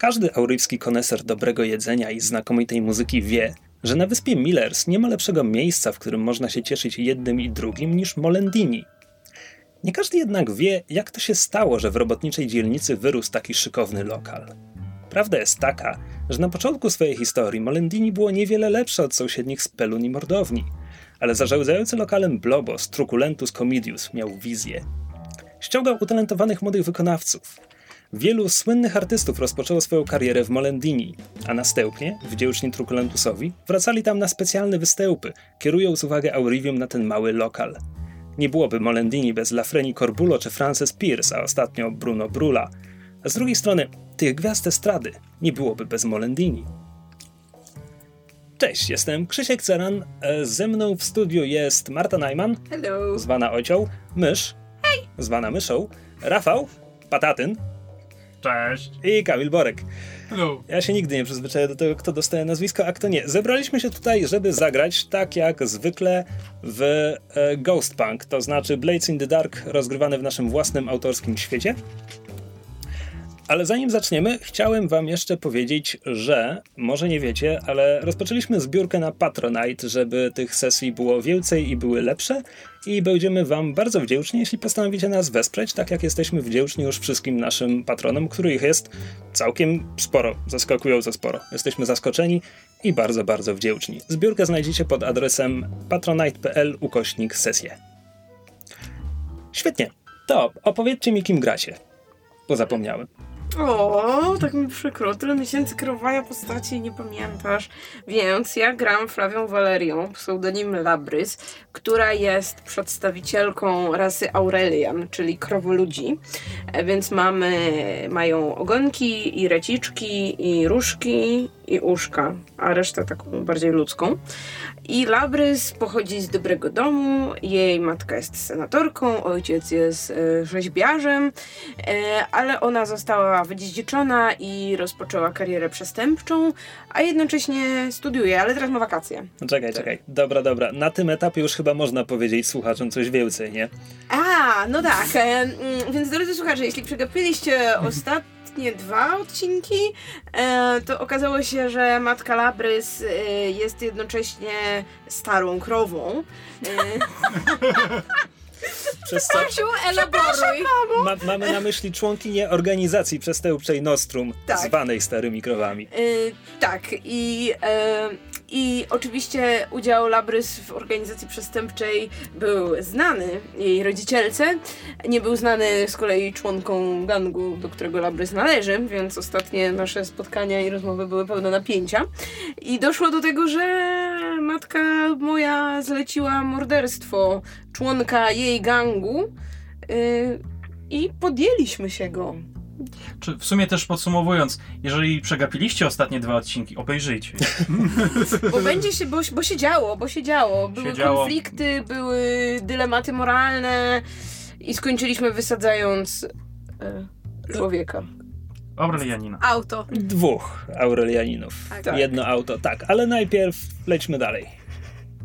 Każdy auryjski koneser dobrego jedzenia i znakomitej muzyki wie, że na wyspie Millers nie ma lepszego miejsca, w którym można się cieszyć jednym i drugim niż Molendini. Nie każdy jednak wie, jak to się stało, że w robotniczej dzielnicy wyrósł taki szykowny lokal. Prawda jest taka, że na początku swojej historii Molendini było niewiele lepsze od sąsiednich Spelun i Mordowni, ale zarządzający lokalem Blobos, Truculentus Comidius, miał wizję. Ściągał utalentowanych młodych wykonawców. Wielu słynnych artystów rozpoczęło swoją karierę w Molendini, a następnie, wdzięczni Truculentusowi, wracali tam na specjalne występy, kierując uwagę Aurivium na ten mały lokal. Nie byłoby Molendini bez Lafreni Corbulo czy Frances Pierce, a ostatnio Bruno Brula. A z drugiej strony, tych gwiazd estrady nie byłoby bez Molendini. Cześć, jestem Krzysiek Ceran. E, ze mną w studiu jest Marta Najman, Hello. zwana Ocią, Mysz, Hej. zwana Myszą, Rafał, Patatyn Cześć. i Kamil Borek. Hello. Ja się nigdy nie przyzwyczaję do tego, kto dostaje nazwisko, a kto nie. Zebraliśmy się tutaj, żeby zagrać tak jak zwykle w e, Ghost Punk, to znaczy Blades in the Dark rozgrywany w naszym własnym autorskim świecie. Ale zanim zaczniemy, chciałem wam jeszcze powiedzieć, że może nie wiecie, ale rozpoczęliśmy zbiórkę na Patronite, żeby tych sesji było więcej i były lepsze i będziemy wam bardzo wdzięczni, jeśli postanowicie nas wesprzeć, tak jak jesteśmy wdzięczni już wszystkim naszym patronom, których jest całkiem sporo, zaskakująco sporo. Jesteśmy zaskoczeni i bardzo, bardzo wdzięczni. Zbiórkę znajdziecie pod adresem patronite.pl ukośnik sesję. Świetnie. To opowiedzcie mi, kim gracie. Bo zapomniałem. O, tak mi przykro. Tyle miesięcy kreowania postaci i nie pamiętasz. Więc ja gram Flawią Valerią, pseudonim Labrys, która jest przedstawicielką rasy Aurelian, czyli krowoludzi. E, Więc mamy, mają ogonki i reciczki i różki i uszka, a resztę taką bardziej ludzką. I Labrys pochodzi z dobrego domu, jej matka jest senatorką, ojciec jest e, rzeźbiarzem, e, ale ona została wydziedziczona i rozpoczęła karierę przestępczą, a jednocześnie studiuje, ale teraz ma wakacje. No czekaj, czekaj. Dobra, dobra. Na tym etapie już chyba można powiedzieć słuchaczom coś więcej, nie? A, no tak, e, mm, więc drodzy słuchacze, jeśli przegapiliście ostatnie dwa odcinki, e, to okazało się, że matka Labrys e, jest jednocześnie starą krową. E, Przez co Kasiu, elaboruj. ma, mamy na myśli członkinię organizacji przestępczej Nostrum, Tak. zwanej Starymi Krowami. Y, tak, i, e, i oczywiście udział Labrys w organizacji przestępczej był znany jej rodzicielce. Nie był znany z kolei członkom gangu, do którego Labrys należy, więc ostatnie nasze spotkania i rozmowy były pełne napięcia. I doszło do tego, że matka moja zleciła morderstwo członka jej gangu. y, I podjęliśmy się go. Czy w sumie też podsumowując, jeżeli przegapiliście ostatnie dwa odcinki, obejrzyjcie. Bo będzie się, bo, bo się działo, bo się działo. Były Się działo. konflikty, były dylematy moralne i skończyliśmy wysadzając e, człowieka. Aurelianina. Auto. Dwóch Aurelianinów. Tak. Jedno auto, tak. Ale najpierw lećmy dalej.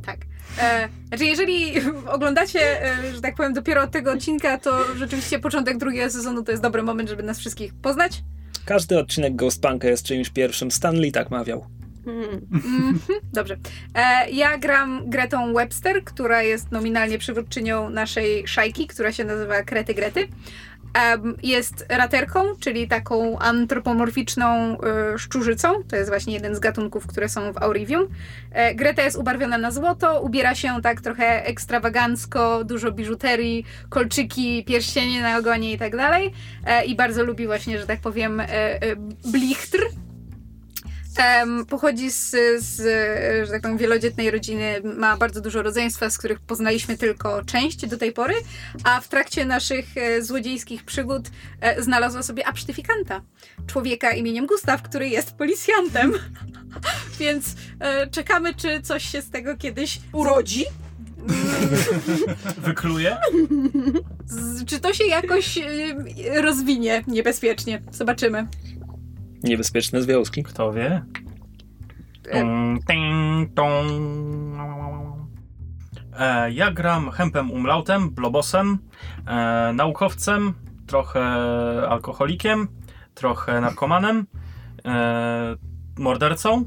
Tak. E, znaczy, jeżeli oglądacie, e, że tak powiem, dopiero od tego odcinka, to rzeczywiście początek drugiego sezonu to jest dobry moment, żeby nas wszystkich poznać. Każdy odcinek Ghost Punka jest czyimś pierwszym. Stanley tak mawiał. Hmm. Mhm, dobrze. E, ja gram Gretą Webster, która jest nominalnie przywódczynią naszej szajki, która się nazywa Krety Grety. Jest raterką, czyli taką antropomorficzną e, szczurzycą. To jest właśnie jeden z gatunków, które są w Aurivium. E, Greta jest ubarwiona na złoto, ubiera się tak trochę ekstrawagancko, dużo biżuterii, kolczyki, pierścienie na ogonie i tak dalej. E, I bardzo lubi właśnie, że tak powiem, e, blichtr, Em, pochodzi z, z, że tak powiem, wielodzietnej rodziny, ma bardzo dużo rodzeństwa, z których poznaliśmy tylko część do tej pory, a w trakcie naszych e, złodziejskich przygód e, znalazła sobie absztyfikanta, człowieka imieniem Gustaw, który jest policjantem. Więc e, czekamy, czy coś się z tego kiedyś Urodzi? Wykluje? z, czy to się jakoś e, rozwinie niebezpiecznie. Zobaczymy. Niebezpieczne związki. Kto wie? E, ting, tong. E, ja gram Hempem Umlautem, Blobosem, e, naukowcem, trochę alkoholikiem, trochę narkomanem e, mordercą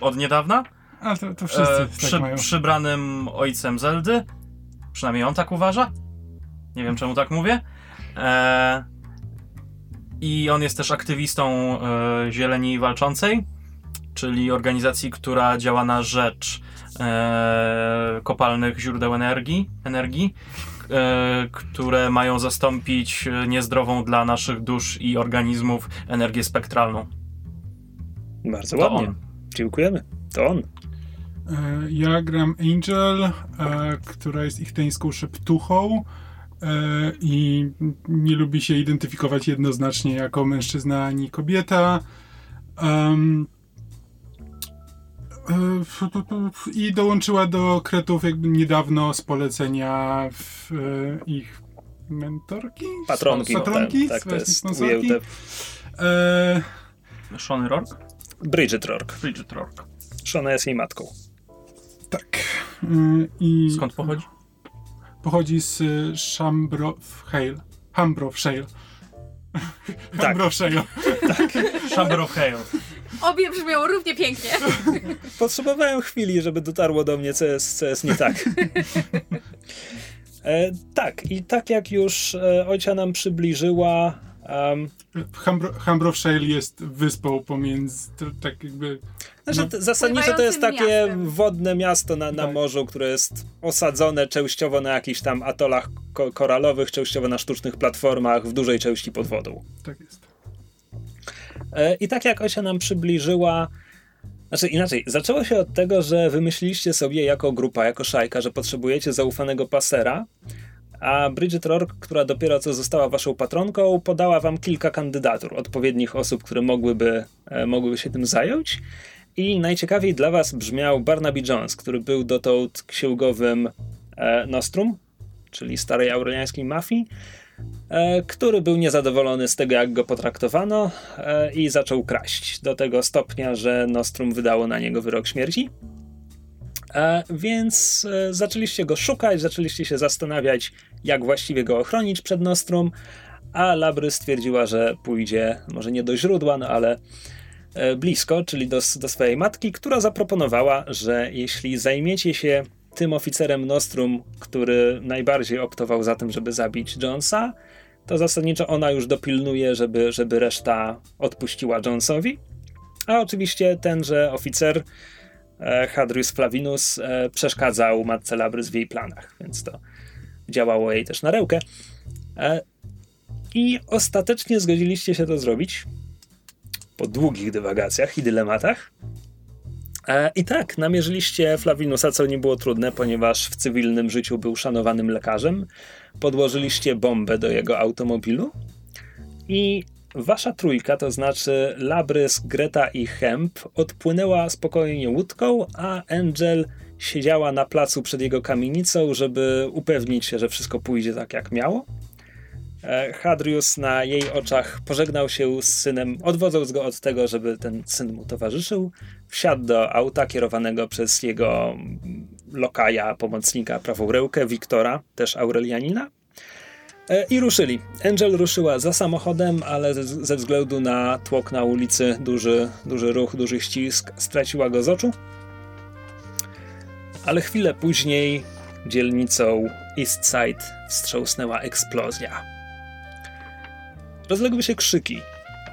od niedawna, Ale to, to wszyscy tak przy, mają. przybranym ojcem Zeldy. Przynajmniej on tak uważa. Nie wiem czemu tak mówię. I on jest też aktywistą e, Zieleni Walczącej, czyli organizacji, która działa na rzecz e, kopalnych źródeł energii, energii e, które mają zastąpić niezdrową dla naszych dusz i organizmów energię spektralną. Bardzo To ładnie. on. Dziękujemy. To on. E, Ja gram Angel, e, która jest ichteńską szeptuchą e, i nie lubi się identyfikować jednoznacznie jako mężczyzna ani kobieta. E, I dołączyła do kretów jakby niedawno z polecenia w, e, ich mentorki? Patronki. Patronki? Tak, tak to jest sponsorki? E, Shony Rourke? Bridget Rourke. Bridget Rourke. Shona jest jej matką. tak. E, I Skąd pochodzi? Pochodzi z y, Shambrof-Hale. Hambrof-Shale. Tak. Hambrof-Shale. Chamber of Hale. Obie brzmią równie pięknie. Potrzebowałem chwili, żeby dotarło do mnie, co jest, co jest nie tak. e, tak, i tak jak już e, Ojcia nam przybliżyła, em, Hambro, jest wyspą pomiędzy, tak jakby... Znaczy, No. t- zasadniczo to jest takie miastem. wodne miasto na, na Tak. morzu, które jest osadzone częściowo na jakichś tam atolach ko- koralowych, częściowo na sztucznych platformach, w dużej części pod wodą. Tak jest. E, I tak jak Osia nam przybliżyła, znaczy inaczej, zaczęło się od tego, że wymyśliliście sobie jako grupa, jako szajka, że potrzebujecie zaufanego pasera, a Bridget Rourke, która dopiero co została waszą patronką, podała wam kilka kandydatur, odpowiednich osób, które mogłyby, e, mogłyby się tym zająć. I najciekawiej dla was brzmiał Barnaby Jones, który był dotąd księgowym e, Nostrum, czyli starej aureliańskiej mafii, e, który był niezadowolony z tego, jak go potraktowano e, i zaczął kraść do tego stopnia, że Nostrum wydało na niego wyrok śmierci. E, Więc e, zaczęliście go szukać, zaczęliście się zastanawiać, jak właściwie go ochronić przed Nostrum, a Labry stwierdziła, że pójdzie może nie do źródła, no ale blisko, czyli do, do swojej matki, która zaproponowała, że jeśli zajmiecie się tym oficerem Nostrum, który najbardziej optował za tym, żeby zabić Jonesa, to zasadniczo ona już dopilnuje, żeby, żeby reszta odpuściła Jonesowi. A oczywiście tenże oficer, e, Hadrius Flavinus, e, przeszkadzał matce Labrys w jej planach, więc to działało jej też na rękę. E, I ostatecznie zgodziliście się to zrobić po długich dywagacjach i dylematach. E, I tak, namierzyliście Flavinusa, co nie było trudne, ponieważ w cywilnym życiu był szanowanym lekarzem. Podłożyliście bombę do jego automobilu i wasza trójka, to znaczy Labrys, Greta i Hemp, odpłynęła spokojnie łódką, a Angel siedziała na placu przed jego kamienicą, żeby upewnić się, że wszystko pójdzie tak jak miało. E, Hadrius na jej oczach pożegnał się z synem, odwodząc go od tego, żeby ten syn mu towarzyszył. Wsiadł do auta kierowanego przez jego lokaja, pomocnika, prawą rękę, Wiktora, też Aurelianina. E, I ruszyli. Angel ruszyła za samochodem, ale ze, ze względu na tłok na ulicy, duży, duży ruch, duży ścisk, straciła go z oczu. Ale chwilę później dzielnicą East Side wstrząsnęła eksplozja. Rozległy się krzyki.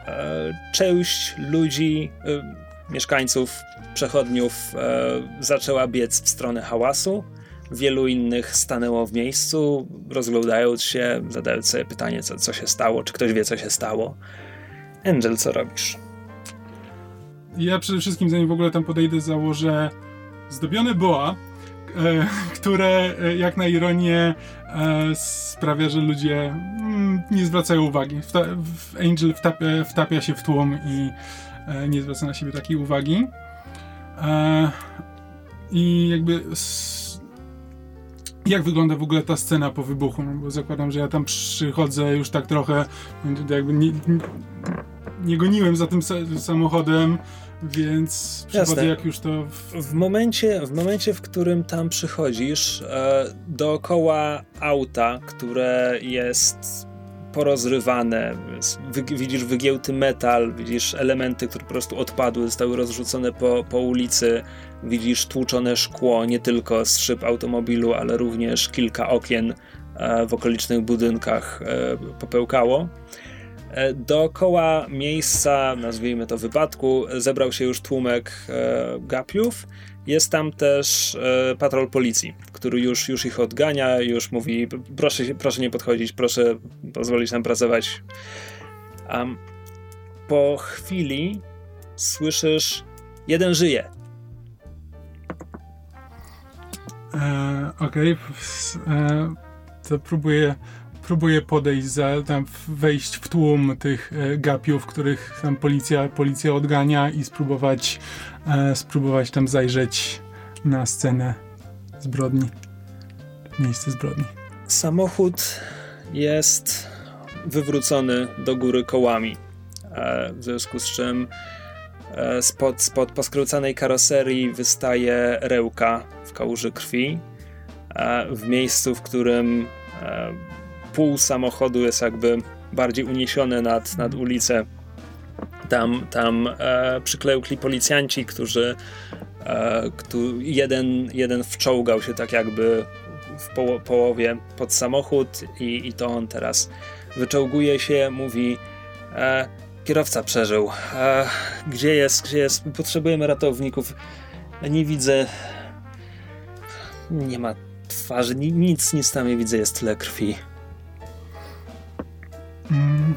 E, Część ludzi, e, mieszkańców, przechodniów e, zaczęła biec w stronę hałasu. Wielu innych stanęło w miejscu, rozglądając się, zadając sobie pytanie, co, co się stało, czy ktoś wie, co się stało. Angel, co robisz? Ja przede wszystkim, zanim w ogóle tam podejdę, założę zdobione boa, które e, jak na ironię e, sprawia, że ludzie mm, nie zwracają uwagi. Angel wtapia, wtapia się w tłum i e, nie zwraca na siebie takiej uwagi. E, I jakby jak wygląda w ogóle ta scena po wybuchu? No, bo zakładam, że ja tam przychodzę już tak trochę, jakby nie, nie goniłem za tym sa- samochodem, więc przychodzę Jasne. jak już to... W... W momencie, w momencie, w którym tam przychodzisz, e, dookoła auta, które jest porozrywane, wy, widzisz wygiełty metal, widzisz elementy, które po prostu odpadły, zostały rozrzucone po, po ulicy, widzisz tłuczone szkło, nie tylko z szyb automobilu, ale również kilka okien e, w okolicznych budynkach e, popełkało. E, dookoła miejsca, nazwijmy to wypadku, zebrał się już tłumek gapiów. Jest tam też patrol policji, który już, już ich odgania, już mówi: proszę, proszę nie podchodzić, proszę pozwolić nam pracować. Um, po chwili słyszysz: jeden żyje. E, Okej, okay. e, to próbuję, próbuję podejść, za, tam wejść w tłum tych e, gapiów, których tam policja, policja odgania i spróbować, e, spróbować tam zajrzeć na scenę zbrodni, miejsce zbrodni. Samochód jest wywrócony do góry kołami, e, w związku z czym e, spod, spod poskręcanej karoserii wystaje rełka w kałuży krwi w miejscu, w którym pół samochodu jest jakby bardziej uniesione nad, nad ulicę. Tam, tam e, policjanci, którzy e, jeden, jeden wczołgał się tak jakby w poło połowie pod samochód i, i to on teraz wyczołguje się, mówi e, kierowca przeżył. E, gdzie jest, gdzie jest? Potrzebujemy ratowników. Nie widzę. Nie ma twarzy, nic, nic tam nie widzę, jest tyle krwi. Mm.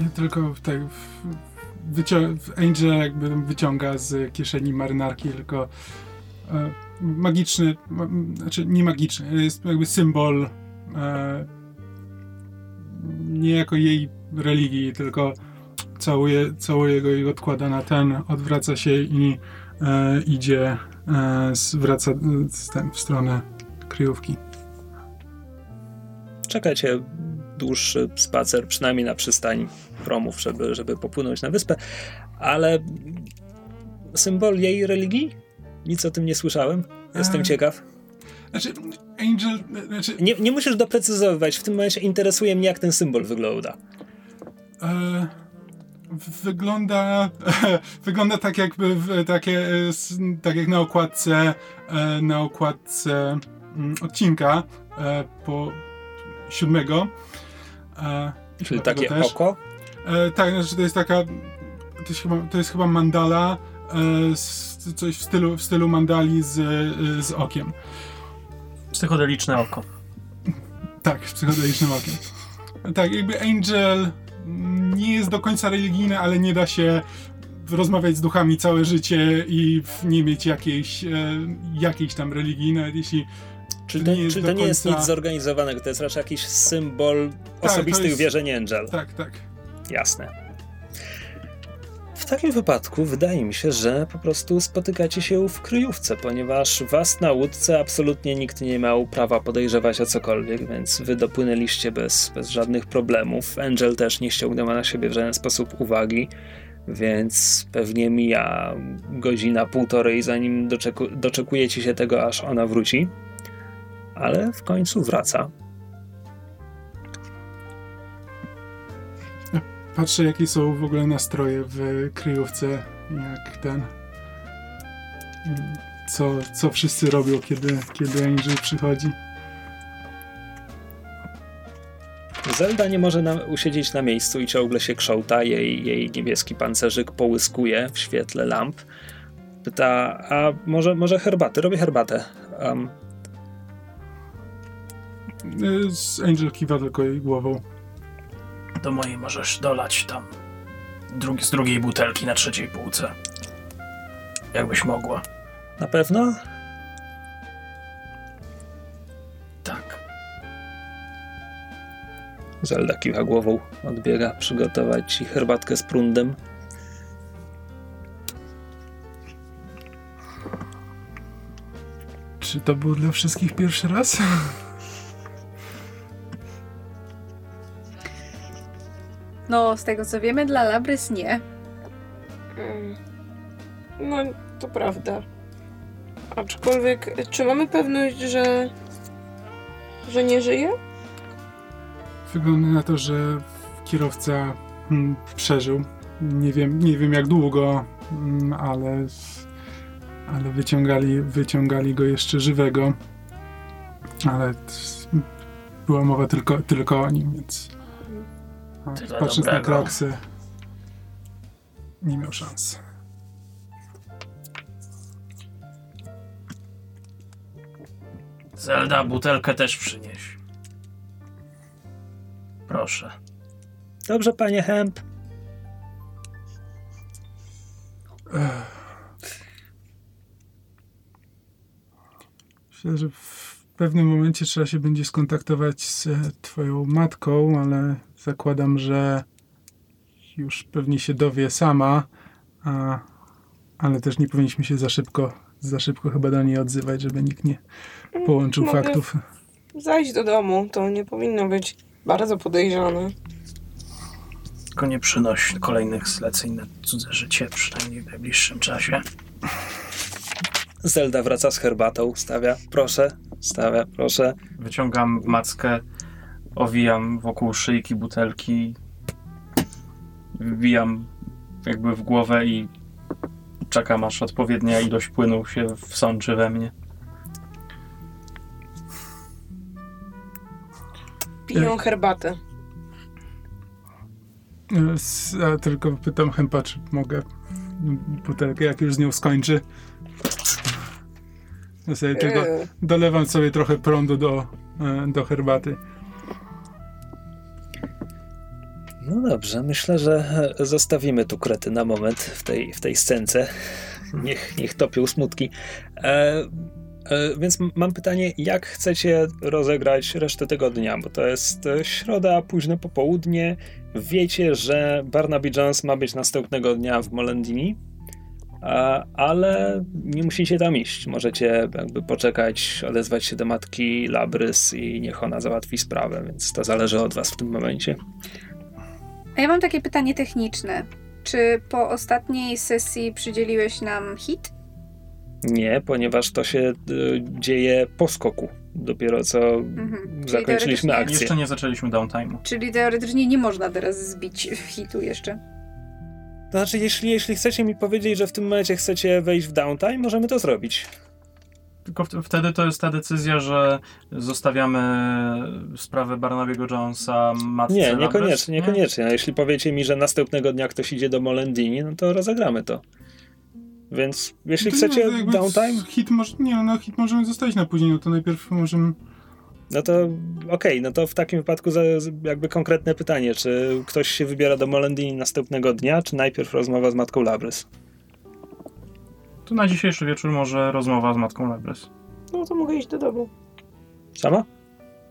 Ja tylko tak Angel jakby wyciąga z kieszeni marynarki tylko e, magiczny, ma, znaczy nie magiczny, jest jakby symbol e, nie jako jej religii, tylko całuje, całuje go i odkłada na ten, odwraca się i e, idzie, e, wraca ten, w stronę kryjówki. Czekajcie dłuższy spacer, przynajmniej na przystań promów, żeby, żeby popłynąć na wyspę, ale symbol jej religii? Nic o tym nie słyszałem. Jestem e... ciekaw. Znaczy, Angel. Znaczy... Nie, nie musisz doprecyzować. W tym momencie interesuje mnie, jak ten symbol wygląda. E wygląda, wygląda tak jakby takie, tak jak na okładce, e, na okładce mm, odcinka e, po siódmego. E, Czyli takie też. oko? Tak, znaczy to jest taka, to jest chyba, to jest chyba mandala, coś w stylu, w stylu mandali z, z okiem. Psychodeliczne oko. Tak, z psychodelicznym okiem. Tak, jakby Angel nie jest do końca religijne, ale nie da się rozmawiać z duchami całe życie i nie mieć jakiejś, e, jakiejś tam religii, nawet jeśli Czyli to, nie jest, to nie końca... jest nic zorganizowanego, to jest raczej jakiś symbol tak, osobistych jest... wierzeń Angel. Tak, tak. Jasne. W takim wypadku wydaje mi się, że po prostu spotykacie się w kryjówce, ponieważ was na łódce absolutnie nikt nie miał prawa podejrzewać o cokolwiek, więc wy dopłynęliście bez, bez żadnych problemów. Angel też nie ściągnęła na siebie w żaden sposób uwagi, więc pewnie mija godzina, półtorej, zanim doczeku, doczekujecie się tego, aż ona wróci. Ale w końcu wraca Patrzę, jakie są w ogóle nastroje w kryjówce, jak ten. Co, co wszyscy robią, kiedy, kiedy Angel przychodzi. Zelda nie może na, usiedzieć na miejscu i ciągle się krząta. Jej, jej niebieski pancerzyk połyskuje w świetle lamp. Pyta, a może, może herbaty? Robię herbatę. Um. Angel kiwa tylko jej głową do mojej możesz dolać tam z drugiej butelki na trzeciej półce. Jakbyś mogła. Na pewno? Tak. Zelda kiwa głową, odbiega przygotować ci herbatkę z prundem. Czy to był dla wszystkich pierwszy raz? No, z tego co wiemy, dla Labrys nie. Mm. No, to prawda. Aczkolwiek, czy mamy pewność, że... że nie żyje? Wygląda na to, że kierowca mm, przeżył. Nie wiem, nie wiem jak długo, mm, ale, ale wyciągali, wyciągali go jeszcze żywego. Ale była mowa tylko, tylko o nim, więc Tyle patrząc na dobrego. kraksę nie miał szans. Zelda, butelkę też przynieś. Proszę. Dobrze, panie Hemp. Myślę, że w pewnym momencie trzeba się będzie skontaktować z e, twoją matką, ale zakładam, że już pewnie się dowie sama, a, ale też nie powinniśmy się za szybko, za szybko chyba do niej odzywać, żeby nikt nie połączył Mogę faktów. Zajść do domu, to nie powinno być bardzo podejrzane. Tylko nie przynoś kolejnych zleceń na cudze życie, przynajmniej w najbliższym czasie. Zelda wraca z herbatą, stawia. Proszę, stawia, proszę. Wyciągam mackę, owijam wokół szyjki butelki, wbijam jakby w głowę i czekam aż odpowiednia ilość płynu się wsączy we mnie. Piją herbatę. E, s- A tylko pytam Hempa, czy mogę butelkę, jak już z nią skończy. Ja sobie tylko Eee, dolewam sobie trochę prądu do, e, do herbaty. No dobrze, myślę, że zostawimy tu krety na moment w tej, w tej scence. Niech, niech topią smutki. E, e, więc mam pytanie, jak chcecie rozegrać resztę tego dnia? Bo to jest e, środa, późne popołudnie. Wiecie, że Barnaby Jones ma być następnego dnia w Molendini, a, ale nie musicie tam iść. Możecie jakby poczekać, odezwać się do matki Labrys i niech ona załatwi sprawę, więc to zależy od was w tym momencie. A ja mam takie pytanie techniczne. Czy po ostatniej sesji przydzieliłeś nam hit? Nie, ponieważ to się y, dzieje po skoku. Dopiero co Mhm. Czyli zakończyliśmy akcję. Jeszcze nie zaczęliśmy downtime'u. Czyli teoretycznie nie można teraz zbić hitu jeszcze. To znaczy, jeśli, jeśli chcecie mi powiedzieć, że w tym momencie chcecie wejść w downtime, możemy to zrobić. Tylko w- wtedy to jest ta decyzja, że zostawiamy sprawę Barnabiego Jonesa matce Nie, niekoniecznie, nie? niekoniecznie. A jeśli powiecie mi, że następnego dnia ktoś idzie do Molendini, no to rozegramy to. Więc jeśli To chcecie nie, jakby downtime, Hit może, nie, no hit możemy zostawić na później, no to najpierw możemy... no to okej, no to w takim wypadku za, jakby konkretne pytanie, czy ktoś się wybiera do Molendini następnego dnia, czy najpierw rozmowa z matką Labrys? To na dzisiejszy wieczór może rozmowa z matką Labrys. no to mogę iść do domu. Sama?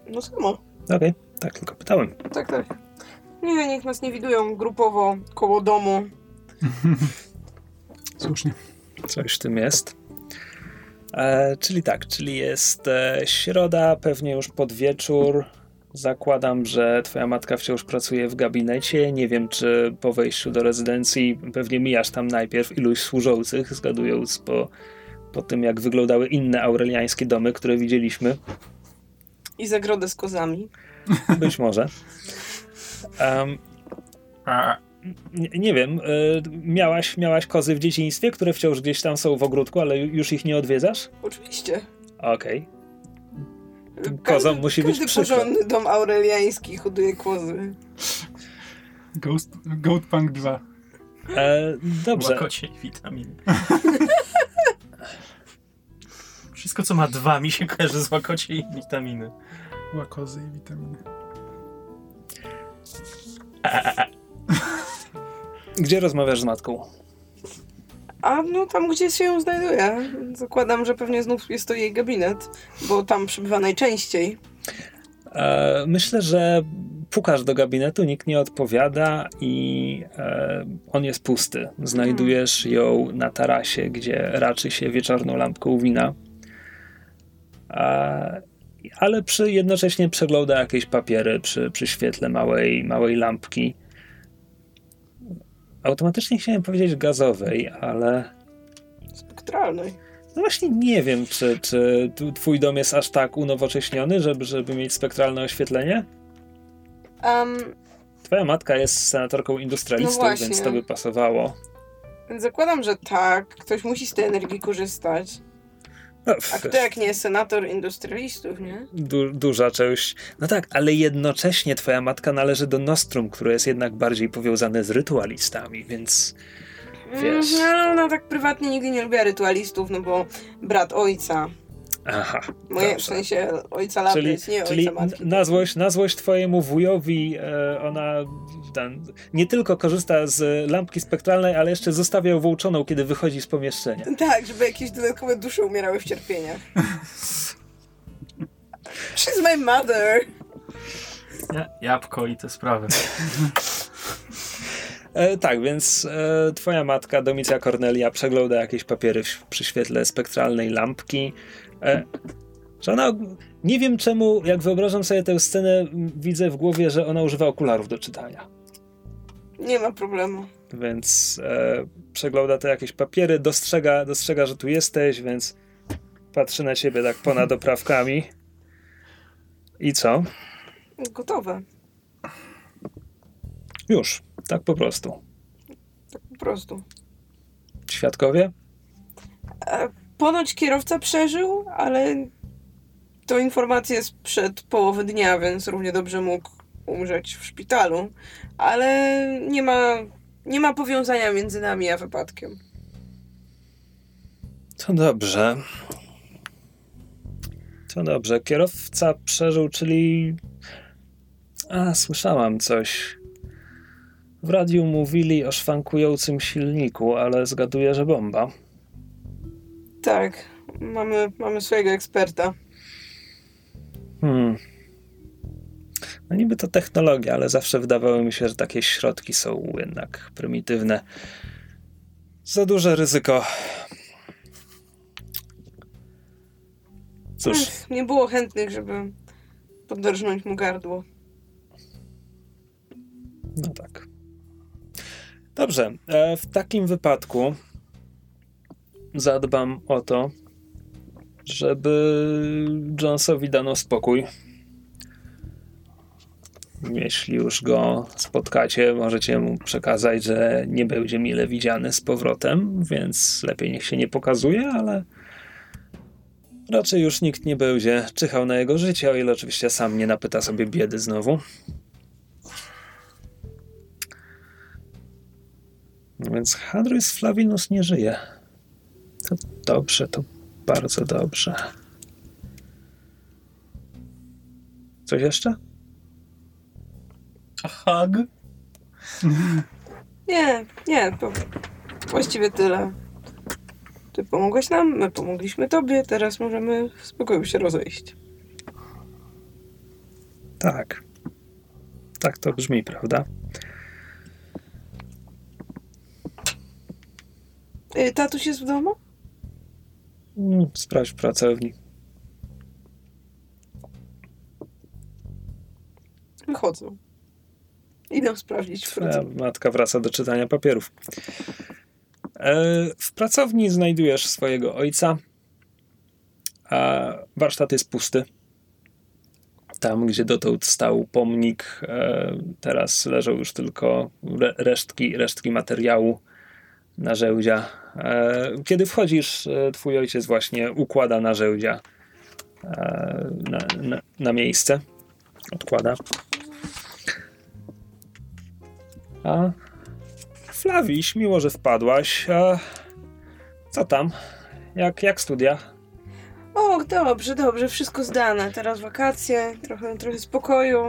No samo. Okej, tak tylko pytałem. Tak, tak. Nie, niech nas nie widują grupowo koło domu. Słusznie. Coś w tym jest. E, czyli tak, czyli jest e, środa, pewnie już pod wieczór. Zakładam, że twoja matka wciąż pracuje w gabinecie. Nie wiem, czy po wejściu do rezydencji pewnie mijasz tam najpierw iluś służących, zgadując po, po tym, jak wyglądały inne aureliańskie domy, które widzieliśmy. I zagrodę z kozami. Być może. A, nie, nie wiem, e, miałaś, miałaś kozy w dzieciństwie, które wciąż gdzieś tam są w ogródku, ale już ich nie odwiedzasz? Oczywiście. Okej. Tym kozom musi być każdy przykro. porządny dom aureliański hoduje kozy. Ghost, Goat Punk 2. E, dobrze. Łakocie i witaminy. Wszystko, co ma dwa, mi się kojarzy z łakocie i witaminy. Łakozy i witaminy. Gdzie rozmawiasz z matką? A no tam, gdzie się ją znajduje. Zakładam, że pewnie znów jest to jej gabinet, bo tam przybywa najczęściej. E, myślę, że pukasz do gabinetu, nikt nie odpowiada i e, on jest pusty. Znajdujesz ją na tarasie, gdzie raczy się wieczorną lampką wina. E, ale przy, jednocześnie przegląda jakieś papiery przy, przy świetle małej, małej lampki. Automatycznie chciałem powiedzieć gazowej, ale Spektralnej. No właśnie nie wiem, czy, czy twój dom jest aż tak unowocześniony, żeby, żeby mieć spektralne oświetlenie? Um, Twoja matka jest senatorką industrialistów, No więc to by pasowało. więc zakładam, że tak. Ktoś musi z tej energii korzystać. No, A kto jak nie senator industrialistów, nie? du, duża część. No tak, ale jednocześnie twoja matka należy do Nostrum, które jest jednak bardziej powiązane z rytualistami, więc Wiesz. Mm, ale ona tak prywatnie nigdy nie lubiła rytualistów, no bo brat ojca. Aha. Moje, w dobrze. sensie ojca Czyli, Lapis, nie czyli ojca matki. na, złość, na złość twojemu wujowi e, ona ten, nie tylko korzysta z lampki spektralnej, ale jeszcze zostawia ją włączoną, kiedy wychodzi z pomieszczenia. Tak, żeby jakieś dodatkowe dusze umierały w cierpieniach. She's my mother. Ja, jabłko i te sprawy. E, tak, więc e, twoja matka, Domicja Cornelia, przegląda jakieś papiery w, przy świetle spektralnej lampki. E, że ona, nie wiem czemu, jak wyobrażam sobie tę scenę, widzę w głowie, że ona używa okularów do czytania. Nie ma problemu. Więc e, przegląda te jakieś papiery, dostrzega, dostrzega, że tu jesteś, więc patrzy na ciebie tak ponad oprawkami. I co? Gotowe. Już, tak po prostu. Tak po prostu. Świadkowie? E, Ponoć kierowca przeżył, ale to informacja sprzed połowy dnia, więc równie dobrze mógł umrzeć w szpitalu. Ale nie ma, nie ma powiązania między nami a wypadkiem. To dobrze. To dobrze. Kierowca przeżył, czyli. A, słyszałam coś. W radiu mówili o szwankującym silniku, ale zgaduję, że bomba. Tak, mamy, mamy swojego eksperta. Hmm. No niby to technologia, ale zawsze wydawało mi się, że takie środki są jednak prymitywne. Za duże ryzyko. Cóż, Ech, nie było chętnych, żeby podrżnąć mu gardło. no tak. Dobrze, e, w takim wypadku zadbam o to, żeby Jonesowi dano spokój. Jeśli już go spotkacie, możecie mu przekazać, że nie będzie mile widziany z powrotem, więc lepiej niech się nie pokazuje, ale raczej już nikt nie będzie czyhał na jego życie, o ile oczywiście sam nie napyta sobie biedy znowu. No więc Hadrys Flavinus nie żyje. To dobrze, to bardzo dobrze. Coś jeszcze? A hug? Nie, nie, to właściwie tyle. Ty pomogłeś nam, my pomogliśmy tobie, teraz możemy w spokoju się rozejść. Tak. Tak to brzmi, prawda? Y, Tatuś jest w domu? Mm, Sprawdź w pracowni. Wychodzą. Idę sprawdzić w pracowni. matka wraca do czytania papierów. E, W pracowni znajdujesz swojego ojca, a warsztat jest pusty. Tam, gdzie dotąd stał pomnik, e, teraz leżą już tylko re- resztki, resztki materiału narzędzia. E, Kiedy wchodzisz, e, twój ojciec właśnie układa narzędzia e, na, na, na miejsce. Odkłada. A Flawiś, miło, że wpadłaś. A co tam? Jak, jak studia? O, dobrze, dobrze, wszystko zdane. Teraz wakacje, trochę, trochę spokoju,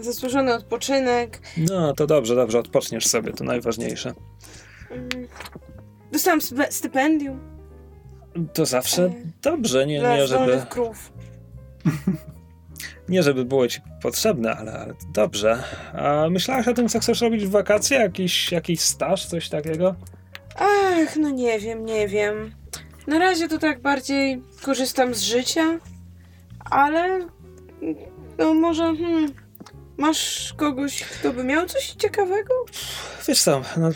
zasłużony odpoczynek. No, to dobrze, dobrze, odpoczniesz sobie, to najważniejsze. Mm. Dostałam stypendium To zawsze E, dobrze, nie, dla nie, żeby, krów. nie żeby było ci potrzebne, ale, ale dobrze. A myślałaś o tym, co chcesz robić w wakacje? Jakiś, jakiś staż, coś takiego? Ach, no nie wiem, nie wiem. Na razie to tak bardziej korzystam z życia, ale no może hmm, masz kogoś, kto by miał coś ciekawego? Wiesz co, no,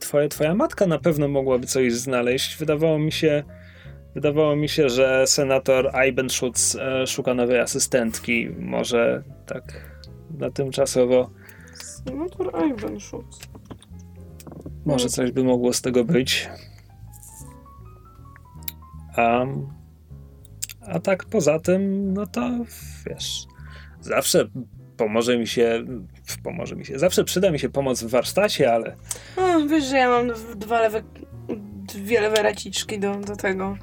twoje, twoja matka na pewno mogłaby coś znaleźć. Wydawało mi się, Wydawało mi się, że senator Eibenschutz e, szuka nowej asystentki. Może tak na tymczasowo. Senator Ivanschutz. Może coś by mogło z tego być. Um, a tak poza tym, no to wiesz, zawsze pomoże mi się, pomoże mi się, zawsze przyda mi się pomoc w warsztacie, ale O, wiesz, że ja mam dwa lewe, dwie lewe raciczki do, do tego.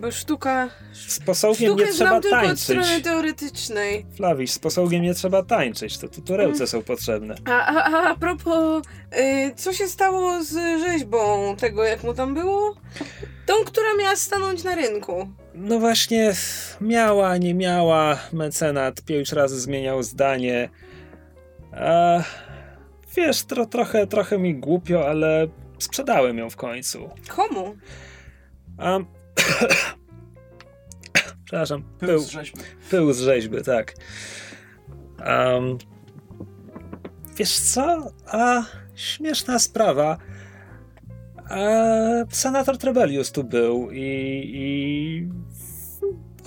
Bo sztuka. z posągiem nie trzeba znam tylko od tańczyć. strony teoretycznej. Flawiś, z posągiem nie trzeba tańczyć, to tutorełce są potrzebne. A, a, a, a propos, y, co się stało z rzeźbą tego, jak mu tam było? Tą, która miała stanąć na rynku. No właśnie, miała, nie miała, mecenat pięć razy zmieniał zdanie. A, wiesz, tro, trochę, trochę mi głupio, ale sprzedałem ją w końcu. Komu? A, przepraszam, Pył pył, z rzeźby. pył z rzeźby, tak. Um, wiesz co? A, śmieszna sprawa. A, senator Trebelius tu był i, i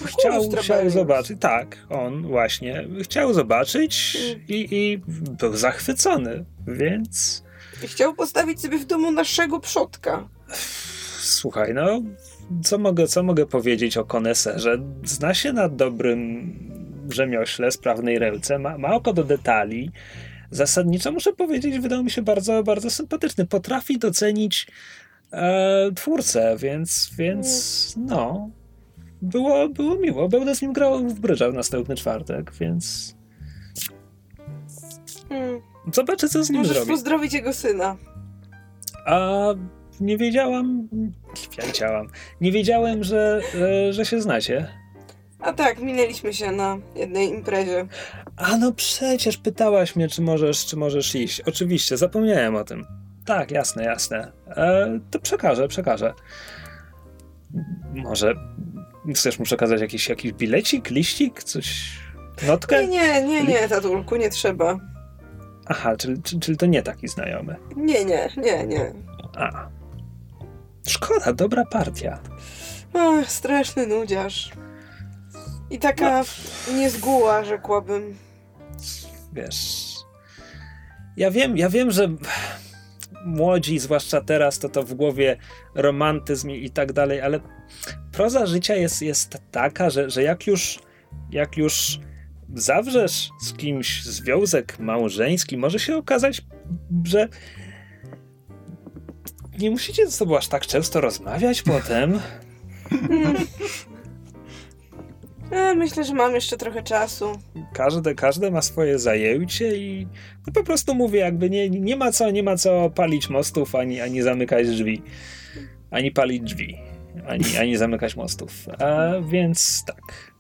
chciał, chciał zobaczyć. Tak, on właśnie. Chciał zobaczyć i, i był zachwycony, więc I chciał postawić sobie w domu naszego przodka. słuchaj, no co mogę, co mogę powiedzieć o koneserze? Zna się na dobrym rzemiośle, sprawnej ręce, ma, ma oko do detali. Zasadniczo muszę powiedzieć, wydał mi się bardzo, bardzo sympatyczny. Potrafi docenić e, twórcę, więc, więc no, było, było miło. Będę z nim grał w brydża w następny czwartek, więc Hmm. zobaczę, co z nim Możesz zrobi. pozdrowić jego syna. A nie wiedziałam, nie wiedziałam, nie wiedziałem, że, e, że się znacie. A tak, minęliśmy się na jednej imprezie. A no przecież pytałaś mnie, czy możesz, czy możesz iść. Oczywiście, zapomniałem o tym. Tak, jasne, jasne. E, to przekażę, przekażę. Może chcesz mu przekazać jakiś, jakiś bilecik, liścik, coś, notkę? Nie, nie, nie, nie, tatulku, nie trzeba. Aha, czyli, czyli, to nie taki znajomy. Nie, nie, nie, nie. A. Szkoda, dobra partia. Ach, straszny nudziarz. I taka niezguła, rzekłabym. wiesz. Ja wiem, ja wiem, że młodzi, zwłaszcza teraz, to to w głowie romantyzm i, i tak dalej, ale proza życia jest, jest taka, że, że jak już jak już zawrzesz z kimś związek małżeński, może się okazać, że nie musicie ze sobą aż tak często rozmawiać potem. E, myślę, że mam jeszcze trochę czasu. każde, każde ma swoje zajęcie i no po prostu mówię, jakby nie, nie ma co, nie ma co palić mostów, ani, ani zamykać drzwi. Ani palić drzwi, ani, ani zamykać mostów. A więc tak.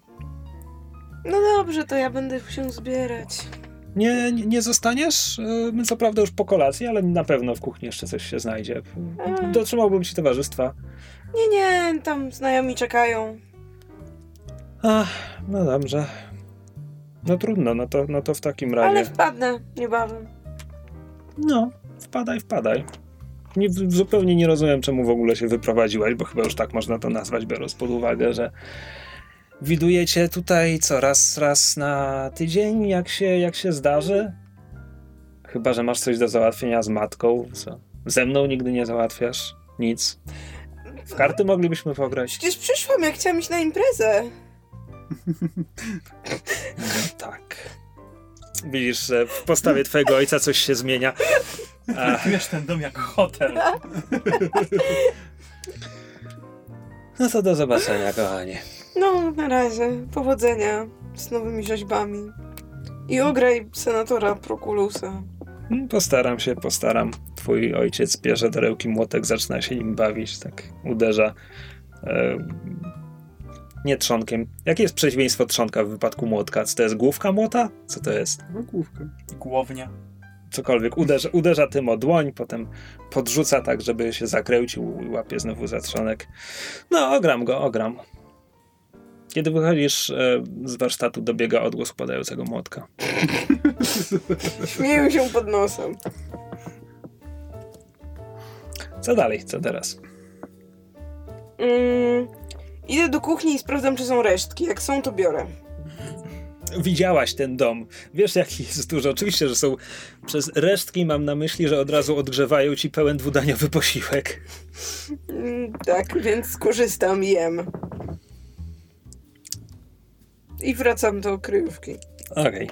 No dobrze, to ja będę się zbierać. Nie, nie, nie zostaniesz? E, My co prawda już po kolacji, ale na pewno w kuchni jeszcze coś się znajdzie. Dotrzymałbym ci towarzystwa. Nie, nie, tam znajomi czekają. Ach, no dobrze. No trudno, no to, no to w takim razie. Ale wpadnę niebawem. No, wpadaj, wpadaj. Nie, zupełnie nie rozumiem, czemu w ogóle się wyprowadziłaś, bo chyba już tak można to nazwać, biorąc pod uwagę, że widujecie tutaj co, raz, raz na tydzień, jak się, jak się zdarzy? Chyba, że masz coś do załatwienia z matką, co? Ze mną nigdy nie załatwiasz nic. W karty moglibyśmy pograć. Przecież przyszłam, jak chciałam iść na imprezę. Tak. Widzisz, że w postawie twojego ojca coś się zmienia. Traktujesz ten dom jak hotel. no to do zobaczenia, kochanie. No, na razie. Powodzenia z nowymi rzeźbami. I ograj senatora Prokulusa. Postaram się, postaram. Twój ojciec bierze do ręki młotek, zaczyna się nim bawić, tak uderza. E, nie trzonkiem. Jakie jest przeciwieństwo trzonka w wypadku młotka? Co to jest główka młota? Co to jest? No, główkę. Głownia. Cokolwiek. Uderza, uderza tym o dłoń, potem podrzuca tak, żeby się zakręcił i łapie znowu za trzonek. No, ogram go, ogram. Kiedy wychodzisz e, z warsztatu, dobiega odgłos padającego młotka. Śmieją się pod nosem. Co dalej? Co teraz? Mm, Idę do kuchni i sprawdzam, czy są resztki. Jak są, to biorę. Widziałaś ten dom. Wiesz, jaki jest dużo. Oczywiście, że są przez resztki mam na myśli, że od razu odgrzewają ci pełen dwudaniowy posiłek. Mm, tak, więc skorzystam jem. I wracam do kryjówki. Okej.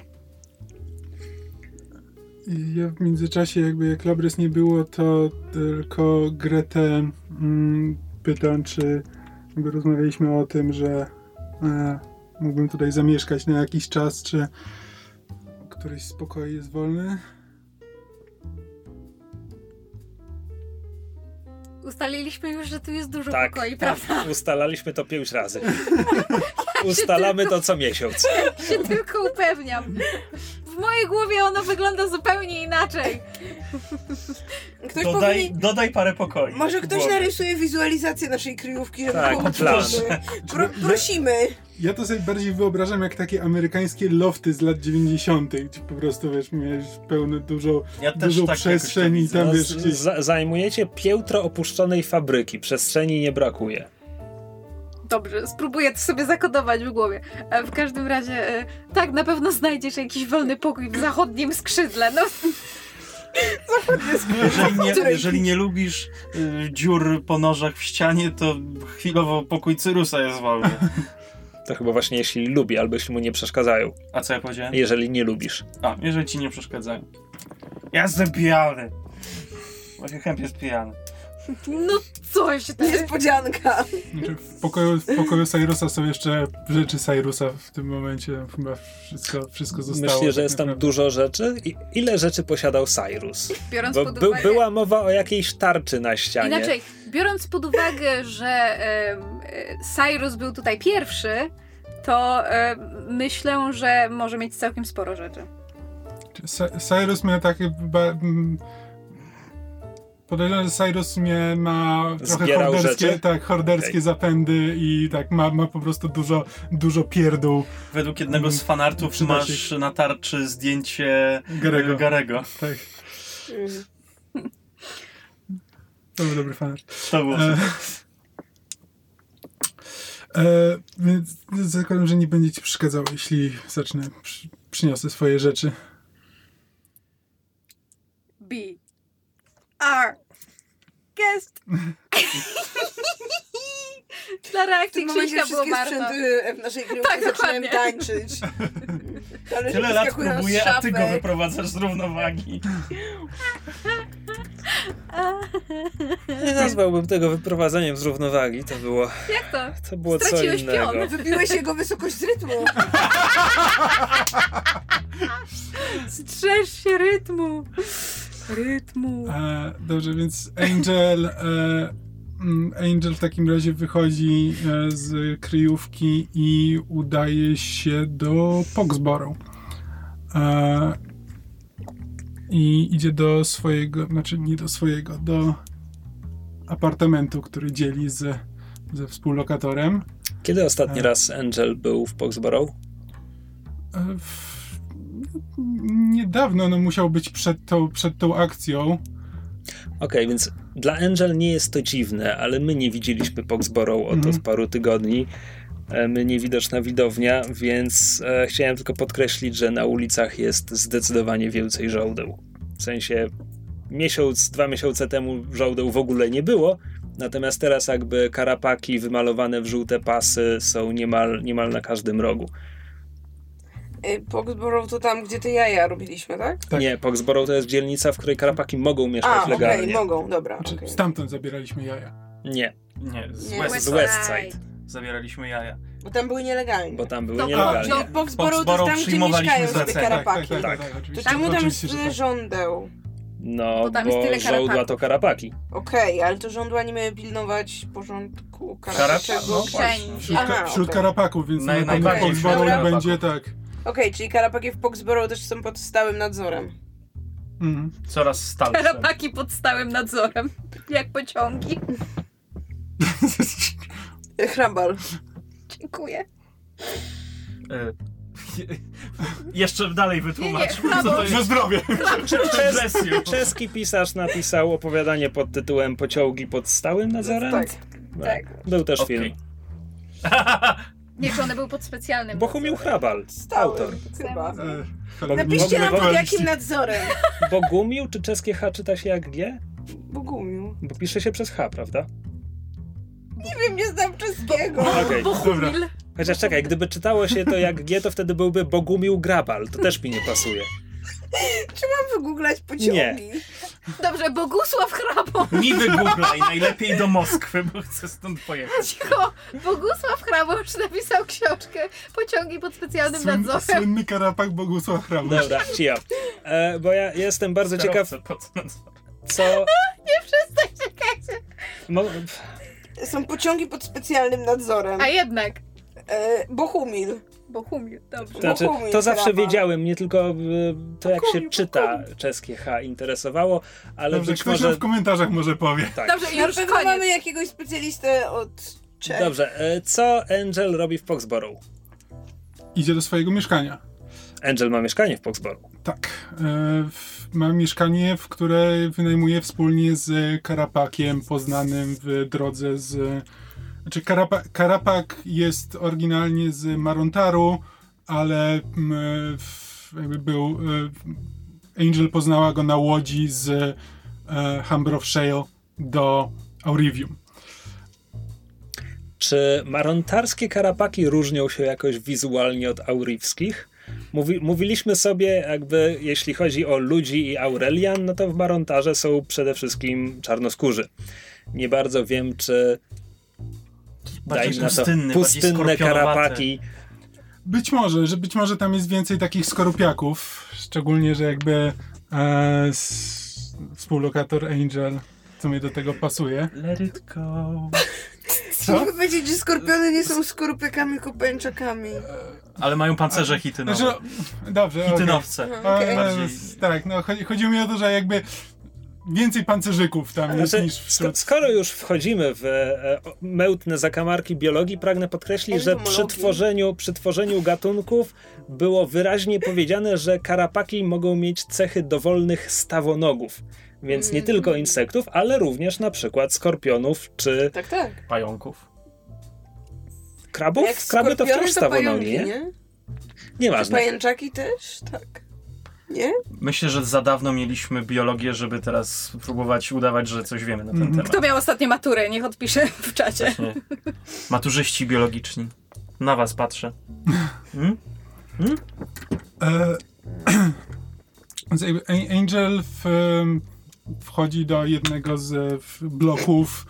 I Ja w międzyczasie, jakby jak Labrys nie było, to tylko Gretę mm, pytam, czy jakby rozmawialiśmy o tym, że e, mógłbym tutaj zamieszkać na jakiś czas, czy któryś z pokoi jest wolny. Ustaliliśmy już, że tu jest dużo Tak, pokoi, tak. prawda? Ustalaliśmy to pięć razy. Ustalamy to co miesiąc. się tylko upewniam. W mojej głowie ono wygląda zupełnie inaczej. Ktoś Dodaj, powinien... dodaj parę pokoi. Może ktoś narysuje wizualizację naszej kryjówki, żeby Tak, było. Pro, prosimy. Ja to sobie bardziej wyobrażam jak takie amerykańskie lofty z lat 90., gdzie po prostu wiesz, miałeś pełne dużo, Ja dużo tak przestrzeni i jakoś to tam No, wiesz, gdzieś za- zajmujecie piętro opuszczonej fabryki. Przestrzeni nie brakuje. Dobrze, spróbuję to sobie zakodować w głowie. E, W każdym razie, e, tak, na pewno znajdziesz jakiś wolny pokój w zachodnim skrzydle. No, Jeżeli nie, jeżeli nie lubisz y, dziur po nożach w ścianie, to chwilowo pokój Cyrusa jest wolny. To chyba właśnie jeśli lubi, albo jeśli mu nie przeszkadzają. A co ja powiedziałem? Jeżeli nie lubisz. A, jeżeli ci nie przeszkadzają. Ja jestem pijany. Właśnie chęp jest pijany. No coś ty. Niespodzianka. Znaczy, W pokoju, w pokoju Cyrusa są jeszcze rzeczy Cyrusa w tym momencie. Chyba wszystko, wszystko zostało. Myślisz, że tak jest tam naprawdę. dużo rzeczy? I ile rzeczy posiadał Cyrus? Biorąc Bo pod by, uwagę... była mowa o jakiejś tarczy na ścianie. Inaczej, biorąc pod uwagę, że e, Cyrus był tutaj pierwszy, to myślę, że może mieć całkiem sporo rzeczy. Cy- Cyrus miał takie. Mm, Podejrzewam, że Cyrus w sumie ma trochę Zbierał horderskie, rzeczy? tak, horderskie Okej. zapędy i tak ma, ma po prostu dużo, dużo pierdół Według jednego z fanartów Przyda masz się. na tarczy zdjęcie Garego. y, Garego. Tak, Mm. to był dobry fan. To było E, e, więc zakładam, że nie będzie ci przeszkadzało, jeśli zacznę, przy, przyniosę swoje rzeczy. B. R. Guest. Dla W reakcji tym momencie Krzyśka było warto. sprzęty w naszej kryjówce Tak, zaczynają tańczyć. Ale Tyle lat próbuję, a ty go wyprowadzasz z równowagi. Nie nazwałbym tego wyprowadzaniem z równowagi. To było, Jak to? to było co Straciłeś innego. pion. Wybiłeś jego wysokość z rytmu. Strzeż się rytmu. Rytmu. E, dobrze, więc Angel. E, mm, Angel w takim razie wychodzi e, z kryjówki i udaje się do Poxborough. E, I idzie do swojego, znaczy nie do swojego, do apartamentu, który dzieli z, ze współlokatorem. Kiedy ostatni E. raz Angel był w Poxborough? E, w, niedawno, no musiał być przed tą, przed tą akcją. Okej, więc dla Angel nie jest to dziwne, ale my nie widzieliśmy Poxborough od, od paru tygodni. E, My niewidoczna widownia, więc e, chciałem tylko podkreślić, że na ulicach jest zdecydowanie więcej żołdeł. W sensie miesiąc, dwa miesiące temu żołdeł w ogóle nie było, natomiast teraz jakby karapaki wymalowane w żółte pasy są niemal, niemal na każdym rogu. Y, Poxborough to tam, gdzie te jaja robiliśmy, tak? Tak. Nie, Poxborough to jest dzielnica, w której karapaki mogą mieszkać A, okej, legalnie. mogą, dobra. Znaczy, okej. Stamtąd zabieraliśmy jaja. Nie, Nie, z Nie. West z West Side, zabieraliśmy jaja. Bo tam były nielegalnie. bo tam były To- nielegalnie. No, Poxborough to tam, gdzie przyjmowaliśmy mieszkają te zlecenia. karapaki. tak, To oczywiście. czemu tam jest Oczywiście, że tyle tak. żądeł? No, Bo tam jest bo tyle żołdła karapaków. to karapaki. Okej, ale to żądła nie miały pilnować porządku Karapa- karapaczego. no. Wśród, Aha, ka- wśród okej. karapaków, więc Naj- na pewno najbardziej Poxborough będzie tak. Okej, czyli karapaki w Poxborough też są pod stałym nadzorem. Mhm. Coraz stalsze. Karapaki pod stałym nadzorem. Jak pociągi. Hrabal. Dziękuję. Y, Jeszcze dalej wytłumacz. Nie, nie, co to jest. Na zdrowie! Bless you. Czeski pisarz napisał opowiadanie pod tytułem Pociągi pod stałym nadzorem? Tak. Tak. Był też Okej. film. Nie, czy one były pod specjalnym. Bohumił Hrabal, autor. chyba. Bo- Napiszcie nam pod jakim nadzorem. Bogumił czy czeskie H czyta się jak G? Bogumił. Bo pisze się przez H, prawda? Nie wiem, nie znam czeskiego. Okej. Bohumil. Chociaż czekaj, gdyby czytało się to jak G, to wtedy byłby Bogumił Grabal. To też mi nie pasuje. Czy mam wygooglać pociągi? Dobrze, Bogusław Hrabo. Nie wygooglaj, najlepiej do Moskwy, bo chcę stąd pojechać. Cicho. Bogusław Hrabosz napisał książkę Pociągi pod specjalnym Słyn, nadzorem. słynny karapak Bogusław Hrabusz. Dobra, cio. E, bo ja jestem bardzo ciekaw, Kierowcę pod nadzorem. co... Nie przestań, czekajcie. Mo... Są pociągi pod specjalnym nadzorem. A jednak. E, Bohumil. Bohumil, dobrze. To Znaczy, to zawsze wiedziałem, mnie tylko e, to jak się czyta czeskie H interesowało, ale Dobrze, być ktoś może... w komentarzach może powie. Tak. Dobrze, Na już pewno mamy jakiegoś specjalistę od Czech. Dobrze, e, co Angel robi w Foxborough? Idzie do swojego mieszkania. Angel ma mieszkanie w Foxborough. Tak. E, ma mieszkanie, w które wynajmuje wspólnie z Karapakiem, poznanym w drodze z. Znaczy, Karapa, Karapak jest oryginalnie z Marontaru, ale mm, jakby był. E, Angel poznała go na łodzi z e, Humber of Shale do Aurivium. Czy marontarskie karapaki różnią się jakoś wizualnie od aurywskich? Mówi, mówiliśmy sobie, jakby jeśli chodzi o ludzi i Aurelian, no to w Marontarze są przede wszystkim czarnoskórzy. Nie bardzo wiem, czy Bardziej dajmy na to pustynny, pustynne karapaki. Być może, że być może tam jest więcej takich skorupiaków, szczególnie, że jakby e, s, współlokator Angel w sumie do tego pasuje. Let it go. Co? Mogę powiedzieć, że skorpiony nie są skorupekami, tylko pęczakami. Ale mają pancerze hitynowe. Znaczy, dobrze, okej. Hitynowce. Okej. E, Bardziej- Tak, no chodzi, chodziło mi o to, że jakby więcej pancerzyków tam jest Znaczy, niż sk- wśród... skoro już wchodzimy w e, o- mełtne zakamarki biologii, pragnę podkreślić, że przy tworzeniu, przy tworzeniu gatunków było wyraźnie powiedziane, że karapaki mogą mieć cechy dowolnych stawonogów. Więc nie Mm. tylko insektów, ale również na przykład skorpionów czy Tak, tak. Pająków. krabów. Jak Kraby to wciąż stawonogi, pająki, nie? nie? Czy Nieważne. pajęczaki też? Tak. Nie? Myślę, że za dawno mieliśmy biologię, żeby teraz próbować udawać, że coś wiemy na ten Mhm. temat. Kto miał ostatnie maturę? Niech odpisze w czacie. Nie. Maturzyści biologiczni. Na was patrzę. Hmm? E, jakby A- Angel w, wchodzi do jednego z w, bloków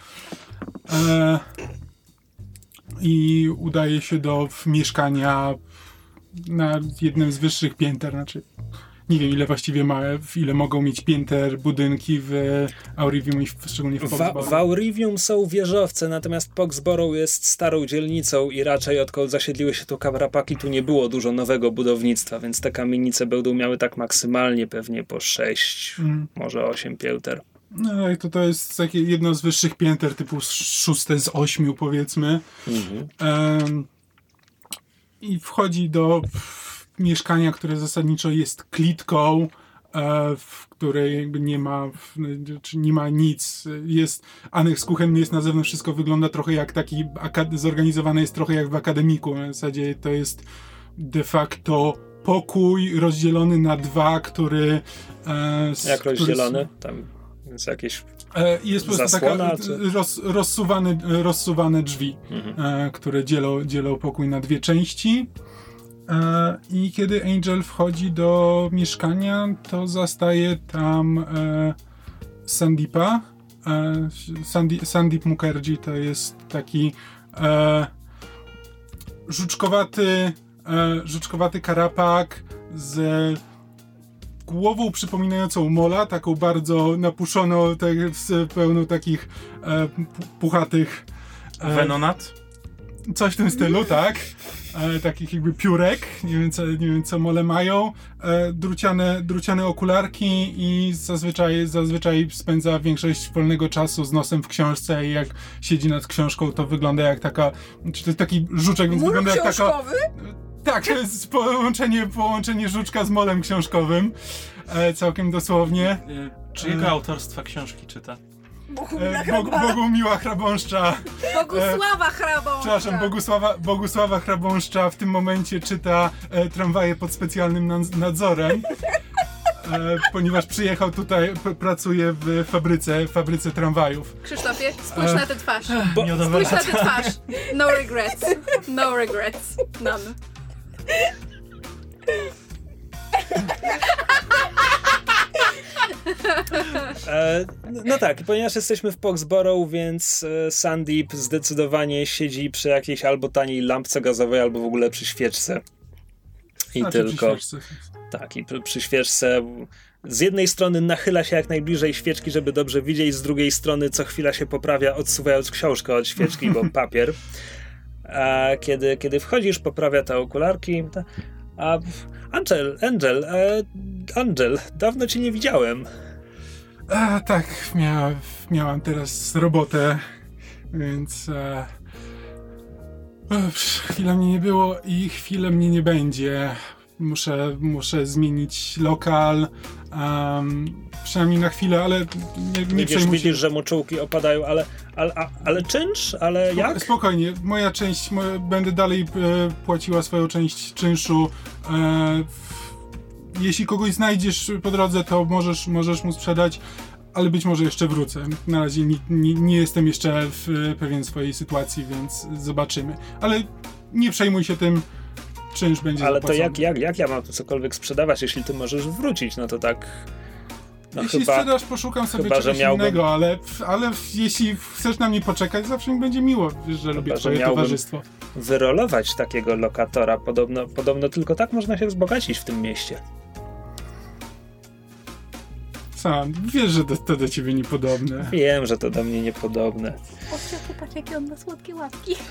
e, i udaje się do mieszkania na jednym z wyższych pięter. Znaczy, nie wiem ile właściwie ma, w ile mogą mieć pięter budynki w Aurivium i w, szczególnie w W, Foxborough. w Aurivium są wieżowce, natomiast Poxborough jest starą dzielnicą i raczej odkąd zasiedliły się tu karapaki, tu nie było dużo nowego budownictwa, więc te kamienice będą miały tak maksymalnie pewnie po 6, Mm. może 8 pięter. No i to, to jest takie jedno z wyższych pięter, typu szóste z ośmiu powiedzmy. Mhm. Em, I wchodzi do w, mieszkania, które zasadniczo jest klitką, e, w której jakby nie ma, czy nie ma nic. Jest aneks kuchenny jest na zewnątrz, wszystko wygląda trochę jak taki, zorganizowane jest trochę jak w akademiku. W zasadzie to jest de facto pokój rozdzielony na dwa, który... E, Jak który rozdzielony? Tam jest jakieś... E, Jest po prostu taka roz, rozsuwane, rozsuwane drzwi, Mhm. które dzielą, dzielą pokój na dwie części. E, I kiedy Angel wchodzi do mieszkania, to zastaje tam e, Sandeepa. E, Sandi, Sandeep Mukherjee to jest taki żuczkowaty, żuczkowaty karapak z głową przypominającą mola, taką bardzo napuszoną, tak, pełną takich pu- puchatych Venonat? coś w tym stylu, tak. E, takich jakby piórek, nie wiem co, nie wiem, co mole mają. E, druciane, druciane okularki i zazwyczaj, zazwyczaj spędza większość wolnego czasu z nosem w książce i jak siedzi nad książką, to wygląda jak taka, czy to jest taki żuczek, więc Mur wygląda jak taka... książkowy? Tak, to jest połączenie, połączenie żuczka z molem książkowym. E, całkiem dosłownie. Y, Czyjego autorstwa książki czyta? E, Bogu, Bogumiła Hrabąszcza, Bogusława Hrabąszcza. przepraszam, Bogusława, Bogusława Hrabąszcza w tym momencie czyta e, tramwaje pod specjalnym nadzorem. E, ponieważ przyjechał tutaj, pracuje w fabryce, fabryce tramwajów. Krzysztofie, spójrz na tę twarz. Bo, Spójrz na tę twarz. No regrets. No regrets. None. E, no tak, ponieważ jesteśmy w Foxborough, więc e, Sandeep zdecydowanie siedzi przy jakiejś albo taniej lampce gazowej, albo w ogóle przy świeczce. I Znaczy, przy tylko. świeczce. Tak, i przy, przy świeczce z jednej strony nachyla się jak najbliżej świeczki, żeby dobrze widzieć, z drugiej strony co chwila się poprawia, odsuwając książkę od świeczki, bo papier. A kiedy, kiedy wchodzisz, poprawia te okularki. A Angel, Angel, e, Angel, dawno cię nie widziałem. A, tak, mia, miałam teraz robotę, więc e, chwilę mnie nie było i chwilę mnie nie będzie. Muszę, muszę zmienić lokal, em, przynajmniej na chwilę, ale nie, nie Widzisz, widzisz, że mu czułki opadają, ale, ale, a- ale czynsz? Ale Spoko- jak? Spokojnie, moja część, moja, będę dalej e, płaciła swoją część czynszu. E, w, jeśli kogoś znajdziesz po drodze, to możesz, możesz mu sprzedać, ale być może jeszcze wrócę. Na razie nie, nie, nie jestem jeszcze w, e, pewien swojej sytuacji, więc zobaczymy. Ale nie przejmuj się tym, czynsz będzie Ale to zapłacony. jak, jak, jak ja mam tu cokolwiek sprzedawać, jeśli ty możesz wrócić? No to tak... No jeśli chyba... sprzedasz, poszukam sobie chyba, że czegoś miałbym- innego, ale, ale jeśli chcesz na mnie poczekać, zawsze mi będzie miło, że lubię że twoje miałbym- towarzystwo. wyrolować takiego lokatora. Podobno, podobno tylko tak można się wzbogacić w tym mieście. Sam, wiesz, że to, to do ciebie niepodobne. Wiem, że to do mnie niepodobne. Ocia, popatrz jakie on ma słodkie łapki.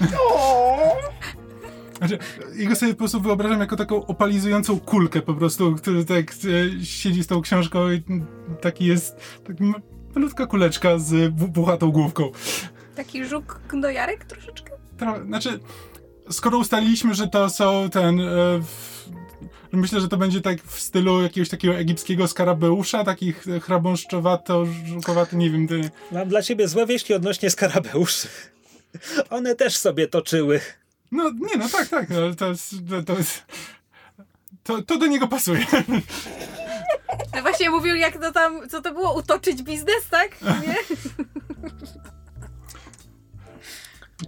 Znaczy, jego sobie po prostu wyobrażam jako taką opalizującą kulkę po prostu, który tak e, siedzi z tą książką i taki jest, taki ma- malutka kuleczka z bu- buchatą główką. Taki żuk gnojarek troszeczkę. Tra- Znaczy, skoro ustaliliśmy, że to są ten... E, w, myślę, że to będzie tak w stylu jakiegoś takiego egipskiego skarabeusza, takich e, hrabąszczowato, żukowaty, nie wiem, te, Mam dla ciebie złe wieści odnośnie skarabeuszy. One też sobie toczyły. No, nie, no tak, tak, no, ale to jest, to, to jest, to, to do niego pasuje. No właśnie mówił jak to tam, co to było, utoczyć biznes, tak? Nie?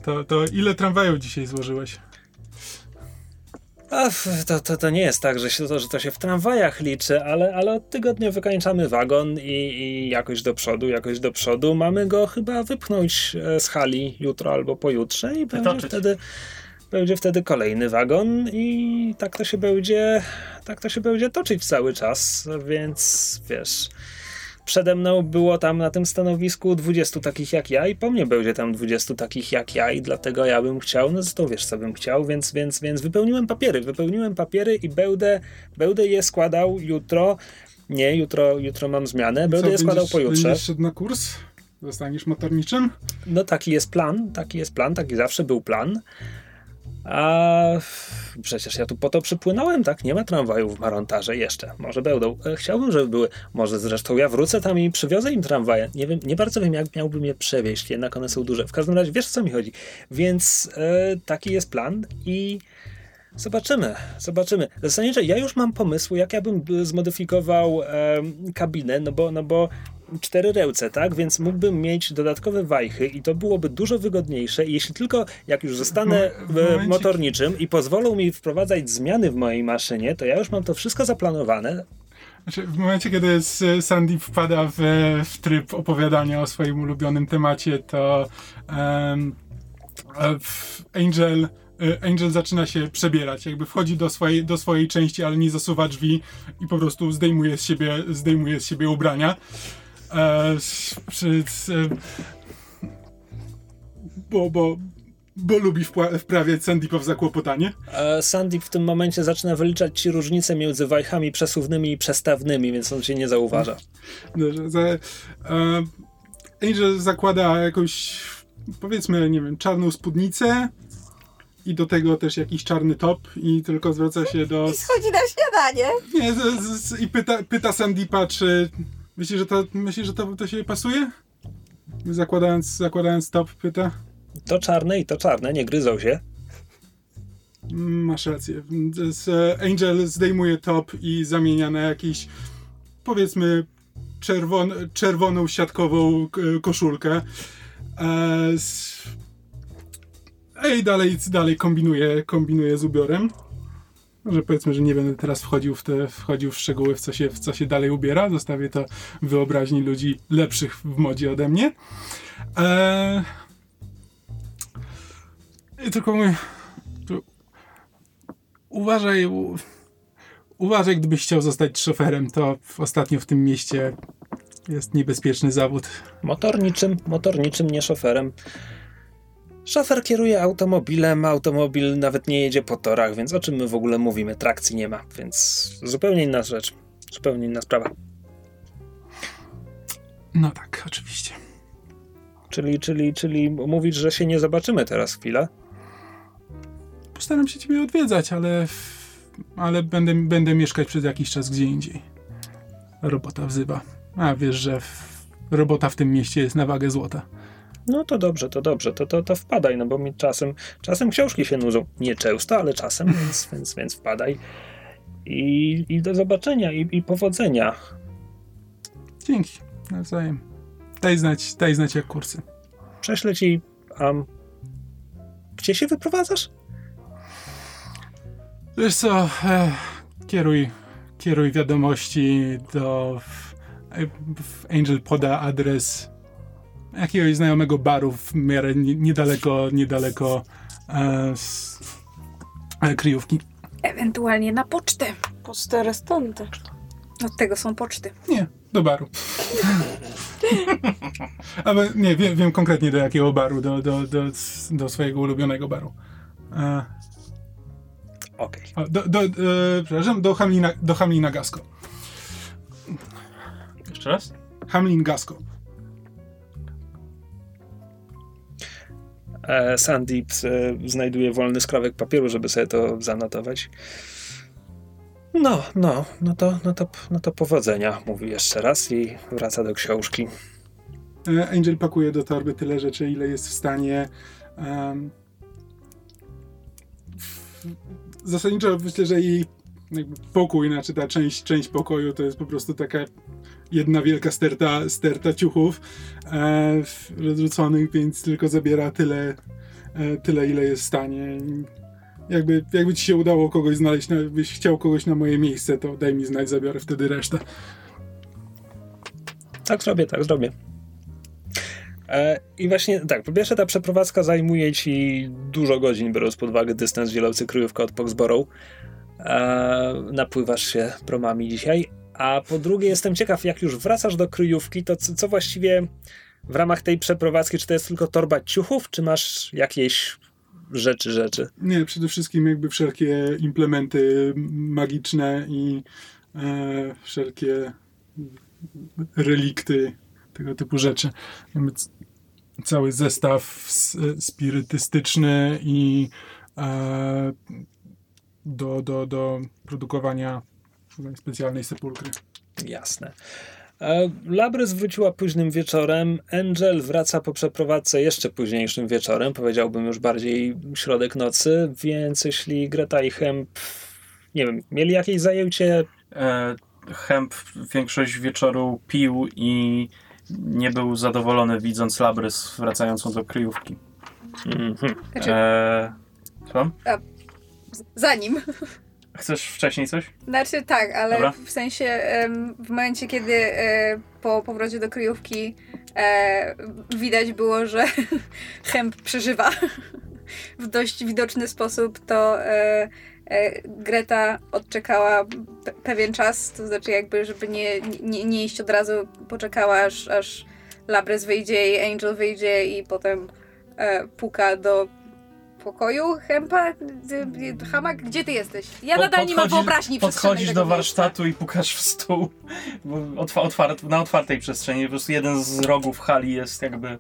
To, to ile tramwajów dzisiaj złożyłeś? A, to, to, to nie jest tak, że, się, to, że to się w tramwajach liczy, ale, ale od tygodnia wykańczamy wagon i, i jakoś do przodu, jakoś do przodu. Mamy go chyba wypchnąć e, z hali jutro albo pojutrze i będzie wtedy, będzie wtedy kolejny wagon i tak to się będzie, tak to się będzie toczyć cały czas, więc wiesz... Przede mną było tam na tym stanowisku 20 takich jak ja i po mnie będzie tam 20 takich jak ja i dlatego ja bym chciał, no to wiesz co bym chciał, więc, więc, więc wypełniłem papiery, wypełniłem papiery i będę, będę je składał jutro, nie, jutro, jutro mam zmianę, będę Co, je składał będziesz- pojutrze. Będziesz szedł na kurs? Zostaniesz motorniczym? No taki jest plan, taki jest plan, taki zawsze był plan. A przecież ja tu po to przypłynąłem, tak? Nie ma tramwajów w Marontarze jeszcze. Może będą. E, Chciałbym, żeby były. Może zresztą ja wrócę tam i przywiozę im tramwaje. Nie wiem, nie bardzo wiem, jak miałbym je przewieźć, jednak one są duże. W każdym razie wiesz, o co mi chodzi. Więc e, taki jest plan i zobaczymy, zobaczymy. Zasadniczo ja już mam pomysł, jak ja bym b- zmodyfikował em, kabinę, no bo, no bo cztery ręce, tak? Więc mógłbym mieć dodatkowe wajchy i to byłoby dużo wygodniejsze. Jeśli tylko jak już zostanę W motorniczym i pozwolą mi wprowadzać zmiany w mojej maszynie, to ja już mam to wszystko zaplanowane. Znaczy, w momencie, kiedy Sandy wpada w, w tryb opowiadania o swoim ulubionym temacie, to w Angel, e, Angel zaczyna się przebierać. Jakby wchodzi do swojej, do swojej części, ale nie zasuwa drzwi i po prostu zdejmuje z siebie, zdejmuje z siebie ubrania. E, przy, e, bo, bo, bo lubi wpła- wprawiać Sandeepa w zakłopotanie. E, Sandy w tym momencie zaczyna wyliczać ci różnice między wajchami przesuwnymi i przestawnymi, więc on cię nie zauważa. Dobrze, za, e, Angel zakłada jakąś, powiedzmy, nie wiem, czarną spódnicę i do tego też jakiś czarny top i tylko zwraca się do... I schodzi na śniadanie. Nie, z, z, i pyta, pyta Sandeepa, czy myśli, że to, myśli, że to, to się pasuje? zakładając, zakładając top, pyta. To czarne i to czarne, nie gryzą się. Masz rację. Angel zdejmuje top i zamienia na jakiś, powiedzmy, czerwon, czerwoną siatkową koszulkę. E, I dalej, dalej kombinuje, kombinuje z ubiorem. Może powiedzmy, że nie będę teraz wchodził w te, wchodził w szczegóły, w co się, w co się dalej ubiera. Zostawię to wyobraźni ludzi lepszych w modzie ode mnie. E, I tylko mówię, uważaj, u, uważaj, gdybyś chciał zostać szoferem, to ostatnio w tym mieście jest niebezpieczny zawód. Motorniczym, motorniczym, nie szoferem. Szofer kieruje automobilem, automobil nawet nie jedzie po torach, więc o czym my w ogóle mówimy? Trakcji nie ma, więc zupełnie inna rzecz. Zupełnie inna sprawa. No tak, oczywiście. Czyli, czyli, czyli mówisz, że się nie zobaczymy teraz chwilę? Postaram się ciebie odwiedzać, ale, ale będę, będę mieszkać przez jakiś czas gdzie indziej. Robota wzywa. A wiesz, że robota w tym mieście jest na wagę złota. No to dobrze, to dobrze, to, to, to wpadaj, no bo mi czasem, czasem książki się nudzą. Nie często, ale czasem, więc, więc, więc wpadaj. I, I do zobaczenia, i, i powodzenia. Dzięki, nawzajem. Daj znać, daj znać jak kursy. Prześlę ci. Um, gdzie się wyprowadzasz? Wiesz co, e, kieruj, kieruj wiadomości do... W, w Angel poda adres jakiegoś znajomego baru w miarę nie- niedaleko, niedaleko e, z, e, kryjówki. Ewentualnie na pocztę. Poczta restante. Od tego są poczty. Nie, do baru. Ale nie, wiem, wiem konkretnie do jakiego baru, do, do, do, do swojego ulubionego baru. E, Okej. do, do, e, przepraszam, do Hamlina, do Hamlina Gasco. Jeszcze raz? Hamlin Gasco. Sandeep e, znajduje wolny skrawek papieru, żeby sobie to zanotować. No, no, no to, no to, no to powodzenia, mówi jeszcze raz i wraca do książki. E, Angel pakuje do torby tyle rzeczy, ile jest w stanie. w- zasadniczo myślę, że jakby pokój, znaczy ta część, część pokoju to jest po prostu taka jedna wielka sterta, sterta ciuchów e, rozrzuconych, więc tylko zabiera tyle, e, tyle ile jest w stanie. Jakby, jakby ci się udało kogoś znaleźć, na- byś chciał kogoś na moje miejsce, to daj mi znać, zabiorę wtedy resztę. Tak zrobię, tak zrobię. E, I właśnie tak, po pierwsze ta przeprowadzka zajmuje ci dużo godzin, biorąc pod uwagę dystans dzielący kryjówkę od Foxborough. E, napływasz się promami dzisiaj. A po drugie jestem ciekaw, jak już wracasz do kryjówki, to co, co właściwie w ramach tej przeprowadzki, czy to jest tylko torba ciuchów, czy masz jakieś rzeczy, rzeczy? Nie, przede wszystkim jakby wszelkie implementy magiczne i e, wszelkie relikty, tego typu rzeczy. Cały zestaw spirytystyczny i e, do, do, do produkowania specjalnej sepulkry. Jasne. E, Labrys wróciła późnym wieczorem. Angel wraca po przeprowadzce jeszcze późniejszym wieczorem, powiedziałbym już bardziej środek nocy, więc jeśli Greta i Hemp, nie wiem, mieli jakieś zajęcie, E, Hemp większość wieczoru pił i nie był zadowolony widząc Labrys wracającą do kryjówki. mhm. Znaczy, E, co? zanim. Chcesz wcześniej coś? Znaczy tak, ale Dobra. w sensie w momencie, kiedy e, po powrocie do kryjówki e, widać było, że Hemp przeżywa w dość widoczny sposób, to e, Greta odczekała pe- pewien czas, to znaczy jakby, żeby nie, nie, nie iść od razu, poczekała aż, aż Labrys wyjdzie i Angel wyjdzie i potem puka do pokoju Hempa. Hamak, gdzie ty jesteś? Ja nadal nie mam wyobraźni Podchodzisz do miejsca. warsztatu i pukasz w stół. Otwa- otwart, na otwartej przestrzeni. Po prostu jeden z rogów hali jest jakby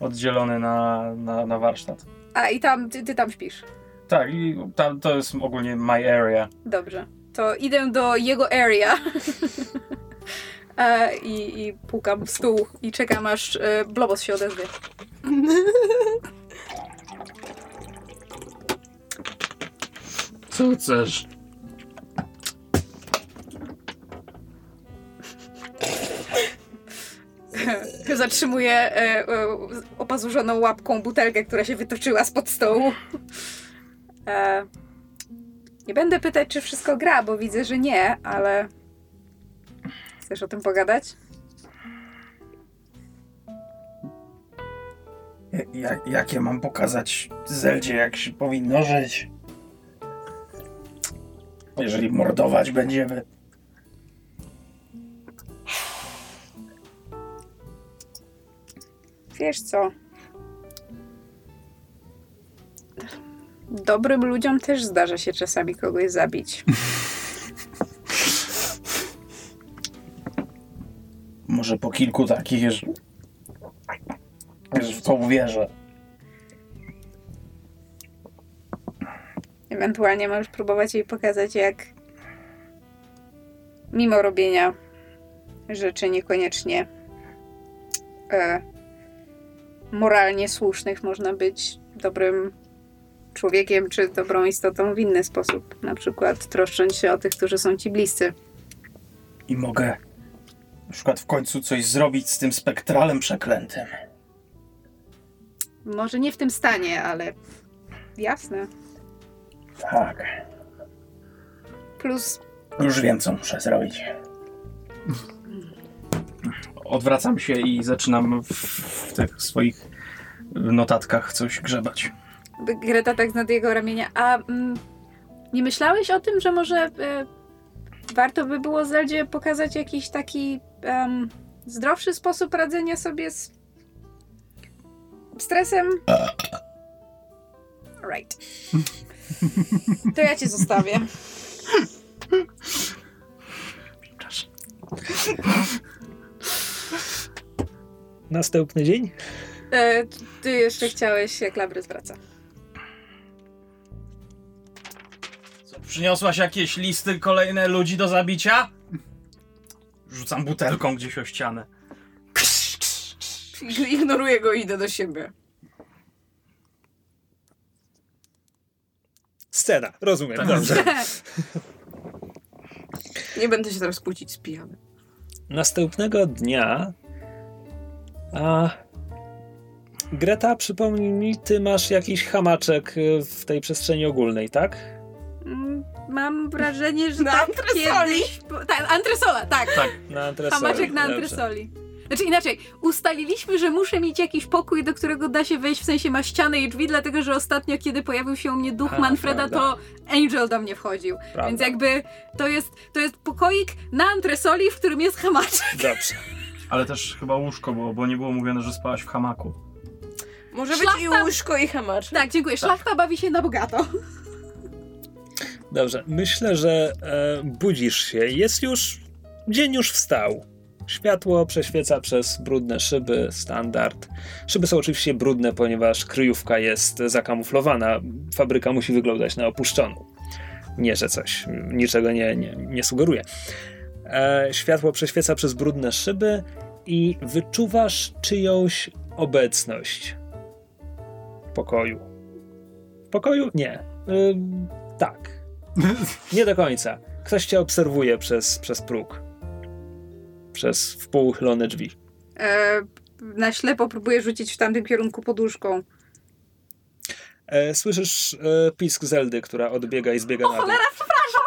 oddzielony na, na, na warsztat. A i tam, ty, ty tam śpisz. Tak, i tam to jest ogólnie my area. Dobrze. To idę do jego area. e, i, i pukam w stół i czekam aż e, Blobos się odezwie. Co chcesz? Zatrzymuję e, e, opazurzoną łapką butelkę, która się wytoczyła spod stołu. E, nie będę pytać, czy wszystko gra, bo widzę, że nie, ale. Chcesz o tym pogadać? Ja mam pokazać Zeldzie, jak się powinno żyć? Jeżeli mordować będziemy. Wiesz co? Dobrym ludziom też zdarza się czasami kogoś zabić. Może po kilku takich, że, że w to uwierzę. Ewentualnie możesz próbować jej pokazać, jak mimo robienia rzeczy niekoniecznie e, moralnie słusznych można być dobrym człowiekiem czy dobrą istotą w inny sposób. Na przykład troszcząc się o tych, którzy są ci bliscy. I mogę na przykład w końcu coś zrobić z tym spektralem przeklętym. Może nie w tym stanie, ale jasne. Tak. Plus Już wiem, co muszę zrobić. Odwracam się i zaczynam w, w tych swoich notatkach coś grzebać. Greta tak nad jego ramienia. A mm, nie myślałeś o tym, że może e, warto by było Zeldzie pokazać jakiś taki em, zdrowszy sposób radzenia sobie z stresem? Right. To ja cię zostawię. Następny dzień? E, ty jeszcze chciałeś, jak Labrys wraca. Co, przyniosłaś jakieś listy kolejne ludzi do zabicia? Rzucam butelką gdzieś o ścianę. Ignoruję go i idę do siebie. Scena, rozumiem, Tak. dobrze. Nie będę się teraz kłócić z pijanym. Następnego dnia. A. Greta, przypomnij mi, ty masz jakiś hamaczek y, w tej przestrzeni ogólnej, tak? Mm, Mam wrażenie, że Na tak antresoli. kiedyś... Tak, antresola, tak. Tak. Na antresoli. Hamaczek na dobrze. Znaczy inaczej, ustaliliśmy, że muszę mieć jakiś pokój, do którego da się wejść, w sensie ma ścianę i drzwi, dlatego że ostatnio, kiedy pojawił się u mnie duch A, Manfreda, prawda. to Angel do mnie wchodził. Prawda. Więc jakby to jest, to jest pokoik na antresoli, w którym jest hamaczek. Dobrze. Ale też chyba łóżko było, bo nie było mówione, że spałaś w hamaku. Może być Szlachta- i łóżko, i hamacz. Tak, dziękuję. Szlachta bawi się na bogato. Dobrze. Myślę, że e, budzisz się. Jest już. Dzień już wstał. Światło prześwieca przez brudne szyby, standard. Szyby są oczywiście brudne, ponieważ kryjówka jest zakamuflowana. Fabryka musi wyglądać na opuszczoną. Nie, że coś, niczego nie, nie, nie sugeruje. E, światło prześwieca przez brudne szyby i wyczuwasz czyjąś obecność w pokoju. W pokoju? Nie. Ym, tak. Nie do końca. Ktoś cię obserwuje przez, przez próg. Przez wpółuchylone drzwi. E, na ślepo próbuję rzucić w tamtym kierunku poduszką. E, słyszysz e, pisk Zeldy, która odbiega i zbiega na dół. Cholera, przepraszam!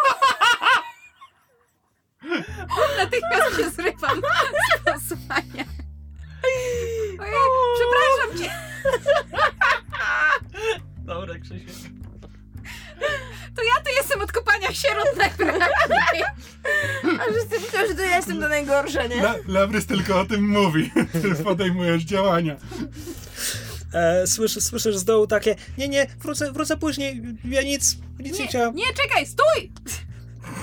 Natychmiast się zrywam z posłania. Ojej, przepraszam cię. Dobra, Krzysiek. To ja tu jestem od kopania sierot najprawdopodobniej. A wszyscy myślą, że to ja jestem to najgorsze, nie? La, Labrys tylko o tym mówi. Ty podejmujesz działania. E, słyszysz, słyszysz z dołu takie nie, nie, wrócę, wrócę później. Ja nic, nic nie, Nie, chciałam. nie, czekaj, stój!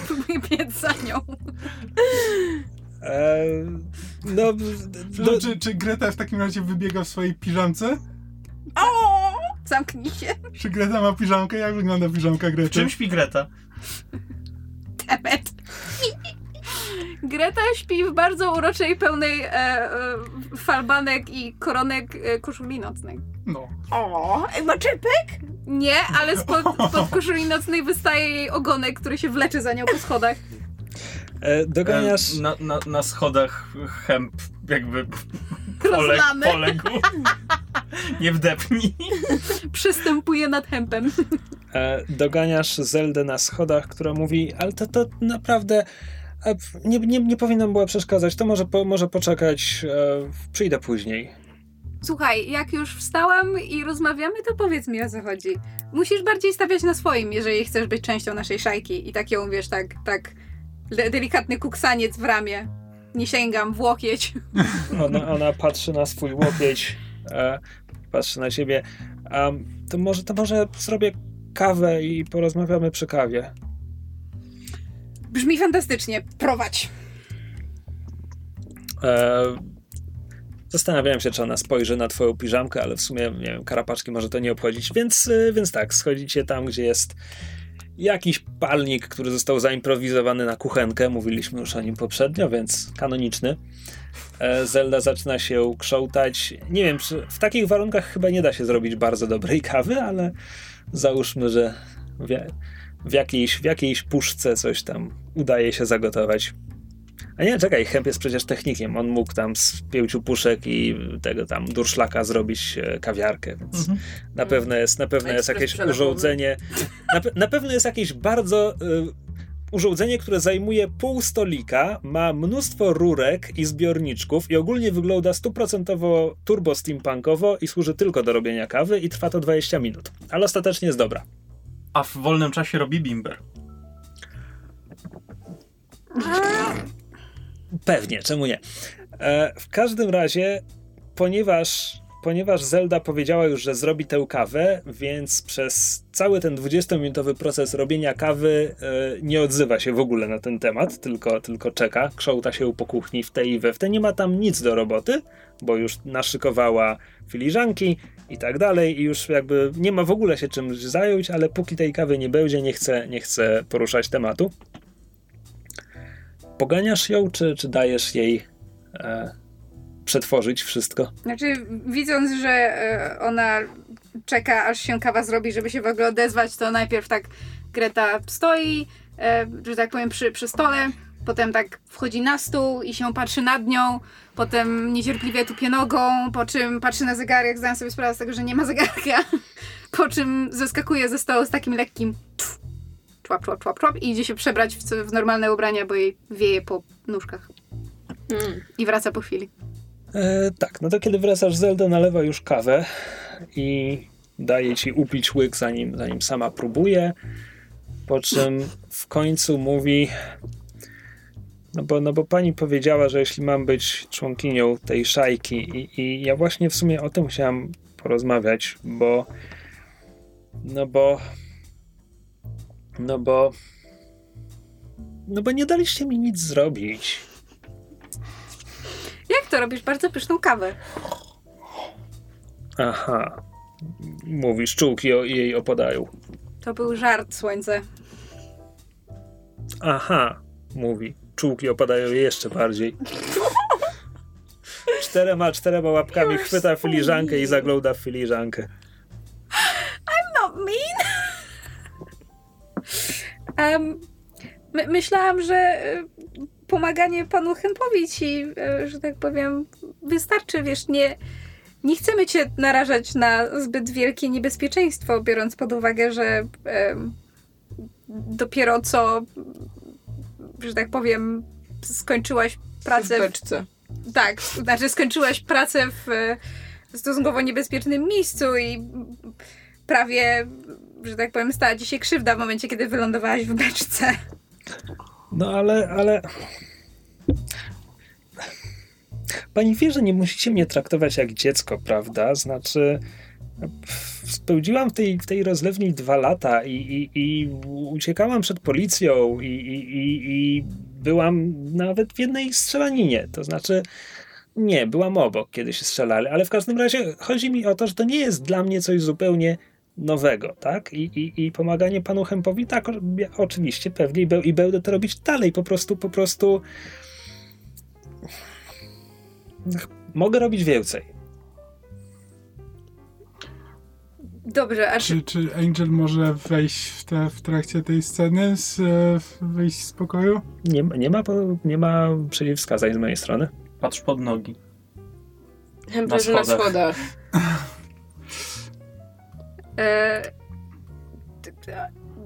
Próbuję biec za nią. E, no, No, d- czy, czy Greta w takim razie wybiega w swojej piżamce? Zamknij się, Czy Greta ma piżamkę? Jak wygląda piżamka W Grety? czym śpi Greta? temet. Greta śpi w bardzo uroczej, pełnej e, e, falbanek i koronek e, koszuli nocnej. No. O, ma czepek? Nie, ale spod, spod koszuli nocnej wystaje jej ogonek, który się wlecze za nią po schodach. E, doganiasz... E, Na, na, na schodach hemp jakby poległ. Rozlany. poległ. Nie wdepnij. Przystępuje nad hempem. E, doganiasz Zeldę na schodach, która mówi, ale to, to naprawdę e, nie, nie, nie powinnam była przeszkadzać, to może, po, może poczekać, e, przyjdę później. Słuchaj, jak już wstałam i rozmawiamy, to powiedz mi o co chodzi. Musisz bardziej stawiać na swoim, jeżeli chcesz być częścią naszej szajki. I tak ją, wiesz, tak, tak de- delikatny kuksaniec w ramię. Nie sięgam w łokieć. Ona, ona patrzy na swój łokieć, e, patrzy na siebie. Um, to, może, to może zrobię kawę i porozmawiamy przy kawie. Brzmi fantastycznie. Prowadź. E, zastanawiałem się, czy ona spojrzy na twoją piżamkę, ale w sumie, nie wiem, karapaczki może to nie obchodzić, więc, e, więc tak, schodzicie tam, gdzie jest jakiś palnik, który został zaimprowizowany na kuchenkę, mówiliśmy już o nim poprzednio, więc kanoniczny. E, Zelda zaczyna się krzątać. Nie wiem, czy w takich warunkach chyba nie da się zrobić bardzo dobrej kawy, ale załóżmy, że w, jakiejś, w jakiejś puszce coś tam udaje się zagotować. A nie, czekaj, Hemp jest przecież technikiem. On mógł tam z pięciu puszek i tego tam durszlaka zrobić e, kawiarkę, więc Mhm. na pewno jest, na pewno jest jakieś urządzenie. Na, pe- na pewno jest jakieś bardzo. Y, urządzenie, które zajmuje pół stolika, ma mnóstwo rurek i zbiorniczków i ogólnie wygląda stuprocentowo turbo steampunkowo i służy tylko do robienia kawy i trwa to 20 minut. Ale ostatecznie jest dobra. A w wolnym czasie robi bimber. Pewnie, czemu nie? E, w każdym razie, ponieważ, ponieważ Zelda powiedziała już, że zrobi tę kawę, więc przez cały ten 20-minutowy proces robienia kawy e, nie odzywa się w ogóle na ten temat, tylko, tylko czeka, krząta się po kuchni w tej i we w te. Nie ma tam nic do roboty, bo już naszykowała filiżanki i tak dalej i już jakby nie ma w ogóle się czymś zająć, ale póki tej kawy nie będzie, nie chce, nie chce poruszać tematu. Poganiasz ją, czy, czy dajesz jej e, przetworzyć wszystko? Znaczy, widząc, że e, ona czeka, aż się kawa zrobi, żeby się w ogóle odezwać, to najpierw tak Greta stoi, e, że tak powiem, przy, przy stole, potem tak wchodzi na stół i się patrzy nad nią, potem niecierpliwie tupie nogą, po czym patrzy na zegarek, zdając sobie sprawę z tego, że nie ma zegarka, po czym zeskakuje ze stołu z takim lekkim człap, człap, człap, człap i idzie się przebrać w, w normalne ubrania, bo jej wieje po nóżkach Hmm. i wraca po chwili. E, tak, no to kiedy wracasz, Zelda nalewa już kawę i daje ci upić łyk, zanim, zanim sama próbuje, po czym w końcu mówi no bo, no bo pani powiedziała, że jeśli mam być członkinią tej szajki i, i ja właśnie w sumie o tym chciałam porozmawiać, bo no bo no bo no bo nie daliście mi nic zrobić. Jak to robisz? Bardzo pyszną kawę. Aha. Mówisz, czułki o, jej opadają. To był żart, słońce. Aha, mówi. Czułki opadają jeszcze bardziej. Czterema, czterema łapkami chwyta filiżankę i zagląda w filiżankę. No, mean. Em, my, myślałam, że y, pomaganie panu Hempowi ci, y, że tak powiem, wystarczy, wiesz, nie, nie chcemy cię narażać na zbyt wielkie niebezpieczeństwo, biorąc pod uwagę, że em, dopiero co, że tak powiem, skończyłaś pracę W w beczce. tak, znaczy skończyłaś pracę w stosunkowo niebezpiecznym miejscu i prawie, że tak powiem, stała ci się krzywda w momencie, kiedy wylądowałaś w beczce. No ale, ale... Pani wie, że nie musicie mnie traktować jak dziecko, prawda? Znaczy... Spędziłam w tej, w tej rozlewni dwa lata i, i, i uciekałam przed policją i, i, byłam nawet w jednej strzelaninie. To znaczy, nie, byłam obok, kiedy się strzelali, ale w każdym razie chodzi mi o to, że to nie jest dla mnie coś zupełnie nowego, tak? I, i, i pomaganie panu Hempowi, tak, oczywiście, pewnie i, be, i będę to robić dalej, po prostu, po prostu mogę robić więcej. Dobrze, a czy, Czy, Angel może wejść w, te, w trakcie tej sceny, z, wyjść z pokoju? Nie, ma- nie, ma, nie ma przeciwwskazań z mojej strony. Patrz pod nogi. Hempel Na na schodach.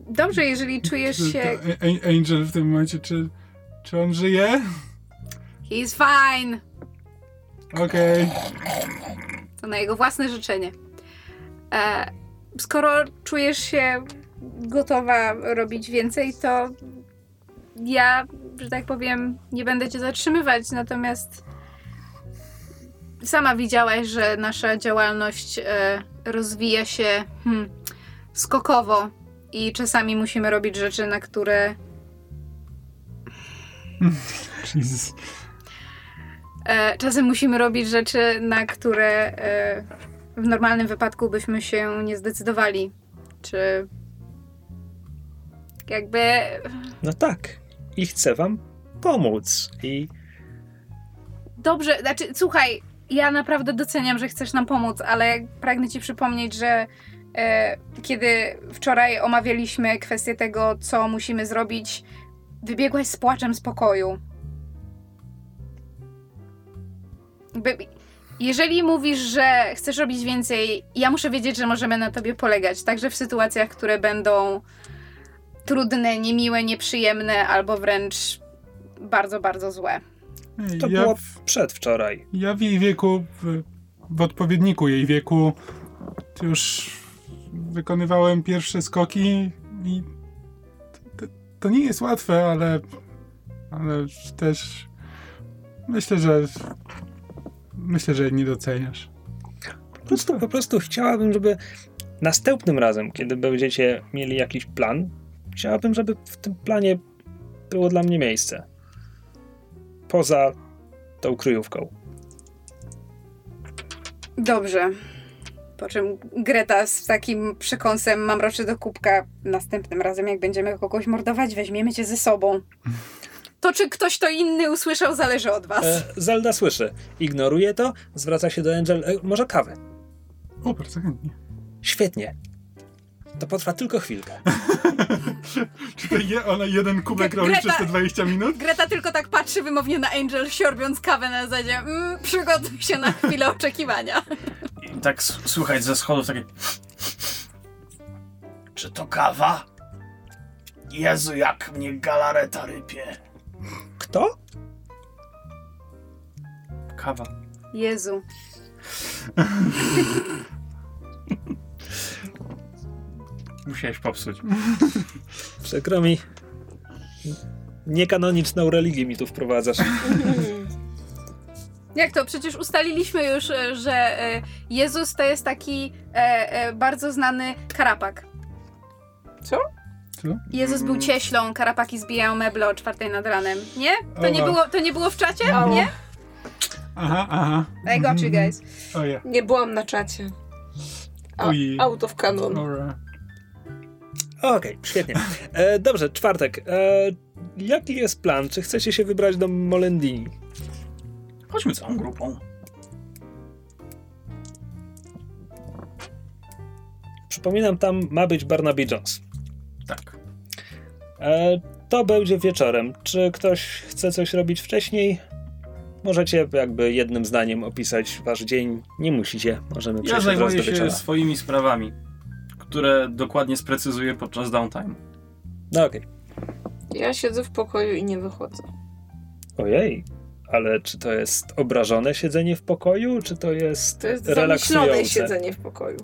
dobrze, jeżeli czujesz się... Angel w tym momencie, czy, czy on żyje? He's fine! Okej. To na jego własne życzenie. E, skoro czujesz się gotowa robić więcej, to ja, że tak powiem, nie będę cię zatrzymywać, natomiast sama widziałaś, że nasza działalność e, rozwija się hmm, skokowo i czasami musimy robić rzeczy, na które Jesus. E, czasem musimy robić rzeczy, na które e, w normalnym wypadku byśmy się nie zdecydowali. Czy jakby. No tak. I chcę wam pomóc. I Dobrze, znaczy, słuchaj, ja naprawdę doceniam, że chcesz nam pomóc, ale pragnę ci przypomnieć, że e, kiedy wczoraj omawialiśmy kwestię tego, co musimy zrobić, wybiegłaś z płaczem z pokoju. Jeżeli mówisz, że chcesz robić więcej, ja muszę wiedzieć, że możemy na tobie polegać, także w sytuacjach, które będą trudne, niemiłe, nieprzyjemne albo wręcz bardzo, bardzo złe. Ej, to ja, było przedwczoraj. ja w jej wieku, w, w odpowiedniku jej wieku, już wykonywałem pierwsze skoki i to, to nie jest łatwe, ale, ale też myślę, że myślę, że nie doceniasz. Po prostu, po prostu chciałabym, żeby następnym razem, kiedy będziecie mieli jakiś plan, chciałabym, żeby w tym planie było dla mnie miejsce. Poza tą kryjówką. Dobrze. Po czym Greta z takim przekąsem mamroczy do kubka. Następnym razem, jak będziemy kogoś mordować, weźmiemy cię ze sobą. To, czy ktoś to inny usłyszał, zależy od was. E, Zelda słyszy. Ignoruje to, zwraca się do Angel. E, może kawę. O, bardzo chętnie. Świetnie. To potrwa tylko chwilkę. Czy to je, ona jeden kubek robi przez te 20 minut? Greta tylko tak patrzy wymownie na Angel, siorbiąc kawę na zasadzie mm, przygotuj się na chwilę oczekiwania. I tak słychać ze schodów takie... Czy to kawa? Jezu, jak mnie galareta rypie. Kto? Kawa. Jezu. Musiałeś popsuć. Przykro mi. Niekanoniczną religię mi tu wprowadzasz. Jak to? Przecież ustaliliśmy już, e, że e, Jezus to jest taki e, e, bardzo znany karapak. Co? Co? Jezus był cieślą, karapaki zbijają meble o czwartej nad ranem. Nie? To nie, Oła. było, to nie było w czacie? O. Nie? Aha, aha. I got you guys. O ja. Nie byłam na czacie. A, out of canon. Okej, świetnie. E, dobrze, czwartek. E, jaki jest plan? Czy chcecie się wybrać do Molendini? Chodźmy całą grupą. Przypominam, tam ma być Barnaby Jones. Tak. E, to będzie wieczorem. Czy ktoś chce coś robić wcześniej? Możecie jakby jednym zdaniem opisać wasz dzień. Nie musicie. Możemy Ja przejść razu zajmuję się wieczora. swoimi sprawami, które dokładnie sprecyzuję podczas downtime. No okej. Ja siedzę w pokoju i nie wychodzę. Ojej. Ale czy to jest obrażone siedzenie w pokoju, czy to jest, To jest zamyślone relaksujące? siedzenie w pokoju.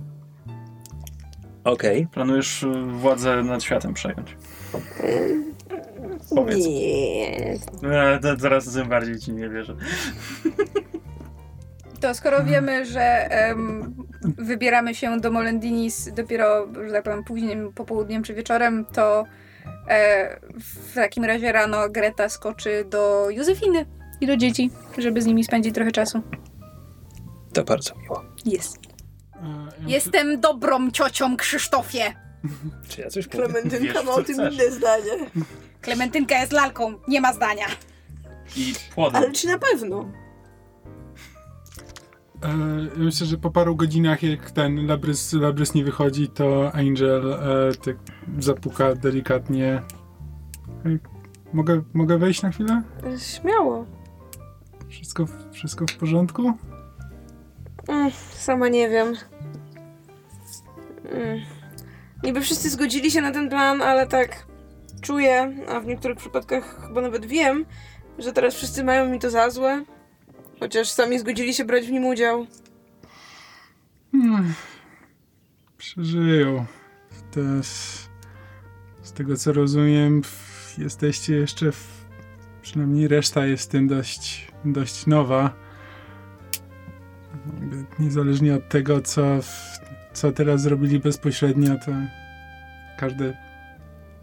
Okej. Planujesz y, władzę nad światem przejąć. Powiedz. Nie. E, to teraz tym bardziej ci nie wierzę. To skoro wiemy, że em, wybieramy się do Molendinis dopiero, że tak powiem, późnym popołudniem czy wieczorem, to e, w takim razie rano Greta skoczy do Józefiny i do dzieci, żeby z nimi spędzić trochę czasu. To bardzo miło. Jest. ja Jestem dobrą ciocią, Krzysztofie. Czy ja coś powiem? Klementynka ma o tym chcesz. inne zdanie. Klementynka jest lalką, nie ma zdania. I płodem. Ale czy na pewno? E, ja myślę, że po paru godzinach, jak ten Labrys, Labrys nie wychodzi, to Angel e, tak zapuka delikatnie. Ej, Mogę, mogę wejść na chwilę? Śmiało. Wszystko, w- wszystko w porządku? Mm, sama nie wiem. Mm. Niby wszyscy zgodzili się na ten plan, ale tak czuję, a w niektórych przypadkach chyba nawet wiem, że teraz wszyscy mają mi to za złe. Chociaż sami zgodzili się brać w nim udział. Hmm. Przeżyją. Też z tego co rozumiem, jesteście jeszcze w, przynajmniej reszta jest w tym dość, dość nowa. Niezależnie od tego, co, co teraz zrobili bezpośrednio, to każde,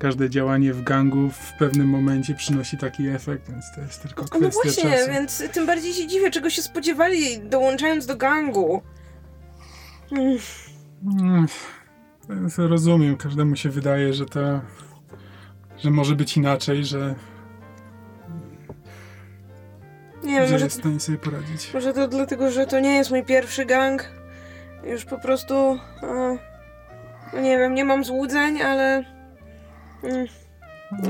każde działanie w gangu w pewnym momencie przynosi taki efekt, więc to jest tylko No kwestia właśnie, czasu. więc tym bardziej się dziwię, czego się spodziewali, dołączając do gangu. Mm. Mm, Rozumiem, każdemu się wydaje, że to. że może być inaczej, że, Nie wiem, że może jest w stanie sobie poradzić. Może to dlatego, że to nie jest mój pierwszy gang. Już po prostu. E, no nie wiem, nie mam złudzeń, ale. Mm,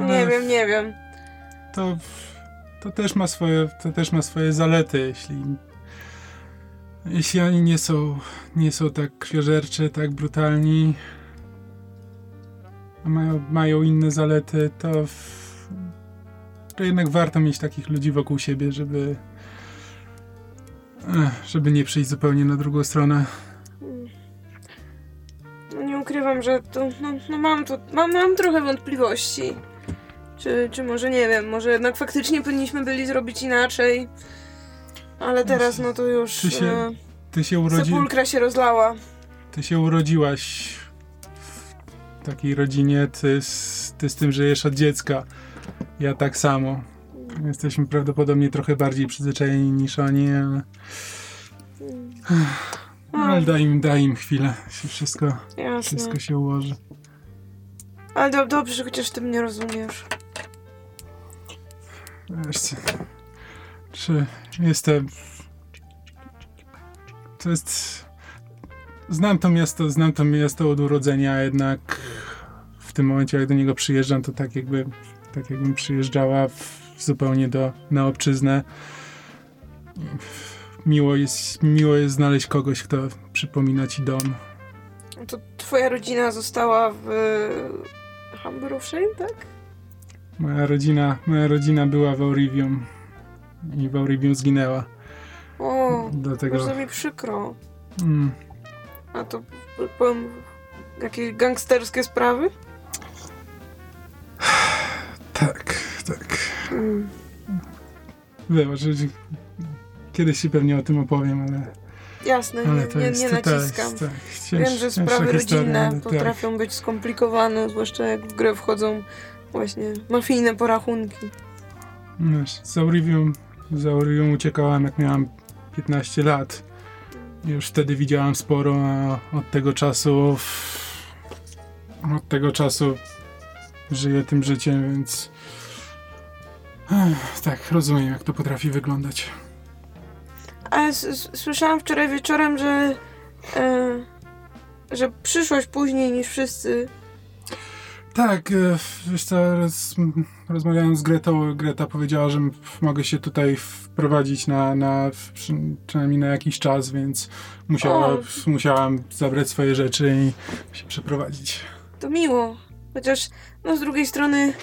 nie wiem, nie wiem. To, to, też ma swoje, to też ma swoje zalety, jeśli. Jeśli oni nie są, nie są tak krwiożerczy, tak brutalni, a mają, mają inne zalety, to, w, to jednak warto mieć takich ludzi wokół siebie, żeby, eh, żeby nie przyjść zupełnie na drugą stronę. Mm. No ukrywam, że to. No, no mam to. Mam, mam trochę wątpliwości. Czy, czy może nie wiem, może jednak faktycznie powinniśmy byli zrobić inaczej. Ale teraz no to już. Ty się e, Ty się, urodzi, sepulkra się rozlała. ty się urodziłaś w takiej rodzinie, ty z, ty z tym żyjesz od dziecka. Ja tak samo. Jesteśmy prawdopodobnie trochę bardziej przyzwyczajeni niż oni, ale, ale daj, im, daj im chwilę. Się wszystko, Jasne. wszystko się ułoży. Ale do, dobrze, że chociaż ty mnie rozumiesz. Wiesz co, czy jestem... To jest... Znam to miasto, znam to miasto od urodzenia, jednak w tym momencie, jak do niego przyjeżdżam, to tak jakby, tak jakbym przyjeżdżała w, zupełnie do, na obczyznę. Miło jest, miło jest znaleźć kogoś, kto przypomina ci dom. To twoja rodzina została w Shame, tak? Moja rodzina, moja rodzina była w Aurivium i w Aurivium zginęła. O, Dlatego... bardzo mi przykro. Mm. A to powiem, jakieś gangsterskie sprawy? Tak, tak. Mm. Ci- kiedyś ci pewnie o tym opowiem, ale, Jasne, ale nie, nie, jest nie tak, naciskam. tak, cięż, Wiem, że sprawy historia, rodzinne tak. potrafią być skomplikowane, zwłaszcza jak w grę wchodzą właśnie mafijne porachunki. Wiesz, z Aurivium, z Aurivium uciekałam jak miałam 15 lat. Już wtedy widziałam sporo, a od tego czasu od tego czasu żyję tym życiem, więc tak, rozumiem jak to potrafi wyglądać. Ale słyszałam wczoraj wieczorem, że e, że przyszłaś później niż wszyscy. Tak, e, wiesz co, roz, rozmawiałem z Gretą, Greta powiedziała, że mogę się tutaj wprowadzić na, na przy, przynajmniej na jakiś czas, więc musiała, O. musiałam zabrać swoje rzeczy i się przeprowadzić. To miło. Chociaż, no z drugiej strony,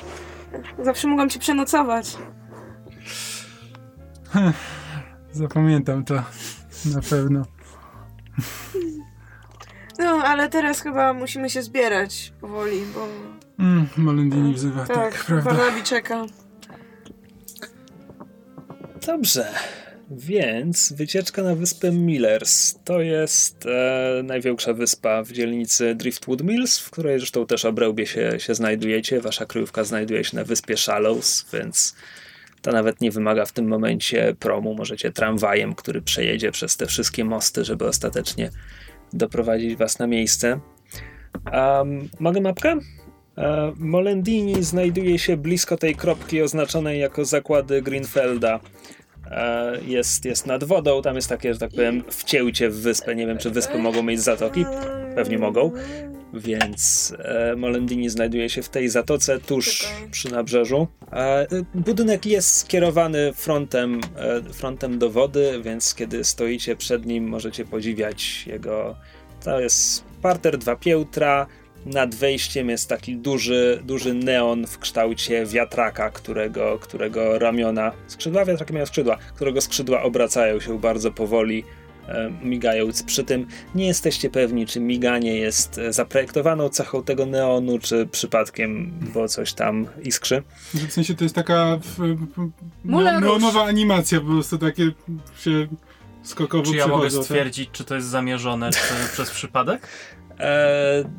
zawsze mogłam cię przenocować. Zapamiętam to na pewno. No, ale teraz chyba musimy się zbierać powoli, bo Mm, Molendini wzywa, tak, tak, prawda. Barnaby czeka. Dobrze. Więc wycieczka na wyspę Millers to jest e, największa wyspa w dzielnicy Driftwood Mills, w której zresztą też obrębie się, się znajdujecie. Wasza kryjówka znajduje się na wyspie Shallows, więc to nawet nie wymaga w tym momencie promu. Możecie tramwajem, który przejedzie przez te wszystkie mosty, żeby ostatecznie doprowadzić was na miejsce. Um, mogę mapkę? E, Molendini znajduje się blisko tej kropki oznaczonej jako zakłady Greenfelda. E, jest, jest nad wodą, tam jest takie, że tak powiem, wcięcie w wyspę. Nie wiem, czy wyspy mogą mieć zatoki. Pewnie mogą. Więc e, Molendini znajduje się w tej zatoce tuż przy nabrzeżu. E, budynek jest skierowany frontem, e, frontem do wody, więc kiedy stoicie przed nim, możecie podziwiać jego. To jest parter, dwa piętra. Nad wejściem jest taki duży, duży neon w kształcie wiatraka, którego, którego ramiona, skrzydła, wiatraki mają skrzydła, którego skrzydła obracają się bardzo powoli, migając. Przy tym nie jesteście pewni, czy miganie jest e, zaprojektowaną cechą tego neonu, czy przypadkiem, bo coś tam iskrzy. W sensie to jest taka w, w, Moulin no, neonowa animacja, po prostu takie się skokowo Czy ja mogę tak? stwierdzić, czy to jest zamierzone czy przez przypadek? E, d-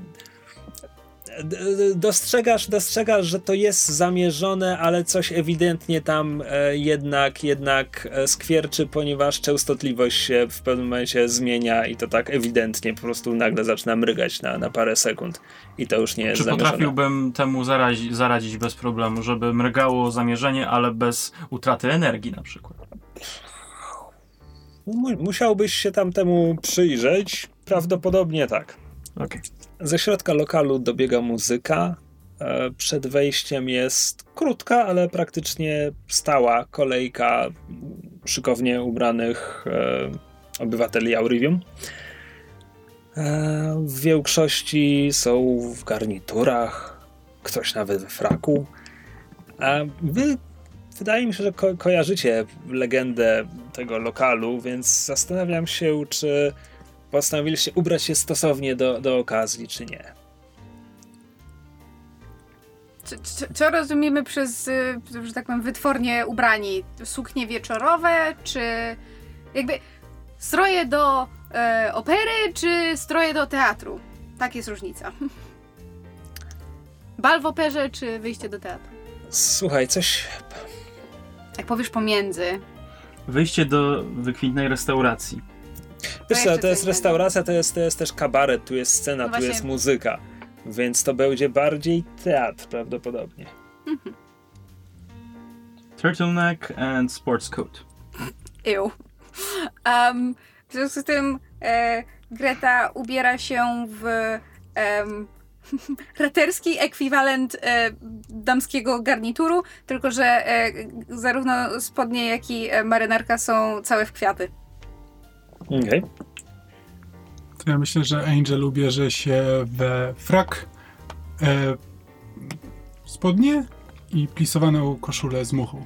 dostrzegasz, dostrzegasz, że to jest zamierzone, ale coś ewidentnie tam e, jednak, jednak e, skwierczy, ponieważ częstotliwość się w pewnym momencie zmienia i to tak ewidentnie po prostu nagle zaczyna mrygać na, na parę sekund i to już nie jest Czy zamierzone. potrafiłbym temu zarazi, zaradzić bez problemu, żeby mrygało zamierzenie, ale bez utraty energii na przykład? Mu- Musiałbyś się tam temu przyjrzeć. Prawdopodobnie tak. Okej. Ze środka lokalu dobiega muzyka. E, Przed wejściem jest krótka, ale praktycznie stała kolejka szykownie ubranych e, obywateli Aurivium. E, W większości są w garniturach, ktoś nawet we fraku. A wy, wydaje mi się, że ko- kojarzycie legendę tego lokalu, więc zastanawiam się, czy postanowiliście ubrać się stosownie do, do okazji, czy nie. Co, co, co rozumiemy przez, y, że tak powiem, wytwornie ubrani? Suknie wieczorowe, czy jakby stroje do e, opery, czy stroje do teatru? Tak jest różnica. Bal w operze, czy wyjście do teatru? Słuchaj, coś. Jak powiesz pomiędzy. Wyjście do wykwintnej restauracji. Wiesz co, jeszcze to jest restauracja, to jest, to jest też kabaret, tu jest scena, No tu właśnie. jest muzyka. Więc to będzie bardziej teatr prawdopodobnie. Turtleneck and sports coat. Ew. Um, w związku z tym e, Greta ubiera się w em, raterski ekwiwalent e, damskiego garnituru, tylko że e, zarówno spodnie, jak i e, marynarka są całe w kwiaty. Okej. To ja myślę, że Angel ubierze się we frak, e, spodnie i plisowaną koszulę z muchą.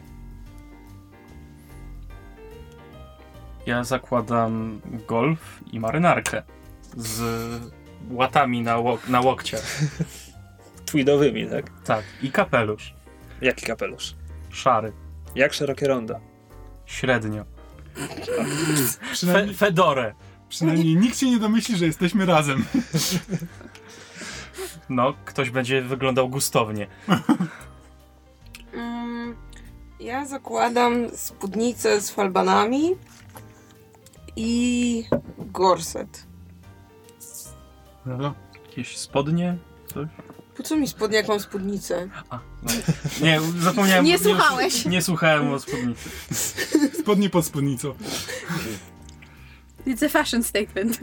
Ja zakładam golf i marynarkę z łatami na, łok- na łokciach. Tweedowymi, tak? Tak, i kapelusz. Jaki kapelusz? Szary. Jak szerokie rondo? Średnio. Fe- Przynajmniej, fedorę. przynajmniej nikt się nie domyśli, że jesteśmy razem. No, ktoś będzie wyglądał gustownie. Mm, ja zakładam spódnicę z falbanami i gorset. Jakieś spodnie? Coś? Po co mi spodnie, jak mam spódnicę? A, no. Nie, zapomniałem. Nie słuchałeś. Nie, słuchałem o spódnicy. Spodnie pod spódnicą. It's a fashion statement.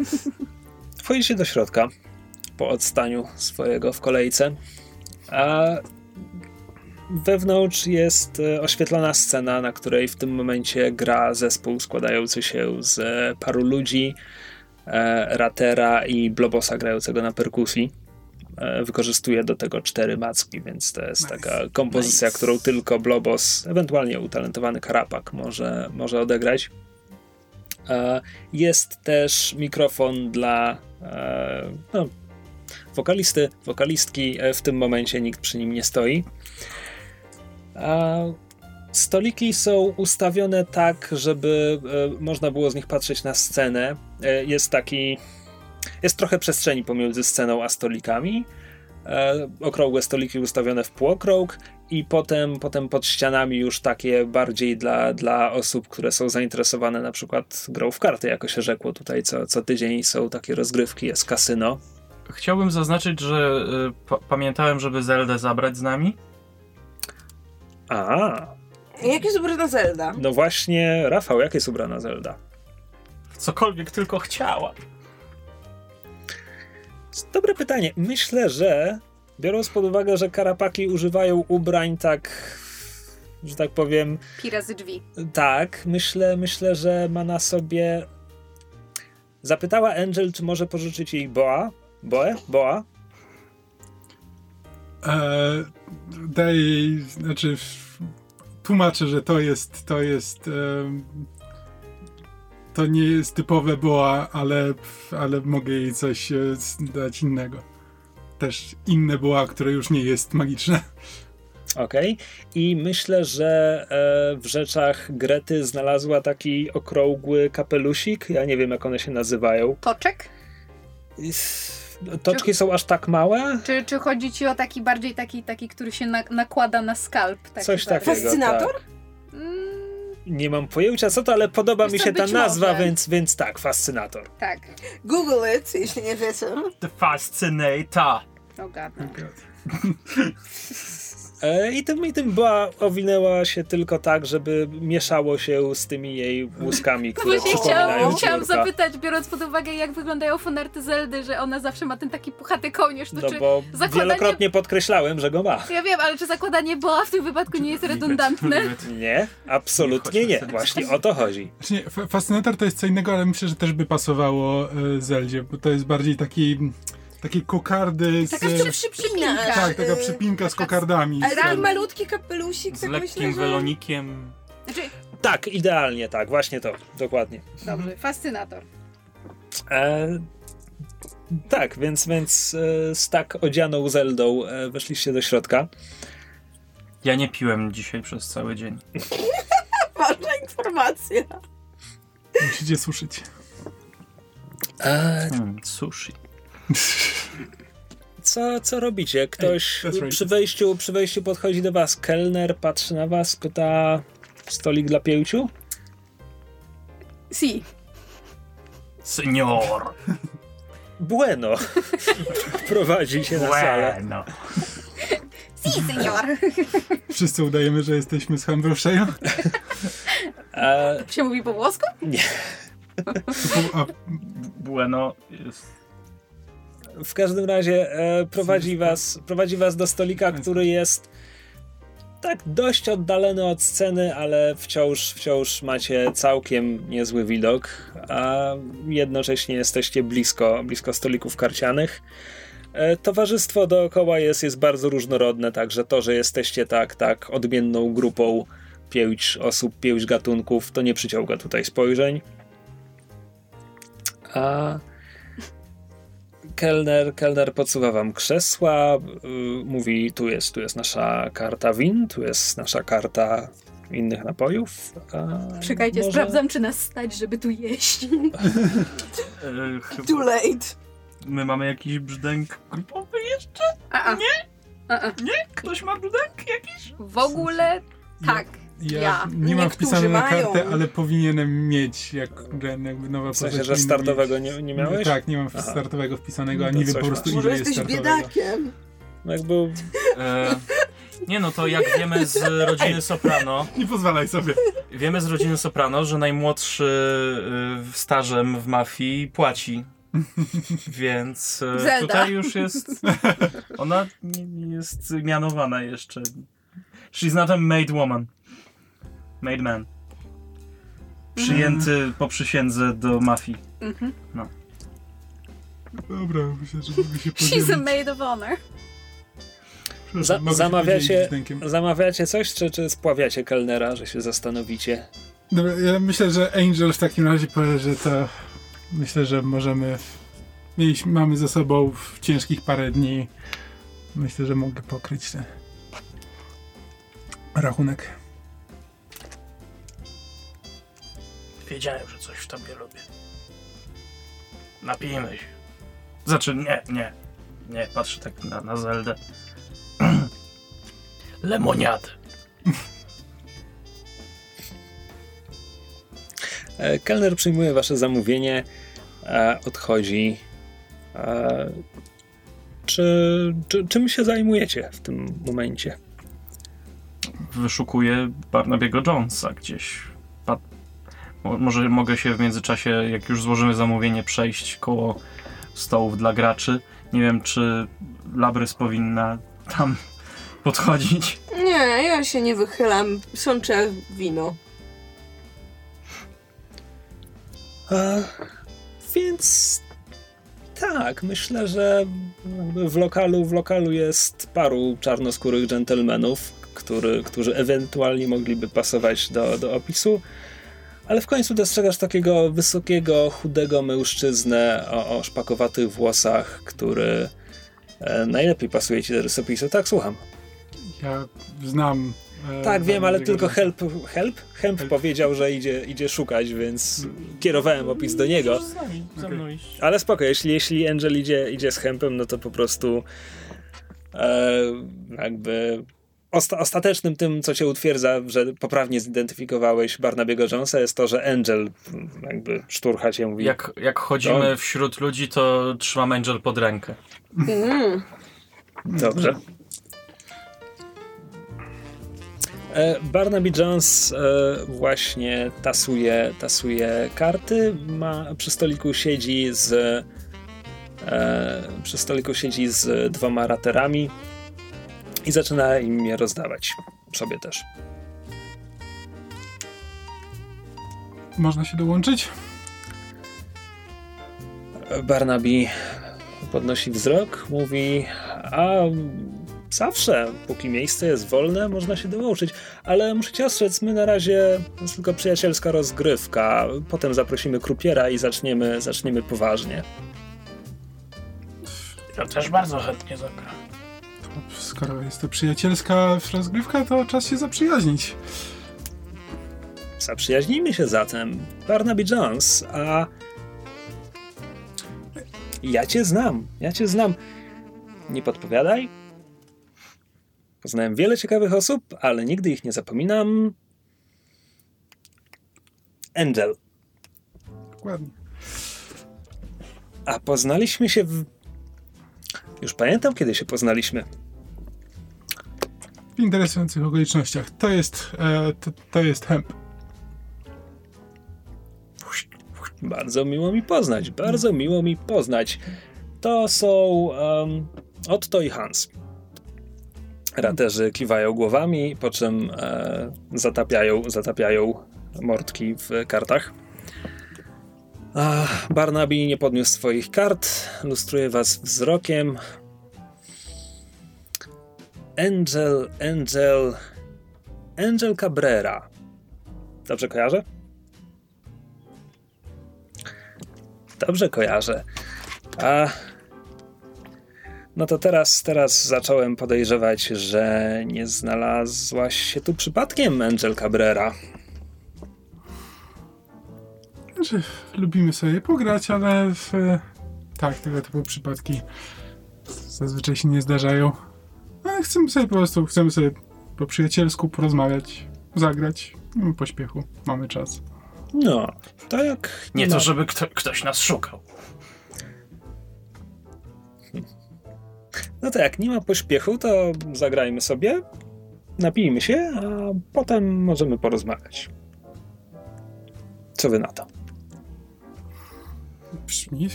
Wchodzicie do środka po odstaniu swojego w kolejce, a wewnątrz jest e, oświetlona scena, na której w tym momencie gra zespół składający się z paru ludzi, e, Ratera i Blobosa grającego na perkusji. E, Wykorzystuje do tego cztery macki, więc to jest taka kompozycja, Nice. którą tylko Blobos, ewentualnie utalentowany Karapak może, może odegrać. E, Jest też mikrofon dla e, no, wokalisty, wokalistki. W tym momencie nikt przy nim nie stoi. Stoliki są ustawione tak, żeby można było z nich patrzeć na scenę. Jest taki. Jest trochę przestrzeni pomiędzy sceną a stolikami. e, okrągłe stoliki ustawione w półokrąg i potem, potem pod ścianami już takie bardziej dla, dla osób, które są zainteresowane na przykład grą w karty, jako się rzekło tutaj co, co tydzień są takie rozgrywki, jest kasyno. Chciałbym zaznaczyć, że y, pa- pamiętałem, żeby Zeldę zabrać z nami. A, Jak jest ubrana Zelda? no właśnie, Rafał, jak jest ubrana Zelda? Cokolwiek tylko chciała. Dobre pytanie. Myślę, że biorąc pod uwagę, że karapaki używają ubrań tak, że tak powiem, Pi razy drzwi. tak, myślę, myślę, że ma na sobie. Zapytała Angel, czy może pożyczyć jej boa? Boę? Boa? E, daję jej, znaczy tłumaczę, że to jest, to jest to nie jest typowe boa, ale, ale mogę jej coś e, dać innego. Też inne boa, które już nie jest magiczne. Okej. I myślę, że e, w rzeczach Grety znalazła taki okrągły kapelusik. Ja nie wiem, jak one się nazywają. Toczek? Toczki są aż tak małe? Czy, czy chodzi ci o taki bardziej taki, taki który się na, nakłada na skalp? Coś takiego. Fascynator? Tak. Nie mam pojęcia co to, ale podoba Wiesz mi się ta nazwa, może. więc, więc tak, fascynator. tak. Google it, jeśli nie wiecie. The Fascinator. O gada. E, I tym, I tym była, owinęła się tylko tak, żeby mieszało się z tymi jej łuskami, które Właśnie przypominają chciałam, chciałam zapytać, biorąc pod uwagę, jak wyglądają fanarty Zeldy, że ona zawsze ma ten taki puchaty kołnierz, to No czy... bo zakładanie- wielokrotnie podkreślałem, że go ma. Ja wiem, ale czy zakładanie boa w tym wypadku nie jest redundantne? Nie, absolutnie Nie Właśnie o to chodzi. Znaczy fascynator to jest co innego, ale myślę, że też by pasowało e, Zeldzie, bo to jest bardziej taki, takie kokardy z... Taka przy, przy, przypinka. tak, taka przypinka z kokardami. Taki malutki kapelusik, Z tak lekkim myślę, że... welonikiem. Znaczy, Tak, idealnie tak, właśnie to, dokładnie. dobrze, fascynator. E, tak, więc, więc e, z tak odzianą Zeldą e, weszliście do środka. Ja nie piłem dzisiaj przez cały dzień. Ważna informacja. Musicie suszyć. E, Hmm, sushi. co, co robicie? Ktoś Ej, przy, wejściu, przy wejściu podchodzi do was, kelner patrzy na was, pyta stolik dla pięciu? Si. Senior. Bueno. Prowadzi się na salę. Bueno. Si, senior. Wszyscy udajemy, że jesteśmy z Hamburgshare'u. E, się mówi po włosku? A Bueno jest... w każdym razie e, prowadzi, was, prowadzi was do stolika, który jest tak dość oddalony od sceny, ale wciąż, wciąż macie całkiem niezły widok, a jednocześnie jesteście blisko, blisko stolików karcianych. E, Towarzystwo dookoła jest, jest bardzo różnorodne, także to, że jesteście tak, tak odmienną grupą pięć osób, pięć gatunków, to nie przyciąga tutaj spojrzeń. A kelner, kelner podsuwa wam krzesła, y, mówi tu jest, tu jest nasza karta win, tu jest nasza karta innych napojów. Czekajcie, może- sprawdzam, czy nas stać, żeby tu jeść. E, chyba Too late. my mamy jakiś brzdęk grupowy jeszcze? A, a. Nie? A, a. Nie? Ktoś ma brzdęk jakiś? W ogóle tak. Ja, Ja. nie mam wpisane na mają. kartę, ale powinienem mieć, jak jakby nowa W sensie, że startowego nie, nie miałeś? Tak, nie mam Aha. startowego wpisanego, No a nie wiem po prostu masz. Może ile jest jesteś startowego. biedakiem. No jakby E, nie no, to jak wiemy z rodziny Soprano, Nie pozwalaj sobie. wiemy z rodziny Soprano, że najmłodszy y, stażem w mafii płaci. Więc e, Zelda. tutaj już jest. Ona jest mianowana jeszcze. She's not a made woman. Made man. Przyjęty po przysiędze do mafii. Mhm. Dobra, myślę, że mogę się She's a podzielić. maid of honor. Za, mogę się zamawiacie, podzielić zamawiacie coś, czy, czy spławiacie kelnera, że się zastanowicie? Dobra, ja myślę, że Angel w takim razie powie, że to myślę, że możemy mieliśmy, mamy za sobą w ciężkich parę dni. Myślę, że mogę pokryć ten rachunek. Wiedziałem, że coś w tobie lubię. Napijmy się. Znaczy, nie, nie. Nie, patrzę tak na, na Zeldę. Lemoniadę. E, Kelner przyjmuje wasze zamówienie, e, odchodzi. E, Czy, czy, czym się zajmujecie w tym momencie? Wyszukuję Barnabiego Jonesa gdzieś. Może mogę się w międzyczasie, jak już złożymy zamówienie, przejść koło stołów dla graczy. Nie wiem, czy Labrys powinna tam podchodzić. Nie, ja się nie wychylam. Sączę wino. E, Więc tak, myślę, że jakby w lokalu, w lokalu jest paru czarnoskórych dżentelmenów, który, którzy ewentualnie mogliby pasować do, do opisu. Ale w końcu dostrzegasz takiego wysokiego, chudego mężczyznę o, o szpakowatych włosach, który e, najlepiej pasuje ci do rysopisu. Tak, słucham. Ja znam. e, Tak, wiem, ale tylko help, help? Hemp Help. powiedział, że idzie, idzie szukać, więc kierowałem opis do niego. Możesz z nami, ze mną iść. Ale spoko, jeśli, jeśli Angel idzie, idzie z Hempem, no to po prostu e, jakby osta ostatecznym tym, co cię utwierdza, że poprawnie zidentyfikowałeś Barnabiego Jonesa jest to, że Angel jakby szturcha cię mówi Jak, jak chodzimy No. wśród ludzi, to trzymam Angel pod rękę. Mm. Dobrze. E, Barnaby Jones e, właśnie tasuje, tasuje karty. Ma, przy stoliku siedzi z e, przy stoliku siedzi z dwoma raterami i zaczyna im je rozdawać. Sobie też. Można się dołączyć? Barnaby podnosi wzrok, mówi: A zawsze, póki miejsce jest wolne, można się dołączyć, ale muszę cię ostrzec, my na razie to jest tylko przyjacielska rozgrywka. Potem zaprosimy krupiera i zaczniemy, zaczniemy poważnie. Ja też bardzo chętnie zagram. Skoro jest to przyjacielska rozgrywka, to czas się zaprzyjaźnić. Zaprzyjaźnijmy się zatem. Barnaby Jones, a. Ja cię znam, ja cię znam. Nie podpowiadaj. Poznałem wiele ciekawych osób, ale nigdy ich nie zapominam. Angel. Dokładnie. A poznaliśmy się w. Już pamiętam, kiedy się poznaliśmy. W interesujących okolicznościach. To jest, e, to, to jest hemp. Bardzo miło mi poznać, bardzo miło mi poznać. To są um, Otto i Hans. Raterzy kiwają głowami, po czym e, zatapiają, zatapiają mordki w kartach. A Barnaby nie podniósł swoich kart, lustruje was wzrokiem. Angel, Angel, Angel Cabrera. Dobrze kojarzę? Dobrze kojarzę. A. No to teraz, teraz zacząłem podejrzewać, że nie znalazłaś się tu przypadkiem, Angel Cabrera. Znaczy, lubimy sobie pograć, ale w, tak, tego typu przypadki zazwyczaj się nie zdarzają. Chcemy sobie po prostu, chcemy sobie po przyjacielsku porozmawiać, zagrać. Nie ma pośpiechu, mamy czas. No, to jak. Nie ma- to, żeby kto, ktoś nas szukał. No to jak nie ma pośpiechu, to zagrajmy sobie, napijmy się, a potem możemy porozmawiać. Co wy na to?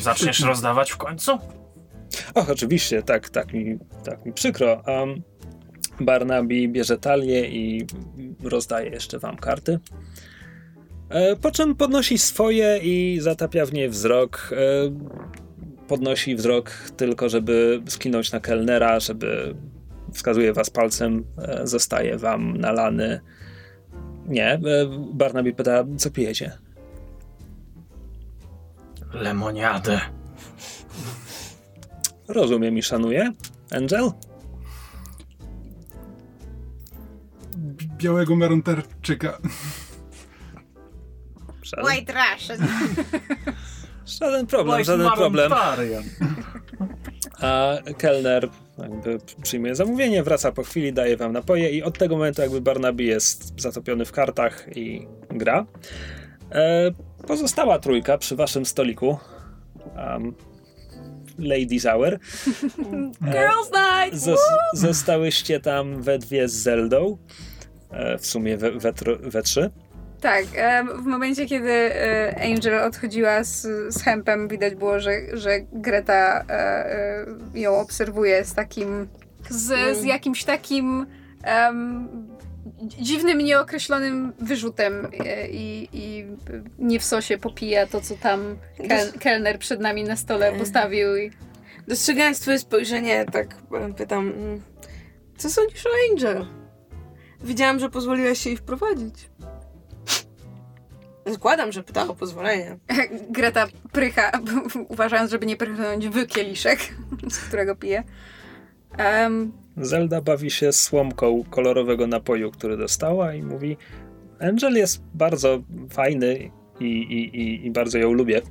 Zaczniesz rozdawać w końcu? Och, oczywiście, tak, tak mi, tak mi przykro. Um, Barnaby bierze talię i rozdaje jeszcze wam karty. E, po czym podnosi swoje i zatapia w nie wzrok. E, podnosi wzrok tylko, żeby skinąć na kelnera, żeby wskazuje was palcem, e, zostaje wam nalany. Nie, e, Barnaby pyta, co pijecie? Lemoniadę. Rozumiem i szanuję. Angel? Białego maronterczyka. Żaden, White Russian. żaden problem, żaden problem. A kelner jakby przyjmuje zamówienie, wraca po chwili, daje wam napoje i od tego momentu jakby Barnaby jest zatopiony w kartach i gra. E, pozostała trójka przy waszym stoliku. Um, Ladies Hour. E, Girls Night! Zos zostałyście tam we dwie z Zeldą. E, w sumie we, we, we trzy. Tak, em, w momencie, kiedy e, Angel odchodziła z, z Hempem, widać było, że, że Greta e, e, ją obserwuje z takim, z, z jakimś takim em, dziwnym, nieokreślonym wyrzutem e, i, i nie w sosie popija to, co tam kel, kelner przed nami na stole postawił. I, Dostrzegając twoje spojrzenie, tak e, pytam, mm, co sądzisz o Angel? Widziałam, że pozwoliłaś się jej wprowadzić. Zakładam, że pytała o pozwolenie. Greta prycha, uważając, żeby nie prychnąć w kieliszek, z którego pije. Em, Zelda bawi się słomką kolorowego napoju, który dostała i mówi Angel jest bardzo fajny i, i, i, i bardzo ją lubię.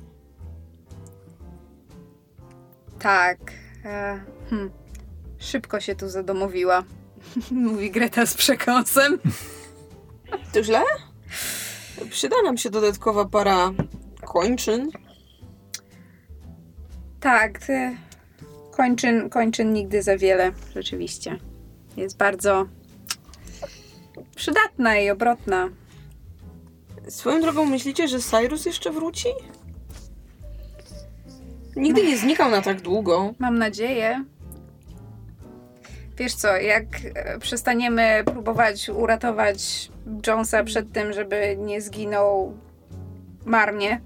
Tak. E, hm. Szybko się tu zadomowiła. Mówi Greta z przekąsem. To źle? Przyda nam się dodatkowa para kończyn. Tak. Kończyn, kończyn nigdy za wiele, rzeczywiście. Jest bardzo przydatna i obrotna. Swoją drogą myślicie, że Cyrus jeszcze wróci? Nigdy nie znikał na tak długo. Mam nadzieję. Wiesz co, jak e, przestaniemy próbować uratować Jonesa przed tym, żeby nie zginął marnie,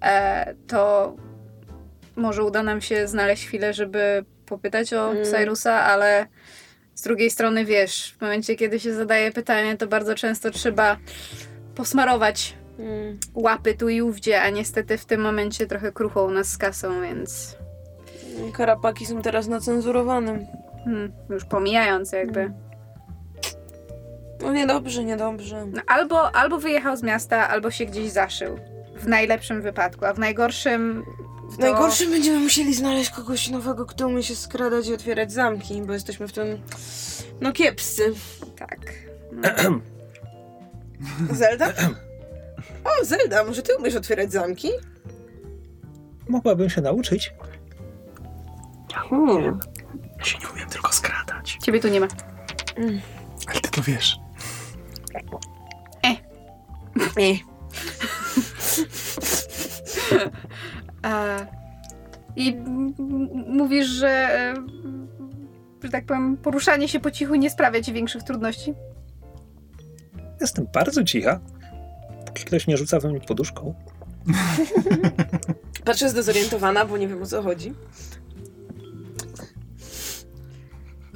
e, to może uda nam się znaleźć chwilę, żeby popytać o Mm. Cyrusa, ale z drugiej strony wiesz, w momencie, kiedy się zadaje pytanie, to bardzo często trzeba posmarować Mm. łapy tu i ówdzie, a niestety w tym momencie trochę kruchą nas z kasą, więc Karapaki są teraz na cenzurowanym. Hmm, już pomijając jakby. No niedobrze, niedobrze. No, albo, albo wyjechał z miasta, albo się gdzieś zaszył. W najlepszym wypadku, a w najgorszym. W najgorszym będziemy musieli znaleźć kogoś nowego, kto umie się skradać i otwierać zamki, bo jesteśmy w tym, no kiepscy. Tak. Zelda? O, Zelda, może ty umiesz otwierać zamki? Mogłabym się nauczyć. Hmm. Ja się nie umiem tylko skradać. Ciebie tu nie ma. Ale ty to wiesz. Nie. A, I m- m- mówisz, że. e, że tak powiem, poruszanie się po cichu nie sprawia ci większych trudności? Jestem bardzo cicha. Póki ktoś nie rzuca we mnie poduszką. Patrzę zdezorientowana, bo nie wiem o co chodzi.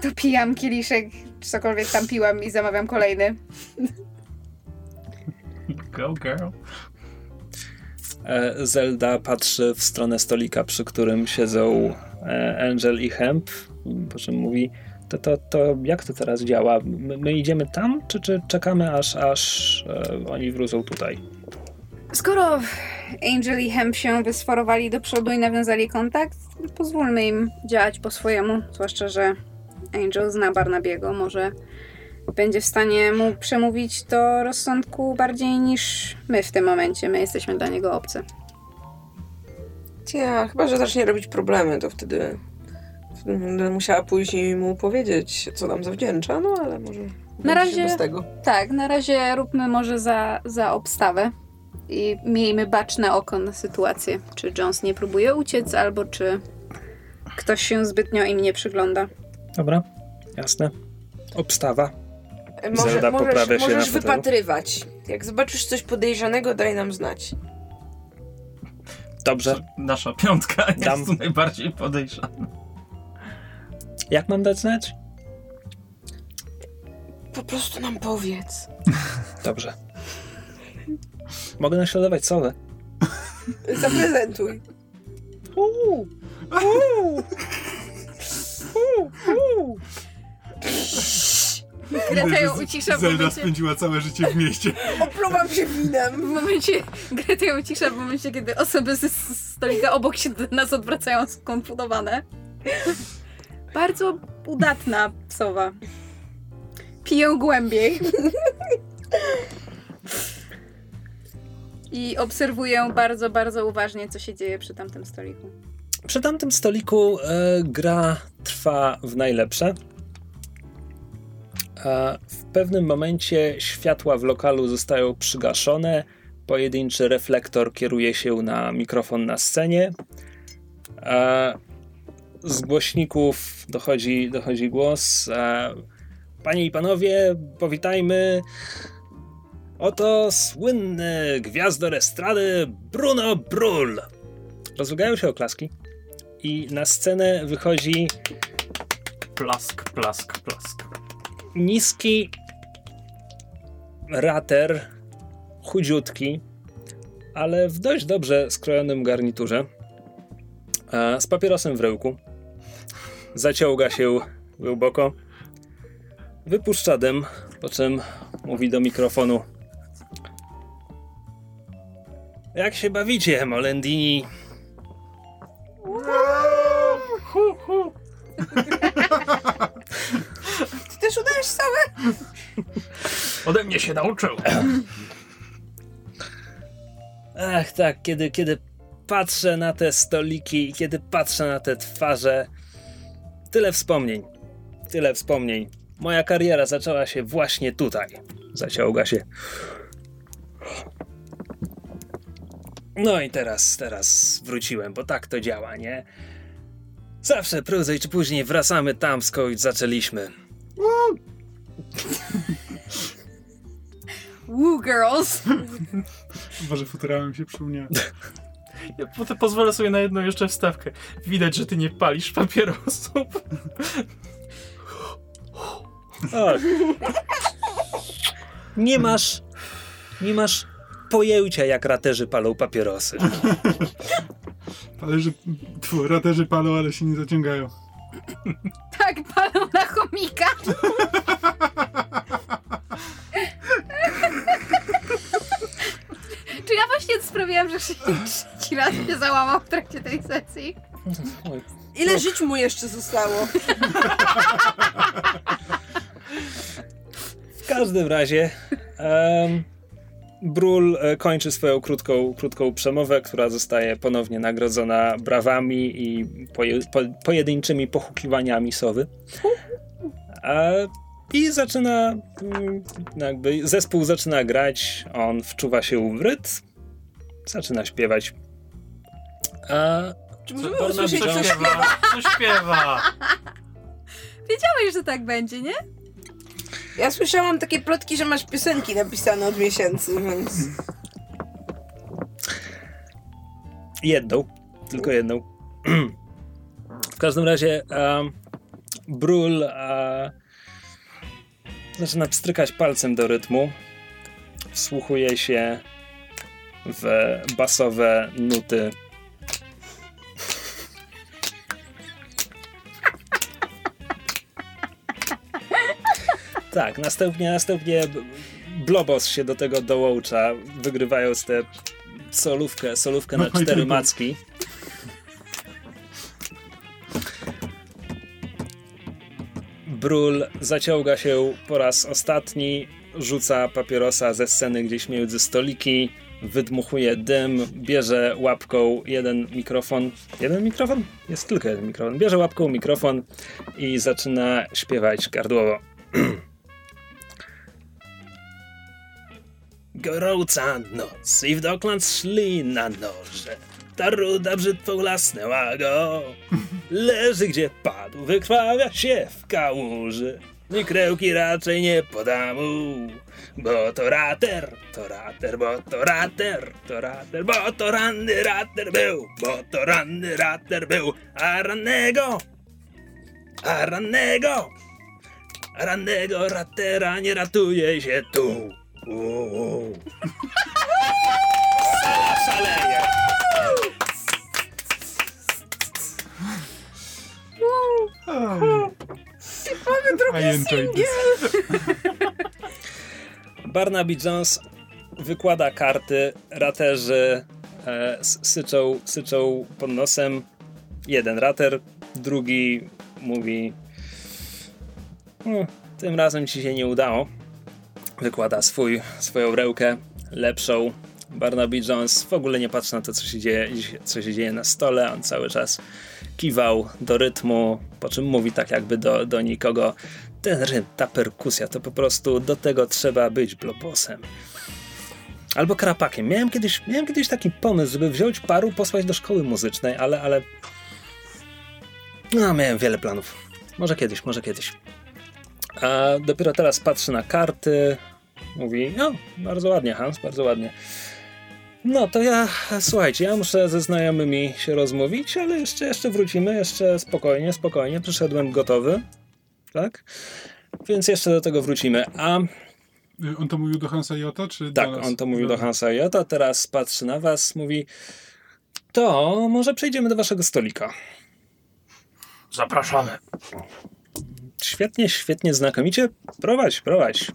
Dopijam kieliszek, czy cokolwiek tam piłam i zamawiam kolejny. Go girl. E, Zelda patrzy w stronę stolika, przy którym siedzą e, Angel i Hemp, po czym mówi to, to, to jak to teraz działa? My, my idziemy tam, czy, czy czekamy aż, aż e, oni wrócą tutaj? Skoro Angel i Hemp się wysforowali do przodu i nawiązali kontakt, pozwólmy im działać po swojemu. Zwłaszcza, że Angel zna Barnabiego. Może będzie w stanie mu przemówić do rozsądku bardziej niż my w tym momencie. My jesteśmy dla niego obcy. Ja, chyba, że zacznie robić problemy, to wtedy, będę musiała pójść i mu powiedzieć, co nam zawdzięcza, no ale może będzie razie- bez tego. Tak, na razie róbmy może za, za obstawę i miejmy baczne oko na sytuację. Czy Jones nie próbuje uciec, albo czy ktoś się zbytnio im nie przygląda. Dobra, jasne. Obstawa. Może, Zelda możesz poprawia się możesz na fotelu. wypatrywać. Jak zobaczysz coś podejrzanego, daj nam znać. Dobrze. Nasza piątka Dam. jest tu najbardziej podejrzana. Jak mam dać znać? Po prostu nam powiedz. Dobrze. Mogę naśladować sowę. Zaprezentuj. Uuu, uuu, uuu, uuu. Greta ją ucisza w Zelda momencie, spędziła całe życie w mieście. Opluwam się w winem. momencie Greta ją ucisza w momencie, kiedy osoby z stolika obok się do nas odwracają skonfudowane. Bardzo udatna sowa. Piję głębiej. I obserwuję bardzo, bardzo uważnie, co się dzieje przy tamtym stoliku. Przy tamtym stoliku e, gra trwa w najlepsze. W pewnym momencie światła w lokalu zostają przygaszone. Pojedynczy reflektor kieruje się na mikrofon na scenie. Z głośników dochodzi, dochodzi głos. Panie i panowie, powitajmy. Oto słynny gwiazdor estrady Bruno Brull. Rozlegają się oklaski i na scenę wychodzi Plask, plask, plask. Niski rater, chudziutki, ale w dość dobrze skrojonym garniturze, z papierosem w rełku. Zaciąga się głęboko, wypuszcza dym, po czym mówi do mikrofonu. Jak się bawicie, Molendini? Ty też udajesz same? Ode mnie się nauczył. Ach, tak, kiedy, kiedy patrzę na te stoliki i kiedy patrzę na te twarze, tyle wspomnień. Tyle wspomnień. Moja kariera zaczęła się właśnie tutaj. Zaciąga się. No i teraz, teraz wróciłem, bo tak to działa, nie? Zawsze prędzej czy później wracamy tam, skąd zaczęliśmy. Woo girls! Boże, futurałem się przypomniałem. Ja potem pozwolę sobie na jedną jeszcze wstawkę. Widać, że ty nie palisz papierosów. O. Nie masz. Nie masz pojęcia, jak raterzy palą papierosy. Tfu, raterzy palą, ale się nie zaciągają. Tak, palą na chomika. Czy ja właśnie sprawiłam, że trzeci raz się załamał w trakcie tej sesji? Ile żyć mu jeszcze zostało? W każdym razie. Um, Brul e, kończy swoją krótką, krótką przemowę, która zostaje ponownie nagrodzona brawami i poje, po, pojedynczymi pochukiwaniami sowy. A, I zaczyna, mm, jakby zespół zaczyna grać, on wczuwa się w rytm, zaczyna śpiewać. A Czy możemy usłyszeć Co śpiewa? Co śpiewa? Wiedziałeś, że tak będzie, nie? Ja słyszałam takie plotki, że masz piosenki napisane od miesięcy, więc... Jedną, tylko jedną. W każdym razie um, Brul e, zaczyna pstrykać palcem do rytmu. Wsłuchuje się w basowe nuty. Tak, następnie, następnie Blobos się do tego dołącza, wygrywając tę solówkę, solówkę na No i cztery tylko. macki. Brul zaciąga się po raz ostatni, rzuca papierosa ze sceny gdzieś między stoliki, wydmuchuje dym, bierze łapką jeden mikrofon. Jeden mikrofon? Jest tylko jeden mikrofon. Bierze łapką mikrofon i zaczyna śpiewać gardłowo. Gorąca noc i w dokąd szli na noże. Ta ruda brzydko lasnęła go. Leży gdzie padł, wykrwawia się w kałuży. I krełki raczej nie poda mu. Bo to rater, to rater, bo to rater, to rater, bo to ranny rater był, bo to ranny rater był, a rannego, a rannego, a rannego ratera nie ratuje się tu. Uuu. Sala szaleje. I enjoyed this. Barnaby Jones wykłada karty, raterzy e, syczą, syczą pod nosem. Jeden rater, Drugi mówi: no, Tym razem ci się nie udało. Wykłada swój, swoją rełkę, lepszą. Barnaby Jones w ogóle nie patrzy na to, co się, dzieje, co się dzieje na stole. On cały czas kiwał do rytmu, po czym mówi tak jakby do, do nikogo. Ten rytm, ta perkusja, to po prostu do tego trzeba być blobosem. Albo krapakiem. Miałem kiedyś, miałem kiedyś taki pomysł, żeby wziąć paru, posłać do szkoły muzycznej, ale, ale... No, miałem wiele planów. Może kiedyś, może kiedyś. A dopiero teraz patrzy na karty, mówi, no, bardzo ładnie, Hans, bardzo ładnie. No to ja, słuchajcie, ja muszę ze znajomymi się rozmówić, ale jeszcze, jeszcze wrócimy, jeszcze spokojnie, spokojnie. Przyszedłem gotowy, tak? Więc jeszcze do tego wrócimy. A Y, On to mówił do Hansa Jota, czy tak, do nas? on to mówił do. Hansa Jota, teraz patrzy na was, mówi, to może przejdziemy do waszego stolika. Zapraszamy. Świetnie, świetnie, znakomicie. Prowadź, prowadź.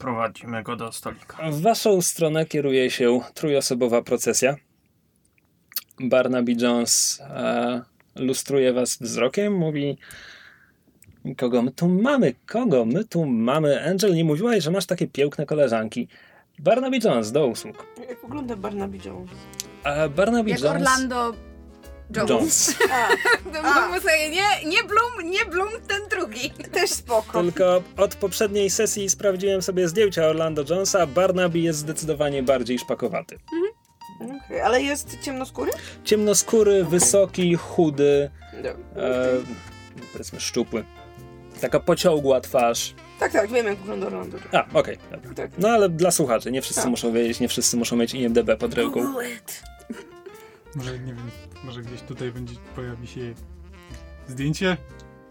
Prowadzimy go do stolika. W waszą stronę kieruje się trójosobowa procesja. Barnaby Jones e, lustruje was wzrokiem, mówi kogo my tu mamy, kogo my tu mamy. Angel, nie mówiłaś, że masz takie piękne koleżanki. Barnaby Jones, do usług. Jak wygląda Barnaby Jones? A Barnaby Jak Jones... Orlando Jones. Jones. A, To mówmy sobie, nie, nie Bloom, nie Bloom, ten drugi. też spoko. Tylko od poprzedniej sesji sprawdziłem sobie zdjęcia Orlando Jonesa. Barnaby jest zdecydowanie bardziej szpakowaty. Okej, ale jest ciemnoskóry? Ciemnoskóry, wysoki, chudy, No. e, powiedzmy szczupły. Taka pociągła twarz. Tak, tak, wiem jak wygląda Orlando. A, okej. dobra. Tak. No ale dla słuchaczy, nie wszyscy Tak. muszą wiedzieć, nie wszyscy muszą mieć IMDB pod ręką. Google it. Może, nie wiem, może gdzieś tutaj będzie, pojawi się zdjęcie?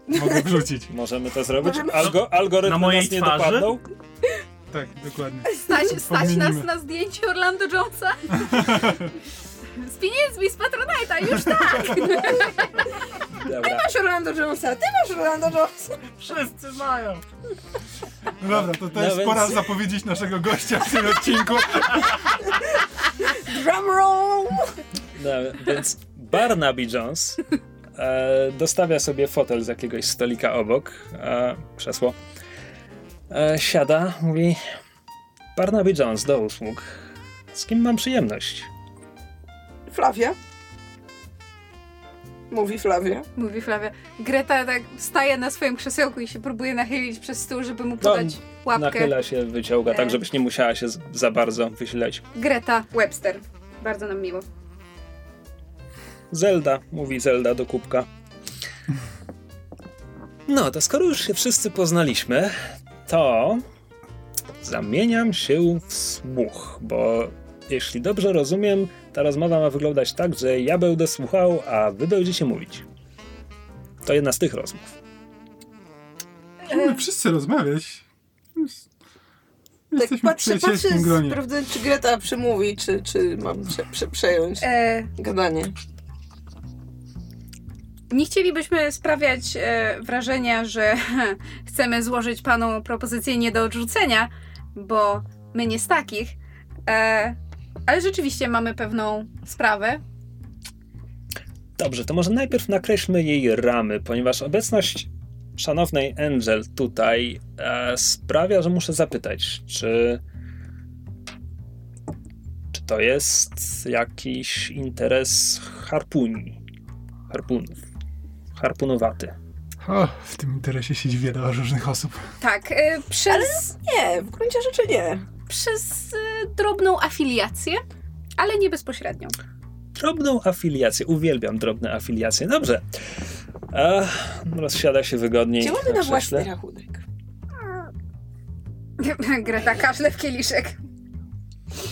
Mogę wrzucić. Możemy to zrobić? Możemy- Algo, algorytmy Na mojej nas nie twarzy? dopadną? Tak, dokładnie. Stać, stać nas na zdjęciu Orlando Jonesa? Z pieniędzmi, z Patronite'a, już tak! Dobra. Masz Orlando Jonesa, ty masz Orlando Jonesa. Wszyscy znają. No dobra, to, to No jest więc- pora zapowiedzieć naszego gościa w tym odcinku. Drum roll! No, więc Barnaby Jones e, dostawia sobie fotel z jakiegoś stolika obok, e, krzesło. E, siada, mówi Barnaby Jones, do usług. Z kim mam przyjemność? Flavia. Mówi Flavia. Mówi Flavia. Greta tak staje na swoim krzesełku i się próbuje nachylić przez stół, żeby mu podać łapkę. Nachyla się, wyciąga, tak E. żebyś nie musiała się za bardzo wysileć. Greta Webster. Bardzo nam miło. Zelda, mówi Zelda do kubka. No, to skoro już się wszyscy poznaliśmy, to zamieniam się w słuch, bo jeśli dobrze rozumiem, ta rozmowa ma wyglądać tak, że ja będę słuchał, a wy będziecie mówić. To jedna z tych rozmów. Możemy wszyscy rozmawiać. Tak Jesteśmy patrzę, patrzę, gronie. sprawdzę, czy Greta przemówi, czy, czy mam prze, prze, przejąć E, gadanie. Nie chcielibyśmy sprawiać e, wrażenia, że chcemy złożyć panu propozycję nie do odrzucenia, bo my nie z takich. E, ale rzeczywiście mamy pewną sprawę. Dobrze, to może najpierw nakreślmy jej ramy, ponieważ obecność szanownej Angel tutaj e, sprawia, że muszę zapytać, czy. To jest jakiś interes harpuni? Harpunów. Harpunowaty. O, w tym interesie siedzi wiele różnych osób. Tak, e, przez, Nie, w gruncie rzeczy nie. przez e, drobną afiliację, ale nie bezpośrednią. Drobną afiliację. Uwielbiam drobne afiliacje. Dobrze. E, rozsiada się wygodniej. Działamy na krześle. własny rachunek. Greta kaszle w kieliszek.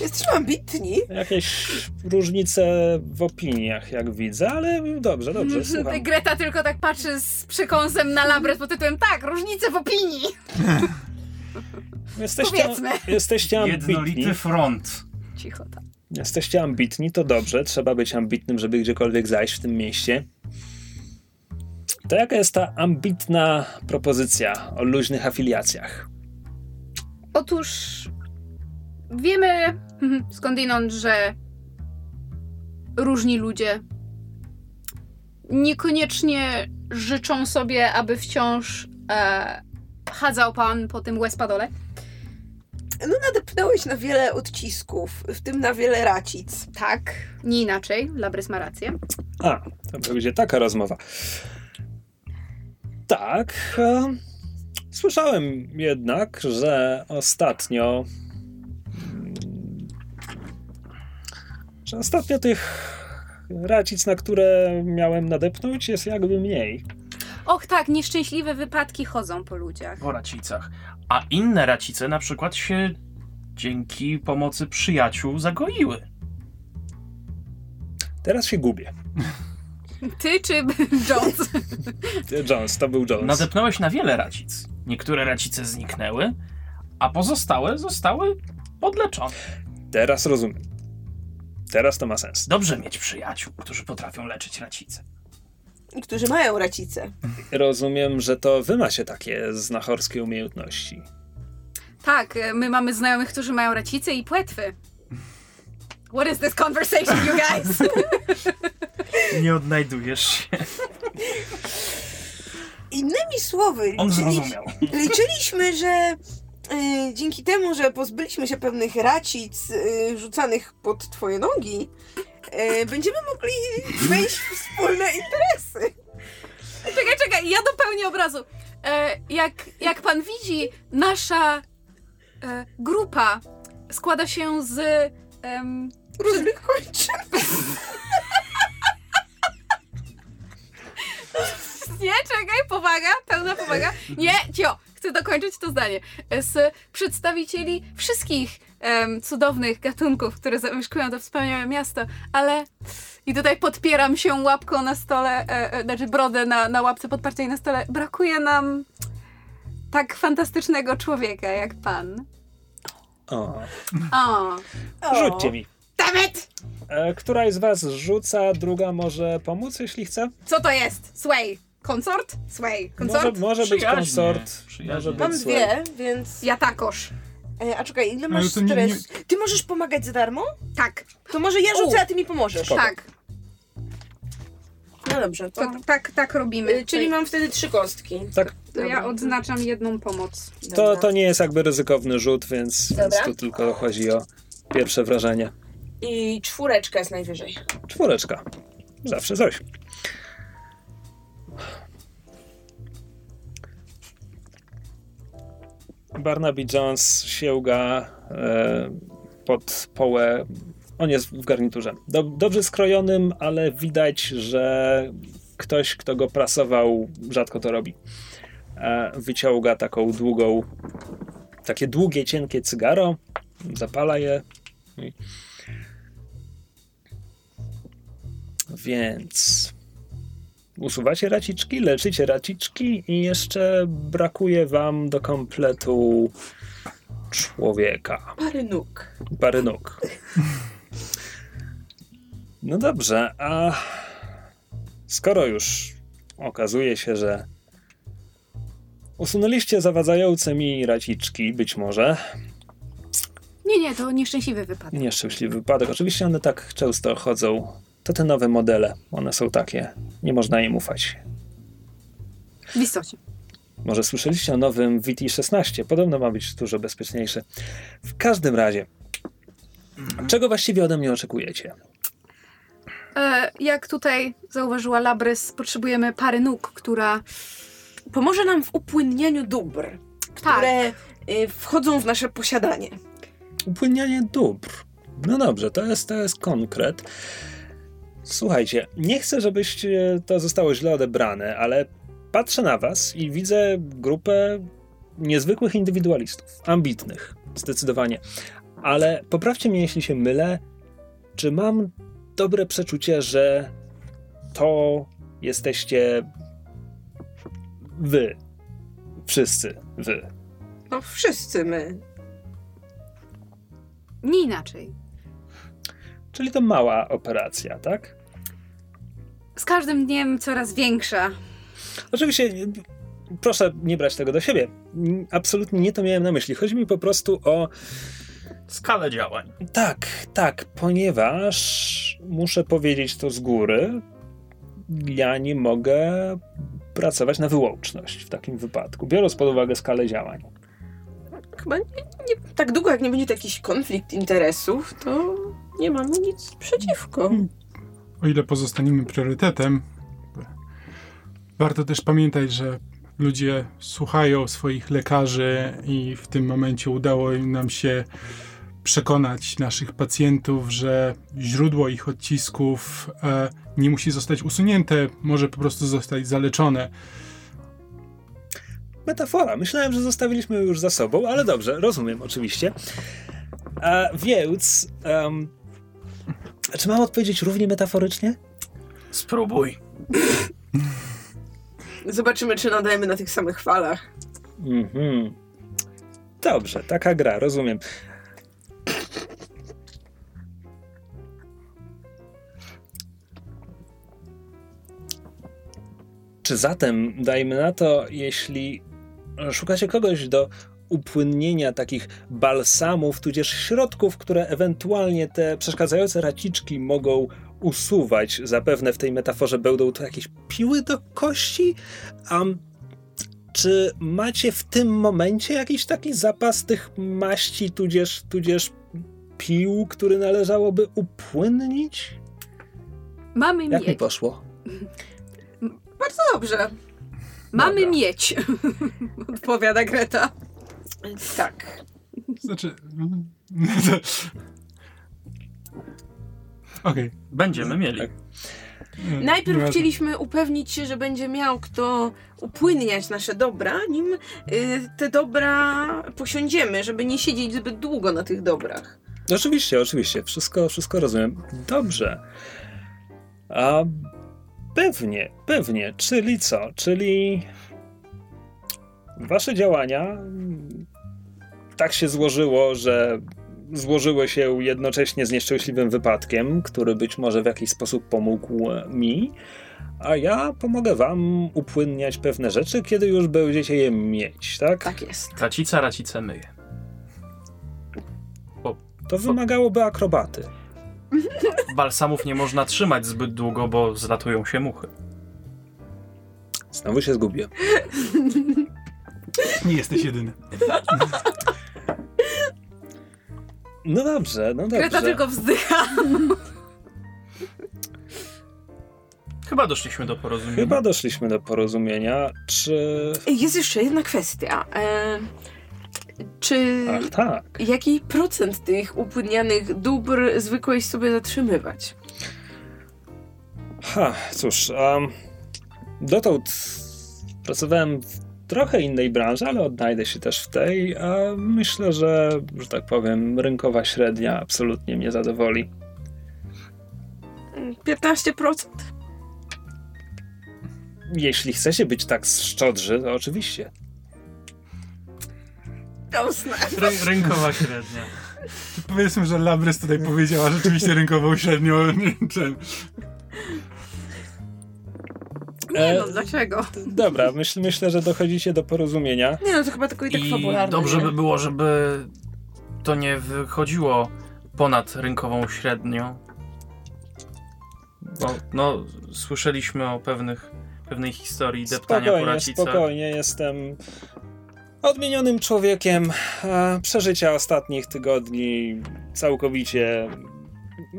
Jesteśmy ambitni. Jakieś różnice w opiniach, jak widzę, ale dobrze, dobrze, słucham. Greta tylko tak patrzy z przekąsem na labret pod tytułem tak, różnice w opinii. Jesteście, Powiedzmy. jesteście ambitni. Jednolity front. Cicho tam. Jesteście ambitni, to dobrze. Trzeba być ambitnym, żeby gdziekolwiek zajść w tym mieście. To jaka jest ta ambitna propozycja o luźnych afiliacjach? Otóż wiemy skądinąd, że różni ludzie niekoniecznie życzą sobie, aby wciąż e, chadzał pan po tym Wespadole. No nadepnąłeś na wiele odcisków, w tym na wiele racic. Tak, nie inaczej. Labrys ma rację. A, to będzie taka rozmowa. Tak. E, słyszałem jednak, że ostatnio. Że ostatnio tych racic, na które miałem nadepnąć, jest jakby mniej. Och tak, nieszczęśliwe wypadki chodzą po ludziach. Po racicach. A inne racice na przykład się dzięki pomocy przyjaciół zagoiły. Teraz się gubię. Ty czy Jones? Jones, to był Jones. Nadepnąłeś na wiele racic. Niektóre racice zniknęły, a pozostałe zostały podleczone. Teraz rozumiem. Teraz to ma sens. Dobrze mieć przyjaciół, którzy potrafią leczyć racice. I którzy mają racice. Rozumiem, że to wy macie takie znachorskie umiejętności. tak, e, my mamy znajomych, którzy mają racice i płetwy. What is this conversation, you guys? Nie odnajdujesz się. Innymi słowy, On liczyli- zrozumiał. liczyliśmy, że dzięki temu, że pozbyliśmy się pewnych racic y, rzucanych pod twoje nogi, y, będziemy mogli wejść w wspólne interesy. czekaj, czekaj, ja dopełnię obrazu. E, jak, jak pan widzi, nasza e, grupa składa się z... em, Różnych kończyn. Nie, czekaj, powaga, pełna powaga. Nie, cio, chcę dokończyć to zdanie. Z przedstawicieli wszystkich em, cudownych gatunków, które zamieszkują to wspaniałe miasto, ale i tutaj podpieram się łapką na stole, e, e, znaczy brodę na, na łapce podpartej na stole. Brakuje nam tak fantastycznego człowieka jak pan. O, O, O. rzućcie mi. dammit! E, któraś z was rzuca, druga może pomóc, jeśli chce? Co to jest? Sway. Konsort? Sway. Konsort? Może, może być Przyjaźnie, konsort, przyjaźnie. może być Mam słuch. dwie, więc... Ja takoż. E, a czekaj, ile masz to nie- stres? Ty możesz pomagać za darmo? Tak, To może ja rzucę, a ty mi pomożesz. Spoko. tak. No dobrze, to... To, tak, tak robimy. Y, czyli mam wtedy trzy kostki. Tak, To ja odznaczam jedną pomoc. to, to nie jest jakby ryzykowny rzut, więc, więc Dobra. tu tylko chodzi o pierwsze wrażenie. I czwóreczka jest najwyżej. Czwóreczka. Zawsze coś. Barnaby Jones sięga e, pod połę. On jest w garniturze. Do, dobrze skrojonym, ale widać, że ktoś, kto go prasował, rzadko to robi. E, wyciąga taką długą, takie długie, cienkie cygaro, zapala je. Więc usuwacie raciczki, leczycie raciczki i jeszcze brakuje wam do kompletu człowieka. Pary nóg. Pary nóg. No dobrze, a skoro już okazuje się, że usunęliście zawadzające mi raciczki, być może, Nie, nie, to nieszczęśliwy wypadek. nieszczęśliwy wypadek, oczywiście one tak często chodzą, to te nowe modele, one są takie, nie można im ufać. W istocie. Może słyszeliście o nowym VT16, podobno ma być dużo bezpieczniejszy. W każdym razie, czego właściwie ode mnie oczekujecie? E, jak tutaj zauważyła Labrys, potrzebujemy pary nóg, która... Pomoże nam w upłynnianiu dóbr, Tak, które y, wchodzą w nasze posiadanie. Upłynianie dóbr. No dobrze, to jest, to jest konkret. Słuchajcie, nie chcę, żebyście to zostało źle odebrane, ale patrzę na was i widzę grupę niezwykłych indywidualistów, ambitnych, zdecydowanie. Ale poprawcie mnie, jeśli się mylę, czy mam dobre przeczucie, że to jesteście wy. Wszyscy wy. No wszyscy my. nie inaczej. Czyli to mała operacja, tak? Z każdym dniem coraz większa. Oczywiście, proszę nie brać tego do siebie. Absolutnie nie to miałem na myśli. Chodzi mi po prostu o. Skalę działań. Tak, tak, ponieważ muszę powiedzieć to z góry. ja nie mogę pracować na wyłączność w takim wypadku, biorąc pod uwagę skalę działań. Chyba nie, nie, tak długo, jak nie będzie to jakiś konflikt interesów, to nie mamy nic przeciwko. O ile pozostaniemy priorytetem, warto też pamiętać, że ludzie słuchają swoich lekarzy i w tym momencie udało nam się przekonać naszych pacjentów, że źródło ich odcisków e, nie musi zostać usunięte, może po prostu zostać zaleczone. Metafora. Myślałem, że zostawiliśmy już za sobą, ale dobrze, rozumiem oczywiście. A więc, em, czy mam odpowiedzieć równie metaforycznie? Spróbuj. Zobaczymy, czy nadajemy na tych samych falach. Mhm. Dobrze, taka gra, rozumiem. Czy zatem, dajmy na to, jeśli szukacie kogoś do upłynnienia takich balsamów, tudzież środków, które ewentualnie te przeszkadzające raciczki mogą usuwać, zapewne w tej metaforze będą to jakieś piły do kości, um, czy macie w tym momencie jakiś taki zapas tych maści, tudzież, tudzież pił, który należałoby upłynnić? Mamy Jak mi mieć. poszło? Bardzo dobrze. Mamy Dobra. mieć. Odpowiada Greta. Tak. Znaczy. Okej. Będziemy mieli. Tak. Najpierw chcieliśmy upewnić się, że będzie miał kto upłynniać nasze dobra, nim y, te dobra posiądziemy, żeby nie siedzieć zbyt długo na tych dobrach. Oczywiście, oczywiście, wszystko, wszystko rozumiem. Dobrze. A pewnie, pewnie, czyli co? Czyli wasze działania tak się złożyło, że złożyły się jednocześnie z nieszczęśliwym wypadkiem, który być może w jakiś sposób pomógł mi, a ja pomogę wam upłynniać pewne rzeczy, kiedy już będziecie je mieć, tak? Tak jest. Racica racicę myje. To wymagałoby akrobaty. Balsamów nie można trzymać zbyt długo, bo zlatują się muchy. Znowu się zgubię. Nie jesteś jedyny. No dobrze, no dobrze. Greta tylko wzdycha. Chyba doszliśmy do porozumienia. Chyba doszliśmy do porozumienia. Czy. Jest jeszcze jedna kwestia. E, czy Ach, tak. jaki procent tych upłynnianych dóbr zwykłeś sobie zatrzymywać? Ha, cóż. Um, dotąd pracowałem w trochę innej branży, ale odnajdę się też w tej. A myślę, że, że tak powiem, rynkowa średnia absolutnie mnie zadowoli. 15%? Jeśli chcecie być tak szczodrzy, to oczywiście. Ry- rynkowa średnia. Powiedzmy, że Labrys tutaj powiedziała rzeczywiście rynkową średnią. Nie E, no, dlaczego? Dobra, myśl, myślę, że dochodzicie do porozumienia. Nie no, to chyba tylko i tak I fabularne. dobrze nie? by było, żeby to nie wychodziło ponad rynkową średnią. Bo, no, słyszeliśmy o pewnych, pewnej historii deptania po Spokojnie, racicach. spokojnie, jestem odmienionym człowiekiem. A przeżycia ostatnich tygodni całkowicie.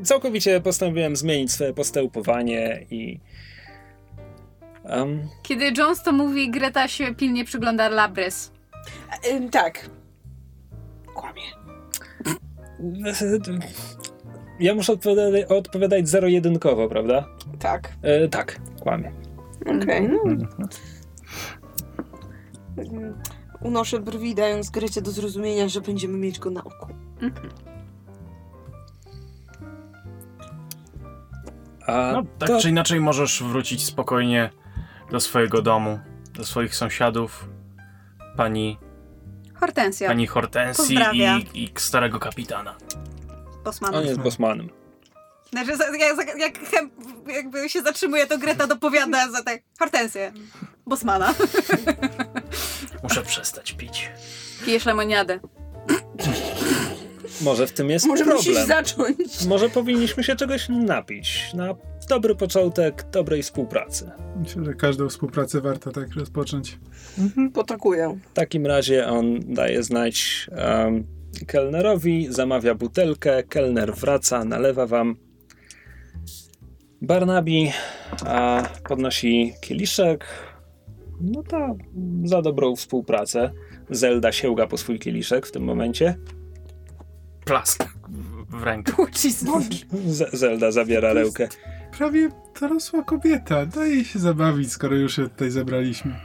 Całkowicie postanowiłem zmienić swoje postępowanie i. em, Kiedy Jones to mówi, Greta się pilnie przygląda Labrys. Ym, tak. Kłamie. ja muszę odpowiadać, odpowiadać zero-jedynkowo, prawda? Tak. E, tak, kłamie. Okej, no. Ym, Unoszę brwi, dając Grecie do zrozumienia, że będziemy mieć go na oku. A No, tak to, czy inaczej możesz wrócić spokojnie do swojego domu, do swoich sąsiadów, pani, Hortensja, pani Hortensji Pozdrawia. i, i starego kapitana. Bosman. on jest bosmanem. Znaczy, jak, jak, jakby się zatrzymuje, to Greta dopowiada za tak. Hortensję. Bosmana. Muszę przestać pić. Pijesz lemoniadę. Może w tym jest Może musisz problem. zacząć. Może powinniśmy się czegoś napić. Na dobry początek dobrej współpracy. Myślę, że każdą współpracę warto tak rozpocząć. Potakuję. W takim razie on daje znać um, kelnerowi, zamawia butelkę, kelner wraca, nalewa wam. Barnaby a, podnosi kieliszek. No to za dobrą współpracę. Zelda sięga po swój kieliszek w tym momencie. Plask w-. Z Zelda zabiera rękę. Prawie dorosła kobieta. Daj jej się zabawić, skoro już się tutaj zebraliśmy.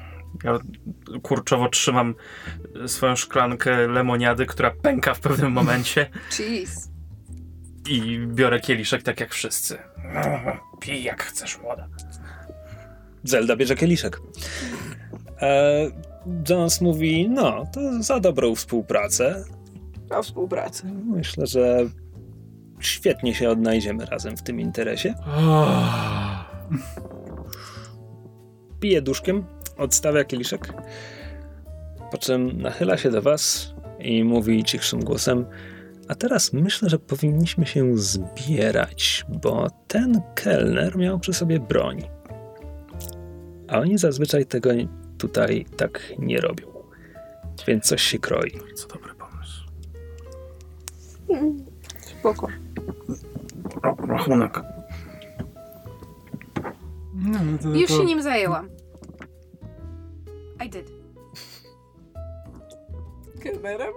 Ja kurczowo trzymam swoją szklankę lemoniady, która pęka w pewnym momencie Jeez. i biorę kieliszek tak jak wszyscy. Pij jak chcesz, młoda. Zelda bierze kieliszek. E, Jones mówi, no, to za dobrą współpracę. Na współpracę. Myślę, że świetnie się odnajdziemy razem w tym interesie. Pije duszkiem, odstawia kieliszek, po czym nachyla się do was i mówi cichszym głosem a teraz myślę, że powinniśmy się zbierać, bo ten kelner miał przy sobie broń. A oni zazwyczaj tego tutaj tak nie robią. Więc coś się kroi. Co dobry pomysł. Spoko. Ra- Rachunek. No, to, Już to... się nim zajęłam. I did. Kelnerem?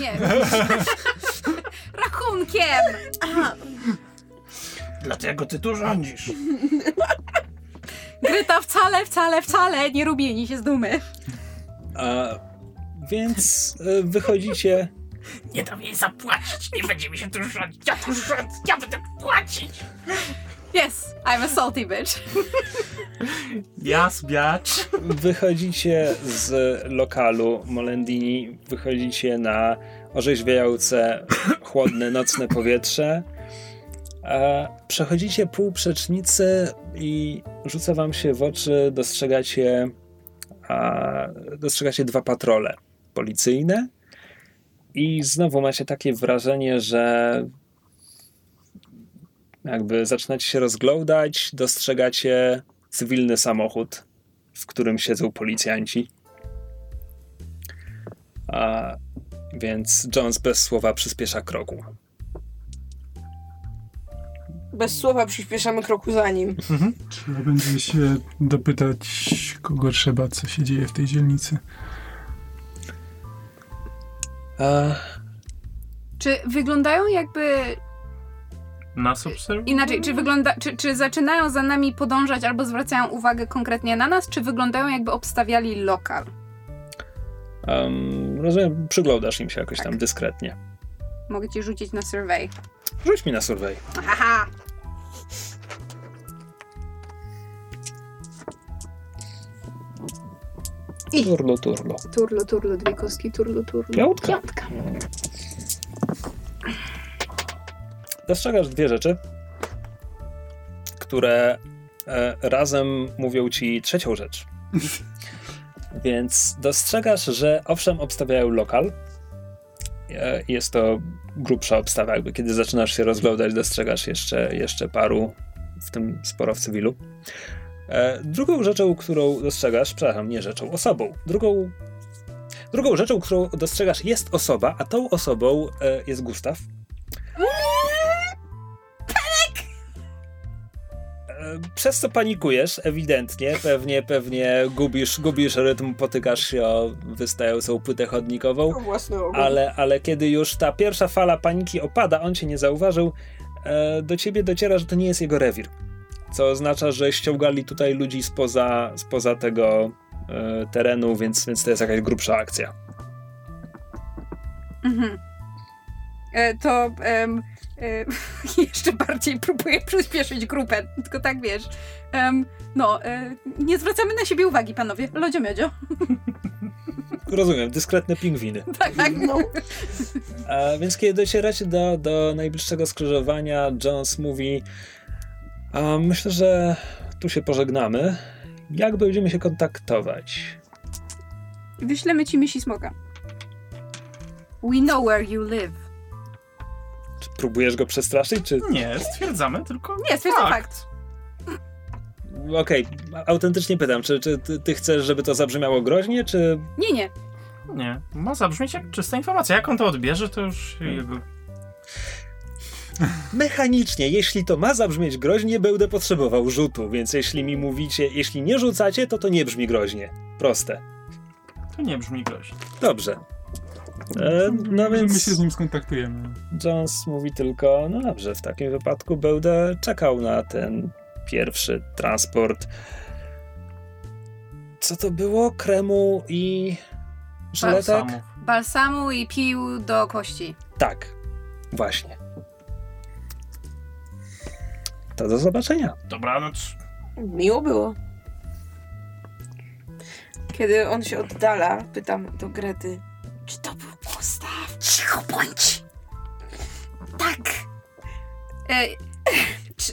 Nie. Rachunkiem! Dlatego ty tu rządzisz. Gryta wcale, wcale, wcale nie rumieni się z dumy. A, więc e, wychodzicie Nie dam jej zapłacić, nie będziemy się tu rządzić. Ja tu rządzę, ja będę płacić. Yes, I'm a salty bitch. Ja zbiać. Wychodzicie z lokalu Molendini, wychodzicie na orzeźwiające, chłodne, nocne powietrze. A przechodzicie pół przecznicy i rzuca wam się w oczy, dostrzegacie, a, dostrzegacie dwa patrole policyjne i znowu macie takie wrażenie, że jakby zaczynacie się rozglądać, dostrzegacie cywilny samochód, w którym siedzą policjanci. A, więc Jones bez słowa przyspiesza kroku. Bez słowa przyspieszamy kroku za nim. Trzeba będzie się dopytać, kogo trzeba, co się dzieje w tej dzielnicy. A, Czy wyglądają jakby Nas obserwują? inaczej? Czy, wygląda, czy, czy zaczynają za nami podążać albo zwracają uwagę konkretnie na nas, czy wyglądają jakby obstawiali lokal? um, rozumiem, przyglądasz im się jakoś tam dyskretnie. Mogę ci rzucić na survey. Rzuć mi na survey. Haha! I Turlo, turlo. turlo, turlo, dwie kostki, turlo, turlo. Piątka. Piątka. Dostrzegasz dwie rzeczy, które e, razem mówią ci trzecią rzecz. Więc dostrzegasz, że owszem, obstawiają lokal. E, Jest to grubsza obstawa, jakby kiedy zaczynasz się rozglądać, dostrzegasz jeszcze, jeszcze paru, w tym sporo w cywilu. E, Drugą rzeczą, którą dostrzegasz, przepraszam, nie rzeczą, osobą. Drugą, drugą rzeczą, którą dostrzegasz, jest osoba, a tą osobą e, jest Gustaw. E, Przez co panikujesz, ewidentnie, pewnie, pewnie gubisz, gubisz rytm, potykasz się o wystającą płytę chodnikową, ale, ale kiedy już ta pierwsza fala paniki opada, on cię nie zauważył, do ciebie dociera, że to nie jest jego rewir. Co oznacza, że ściągali tutaj ludzi spoza, spoza tego e, terenu, więc, więc to jest jakaś grubsza akcja. Mhm. E, to em, e, jeszcze bardziej próbuję przyspieszyć grupę, tylko tak wiesz. Em, no, e, nie zwracamy na siebie uwagi, panowie. Lodzio miodzio. Rozumiem, dyskretne pingwiny. Tak, tak. No. A więc kiedy docieracie do, do najbliższego skrzyżowania, Jones mówi: a Myślę, że tu się pożegnamy. Jak będziemy się kontaktować? Wyślemy ci myśli smoka. We know where you live. Czy próbujesz go przestraszyć, czy Nie, stwierdzamy tylko Nie, stwierdzam fakt. fakt. okej, autentycznie pytam, czy, czy ty, ty chcesz, żeby to zabrzmiało groźnie, czy... Nie, nie. Nie, ma zabrzmieć jak czysta informacja. Jak on to odbierze, to już jego... Mechanicznie, jeśli to ma zabrzmieć groźnie, będę potrzebował rzutu, więc jeśli mi mówicie, jeśli nie rzucacie, to to nie brzmi groźnie. Proste. To nie brzmi groźnie. Dobrze. E, no Że My więc się z nim skontaktujemy. Jones mówi tylko, no dobrze, w takim wypadku będę czekał na ten pierwszy transport. Co to było? Kremu i żyletek? Balsamów. Balsamu i pił do kości. Tak, właśnie. To do zobaczenia. Dobranoc. Miło było. Kiedy on się oddala, pytam do Grety, czy to był Gustaw? Cicho bądź! Tak. E, czy,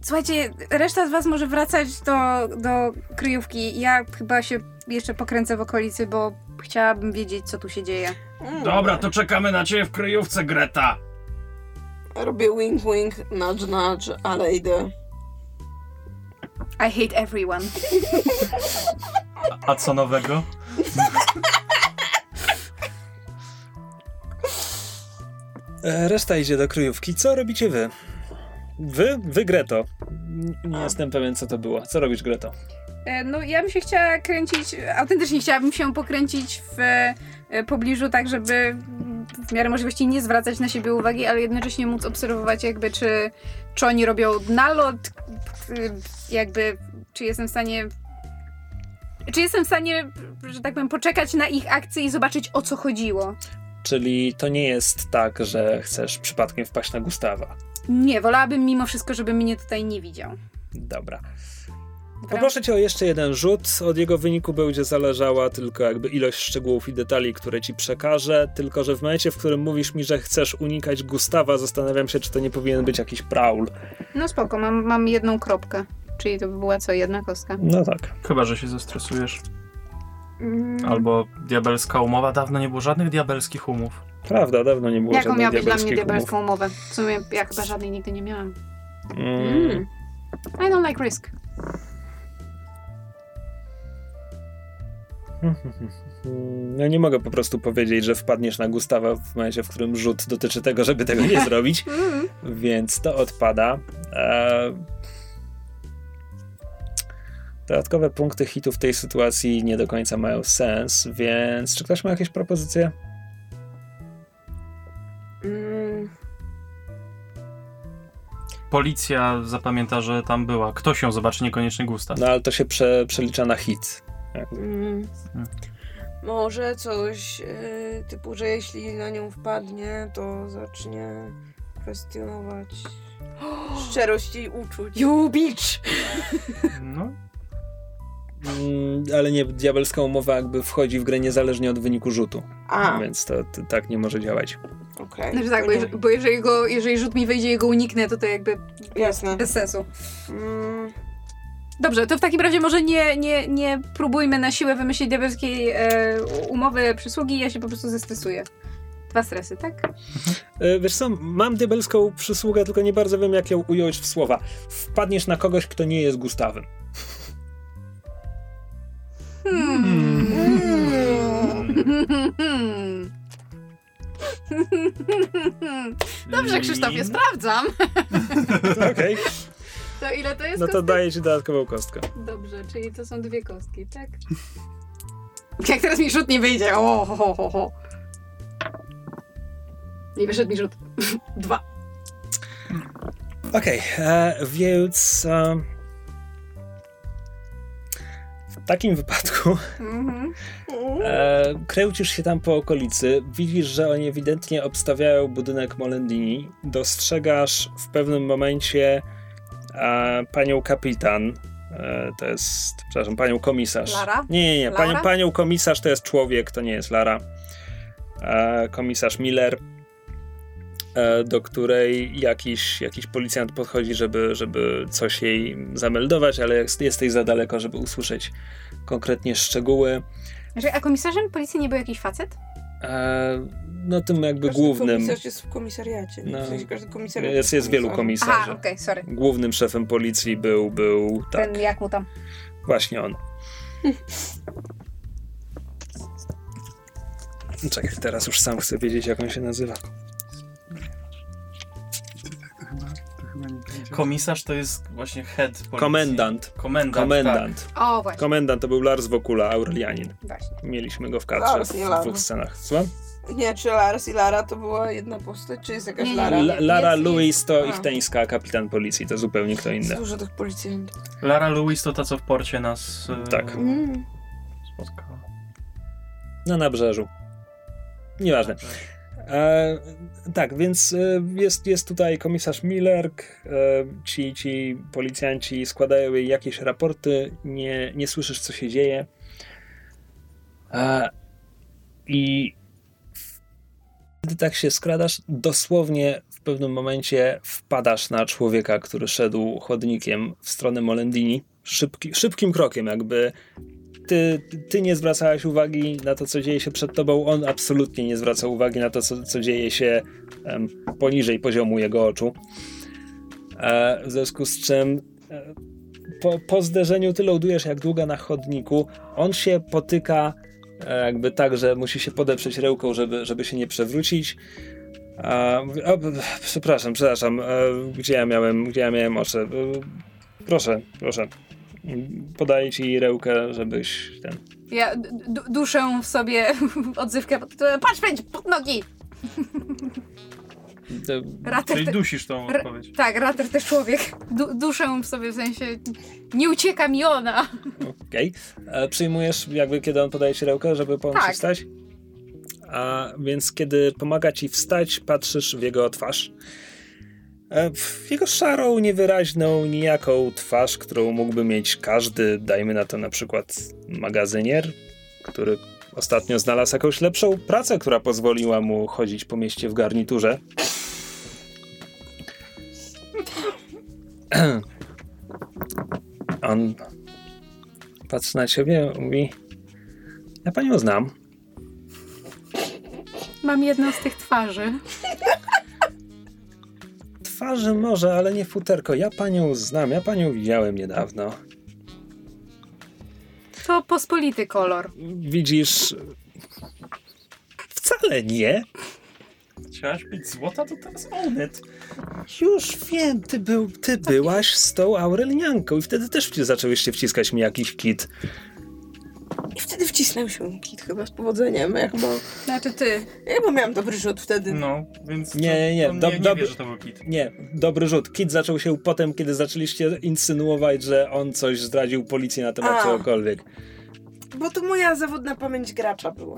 słuchajcie, reszta z was może wracać do, do kryjówki. Ja chyba się jeszcze pokręcę w okolicy, bo chciałabym wiedzieć, co tu się dzieje. Dobra, to czekamy na ciebie w kryjówce, Greta. Robię wink wink, nudge nudge, ale idę. I hate everyone. A co nowego? E, Reszta idzie do kryjówki. Co robicie wy? Wy? Wy, Greto. Nie jestem pewien, co to było. Co robisz, Greto? E, No, ja bym się chciała kręcić, autentycznie chciałabym się pokręcić w pobliżu, tak żeby w miarę możliwości nie zwracać na siebie uwagi, ale jednocześnie móc obserwować jakby, czy, czy oni robią nalot, y, jakby, czy jestem w stanie czy jestem w stanie, że tak powiem, poczekać na ich akcję i zobaczyć o co chodziło. Czyli to nie jest tak, że chcesz przypadkiem wpaść na Gustawa. Nie, wolałabym mimo wszystko, żeby mnie tutaj nie widział. Dobra. Poproszę cię o jeszcze jeden rzut. Od jego wyniku będzie zależała tylko jakby ilość szczegółów i detali, które ci przekażę. Tylko, że w momencie, w którym mówisz mi, że chcesz unikać Gustawa, zastanawiam się, czy to nie powinien być jakiś praul. No spoko, mam, mam jedną kropkę. Czyli to by była co, jedna kostka? No tak. Chyba, że się zestresujesz. Mm. Albo diabelska umowa. Dawno nie było żadnych diabelskich umów. Prawda, dawno nie było Jaką żadnych miała być dla mnie diabelskich diabelską umowę? W sumie ja chyba żadnej nigdy nie miałam. umów. Mm. Mm. I don't like risk. No nie mogę po prostu powiedzieć, że wpadniesz na Gustawa w momencie, w którym rzut dotyczy tego, żeby tego nie zrobić, Mm. więc to odpada. E... Dodatkowe punkty hitu w tej sytuacji nie do końca mają sens, więc czy ktoś ma jakieś propozycje? Mm, Policja zapamięta, że tam była. Ktoś ją zobaczy, niekoniecznie Gustaw. No ale to się prze, przelicza na hit. Mm. Może coś y, typu, że jeśli na nią wpadnie, to zacznie kwestionować szczerość jej uczuć. You bitch! No, Mm, ale nie, diabelska umowa jakby wchodzi w grę niezależnie od wyniku rzutu, A, więc to, to tak nie może działać. okej. Znaczy tak, bo, bo jeżeli, go, jeżeli rzut mi wejdzie i go uniknę, to to jakby Jasne. bez sensu. Mm, Dobrze, to w takim razie może nie, nie, nie próbujmy na siłę wymyślić diabelskiej e, umowy przysługi, ja się po prostu zestresuję. Dwa stresy, tak? E, Wiesz co, mam diabelską przysługę, tylko nie bardzo wiem, jak ją ująć w słowa. Wpadniesz na kogoś, kto nie jest Gustawem. Hmm. Dobrze, Krzysztofie, sprawdzam. Okej, To ile to jest no to kostek? daję ci dodatkową kostkę. Dobrze, czyli to są dwie kostki, tak? Jak teraz mi rzut nie wyjdzie. O, ho, ho, ho, ho. Nie wyszedł mi rzut. Dwa. Okej, e, więc e, w takim wypadku Mhm. e, kręcisz się tam po okolicy, widzisz, że oni ewidentnie obstawiają budynek Molendini, dostrzegasz w pewnym momencie e, panią kapitan, e, to jest, przepraszam, panią komisarz. Lara? Nie, nie, nie, panią, komisarz to jest człowiek, to nie jest Lara. E, komisarz Miller, e, do której jakiś, jakiś policjant podchodzi, żeby, żeby coś jej zameldować, ale jest, jesteś za daleko, żeby usłyszeć konkretnie szczegóły. A komisarzem policji nie był jakiś facet? E, no tym jakby Każdy głównym, komisarz jest w komisariacie. No. W sensie każdy komisariat jest, jest wielu komisarzem. Aha, komisarzy. okej, sorry. Głównym szefem policji był, był, tak, Ten jak mu tam. właśnie on. Czekaj, teraz już sam chcę wiedzieć, jak on się nazywa. Komisarz to jest właśnie head policji. Komendant. Komendant, Komendant. O, właśnie, Komendant to był Lars Wokula, Aurelianin. właśnie. Mieliśmy go w kadrze Lars, w Lara. dwóch scenach. Słucham? Nie, czy Lars i Lara to była jedna postać, czy jest jakaś Nie, Lara? La- Lara jest- Louis to A. Ichteńska, kapitan policji, to zupełnie kto inny. dużo tych policjantów. Lara Louis to ta, co w porcie nas e, Tak. Mm. spotkała. Na nabrzeżu. Nieważne. E, tak, więc e, jest, jest tutaj komisarz Miller. E, ci, ci policjanci składają jej jakieś raporty. Nie, nie słyszysz, co się dzieje. E, I gdy tak się skradasz, dosłownie w pewnym momencie wpadasz na człowieka, który szedł chodnikiem w stronę Molendini. Szybki, szybkim krokiem, jakby ty, ty nie zwracałaś uwagi na to, co dzieje się przed tobą, on absolutnie nie zwracał uwagi na to, co, co dzieje się em, poniżej poziomu jego oczu. E, w związku z czym e, po, po zderzeniu ty lądujesz jak długa na chodniku, on się potyka jakby tak, że musi się podeprzeć ręką, żeby, żeby się nie przewrócić. A, o, przepraszam, przepraszam, e, gdzie ja miałem, gdzie ja miałem oczy? E, proszę, proszę. Podaję ci rękę, żebyś ten. Ja duszę w sobie odzywkę Patrz, pędź, pod nogi! Rater Czyli te, dusisz tą Ra- odpowiedź. tak, rater też człowiek. Du, duszę w sobie w sensie nie ucieka mi ona. Okej. E, Przyjmujesz, jakby kiedy on podaje ci rękę, żeby pomóc Tak. wstać? A więc kiedy pomaga ci wstać, patrzysz w jego twarz. E, W jego szarą, niewyraźną, nijaką twarz, którą mógłby mieć każdy, dajmy na to na przykład magazynier, który ostatnio znalazł jakąś lepszą pracę, która pozwoliła mu chodzić po mieście w garniturze. On patrzy na ciebie, mówi: Ja panią znam. Mam jedną z tych twarzy. Twarzy może, ale nie futerko. Ja panią znam, ja panią widziałem niedawno. To pospolity kolor. Widzisz. Wcale nie. Chciałaś być złota, to teraz onet. Już wiem, ty, był, ty byłaś z tą Aurelianką i wtedy też zacząłeś się wciskać mi jakiś kit. I wtedy wcisnął się kit chyba z powodzeniem. Ja chyba, Znaczy ty. ja chyba miałam dobry rzut wtedy. No, więc... Nie, nie, nie, dob- nie, nie dob- wie, że to był kit. Nie, dobry rzut. Kit zaczął się potem, kiedy zaczęliście insynuować, że on coś zdradził policji na temat A. czegokolwiek. Bo to moja zawodna pamięć gracza była.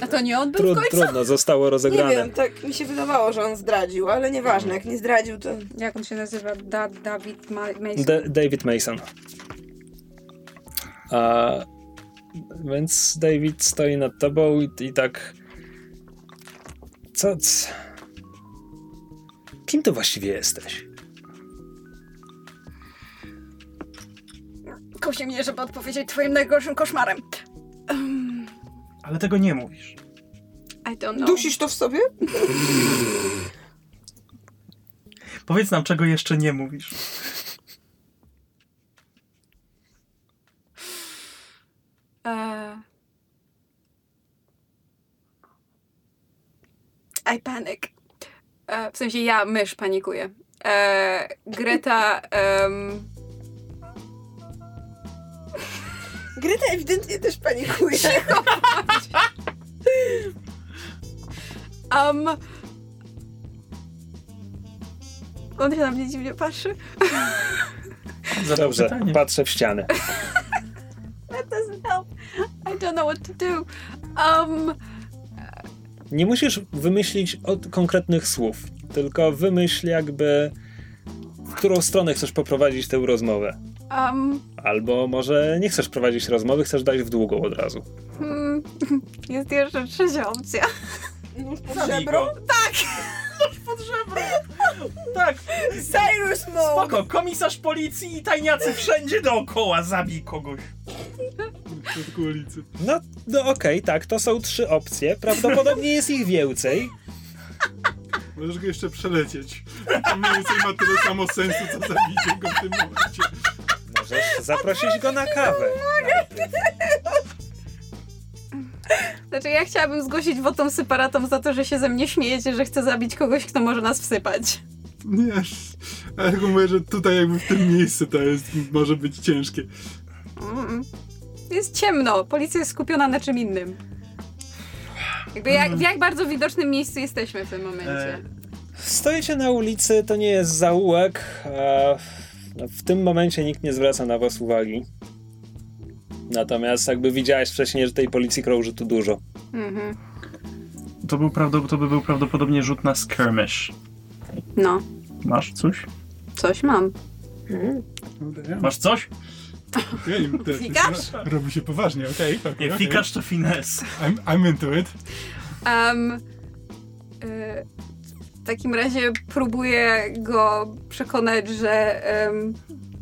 A to nie on był Trud, trudno, zostało Nie rozegrane. wiem, tak mi się wydawało, że on zdradził, ale nieważne, jak nie zdradził, to... Jak on się nazywa? Da, Dawid Ma Mason? Da- David Mason. A, więc David stoi nad tobą i, i tak. Co? Kim ty właściwie jesteś? Kusi mnie, żeby odpowiedzieć twoim najgorszym koszmarem. Um, Ale tego nie mówisz. I don't know. Dusisz to w sobie? Powiedz nam, czego jeszcze nie mówisz. E... I panic. E, w sensie ja, mysz, panikuję. E, Greta... em, Greta ewidentnie też panikuje. um, on się na mnie dziwnie patrzy. Zadał Dobrze, pytanie. patrzę w ścianę. That doesn't help. I don't know what to do. Um, Nie musisz wymyślić od konkretnych słów, tylko wymyśl jakby w którą stronę chcesz poprowadzić tę rozmowę. um, Albo może nie chcesz prowadzić rozmowy, chcesz dać w długą od razu. hmm, jest jeszcze trzecia opcja. Nóż pod żebro? go. Pod żebro. Tak, Cyrus Mode! spoko. Komisarz policji i tajniacy wszędzie dookoła. Zabij kogoś. w środku ulicy. No, no okej, tak, to są trzy opcje. Prawdopodobnie jest ich więcej. Możesz go jeszcze przelecieć. To mniej więcej ma tyle samo sensu, co zabicie go w tym momencie. Możesz zaprosić go na kawę. Znaczy, ja chciałabym zgłosić wotum separatom za to, że się ze mnie śmiejecie, że chcę zabić kogoś, kto może nas wsypać. Nie, ale mówię, że tutaj jakby w tym miejscu to jest, może być ciężkie. Mm. Jest ciemno, policja jest skupiona na czym innym. Jakby jak, w jak bardzo widocznym miejscu jesteśmy w tym momencie. E, Stoicie na ulicy, to nie jest zaułek. a no, w tym momencie nikt nie zwraca na was uwagi. Natomiast jakby widziałeś wcześniej, że tej policji krąży tu dużo. Mhm. To, był prawdop- to by był prawdopodobnie rzut na skirmish. No, Masz coś? coś mam. Masz coś? Fikasz? Robi się poważnie, okej. okej, Nie, okej. fikasz to finesse. I'm, I'm into it. Um, y, w takim razie próbuję go przekonać, że em,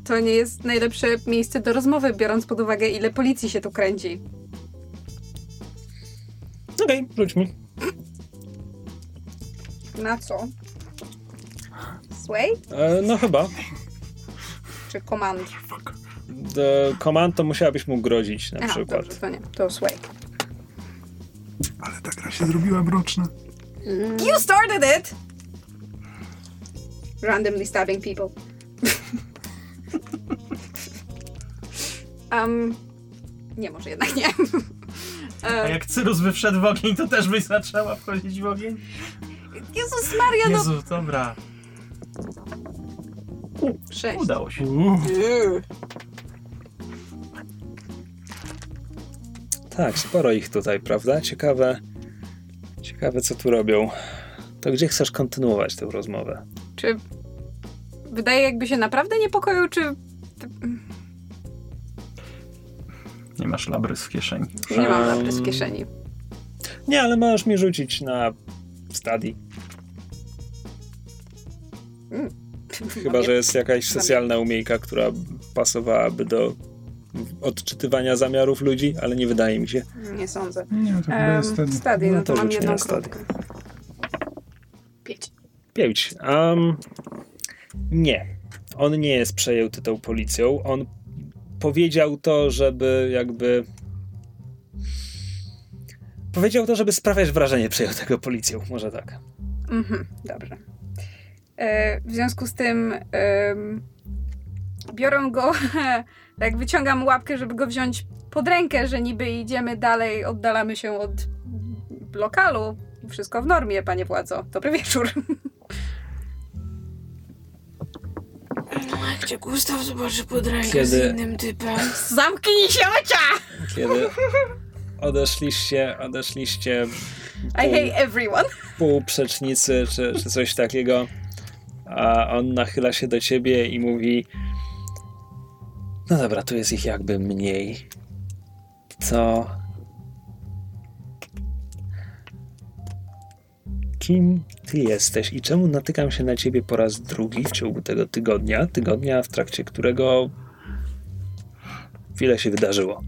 to nie jest najlepsze miejsce do rozmowy, biorąc pod uwagę, ile policji się tu kręci. Okej, rzuć mi. Na co? Sway E, no chyba. czy command? Do komand to musiałabyś mu grozić na Aha, przykład. dobrze, to nie. To sway. Ale ta gra się zrobiła mroczna. You started it! Randomly stabbing people. um, nie, może jednak nie. A E, jak Cyrus by wszedł w ogień, to też byś zaczęła wchodzić w ogień? Jezus Maria, no... Jezu, dobra. Sześć. Udało się. Uuu, Tak, sporo ich tutaj, prawda? Ciekawe, ciekawe co tu robią. To gdzie chcesz kontynuować tę rozmowę? Czy wydaje jakby się naprawdę niepokoił, czy Nie masz labrys w kieszeni. nie mam Um, lapy z kieszeni? Nie, ale możesz mi rzucić na study. Chyba, że jest jakaś socjalna umiejka, która pasowałaby do odczytywania zamiarów ludzi, ale nie wydaje mi się. Nie sądzę. nie, to chyba jest ten... Stady, no No to, to mam jedną kropkę. Pięć. Pięć. Um, nie. On nie jest przejęty tą policją. On powiedział to, żeby jakby. Powiedział to, żeby sprawiać wrażenie przejętego policją. Może tak. Mhm, dobrze. E, w związku z tym em, biorę go, tak wyciągam łapkę, żeby go wziąć pod rękę, że niby idziemy dalej, oddalamy się od lokalu. Wszystko w normie, panie władzo. Dobry wieczór. Jak cię Gustaw zobaczy pod rękę Kiedy- z innym typem. Zamknij się, ocia! Kiedy odeszliście, odeszliście I hate everyone. pół przecznicy czy, czy coś takiego, a on nachyla się do ciebie i mówi no dobra, tu jest ich jakby mniej. To... Kim ty jesteś i czemu natykam się na ciebie po raz drugi w ciągu tego tygodnia? Tygodnia, w trakcie którego wiele się wydarzyło.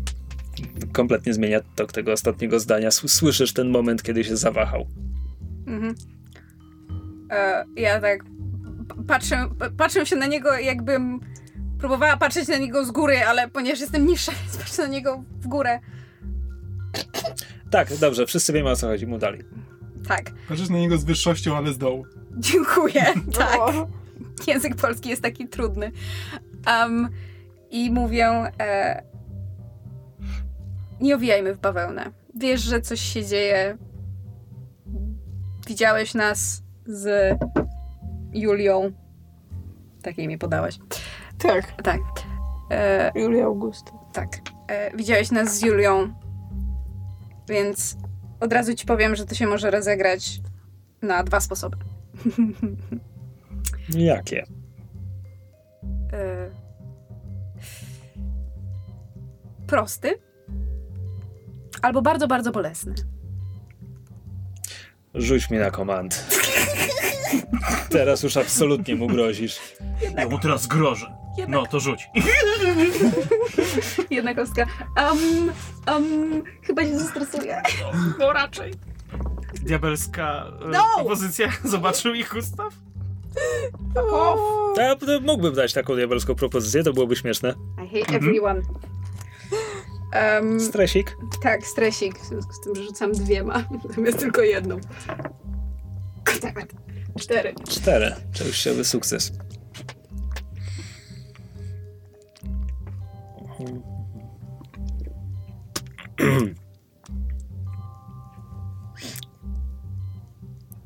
Kompletnie zmienia tok tego ostatniego zdania. Słyszysz ten moment, kiedy się zawahał. Mhm. E, ja tak patrzę, patrzę się na niego, jakbym próbowała patrzeć na niego z góry, ale ponieważ jestem niższa, więc patrzę na niego w górę. Tak, dobrze, wszyscy wiemy o co chodzi, mu dalej. Tak, Patrzysz na niego z wyższością, ale z dołu. dziękuję. Tak. O. Język polski jest taki trudny. Um, I mówię, e, nie owijajmy w bawełnę. Wiesz, że coś się dzieje. Widziałeś nas z Julią. Takiej mi podałaś. Tak, Tak. E, Julia Augusta. tak. E, widziałeś nas z Julią, więc od razu ci powiem, że to się może rozegrać na dwa sposoby. Jakie? E, prosty albo bardzo, bardzo bolesny. Rzuć mi na komand. Teraz już absolutnie mu grozisz. Ja mu teraz grożę. No, to rzuć. Jedna kostka. Um, um, chyba się zestresuję. No raczej. Diabelska e, No! propozycja. Zobaczył ich Gustaw? Ja mógłbym dać taką diabelską propozycję, to byłoby śmieszne. I hate everyone. Um, Stresik. tak, stresik. W związku z tym, że rzucam dwiema, zamiast tylko jedną. Cztery. Cztery. Częściowy sukces.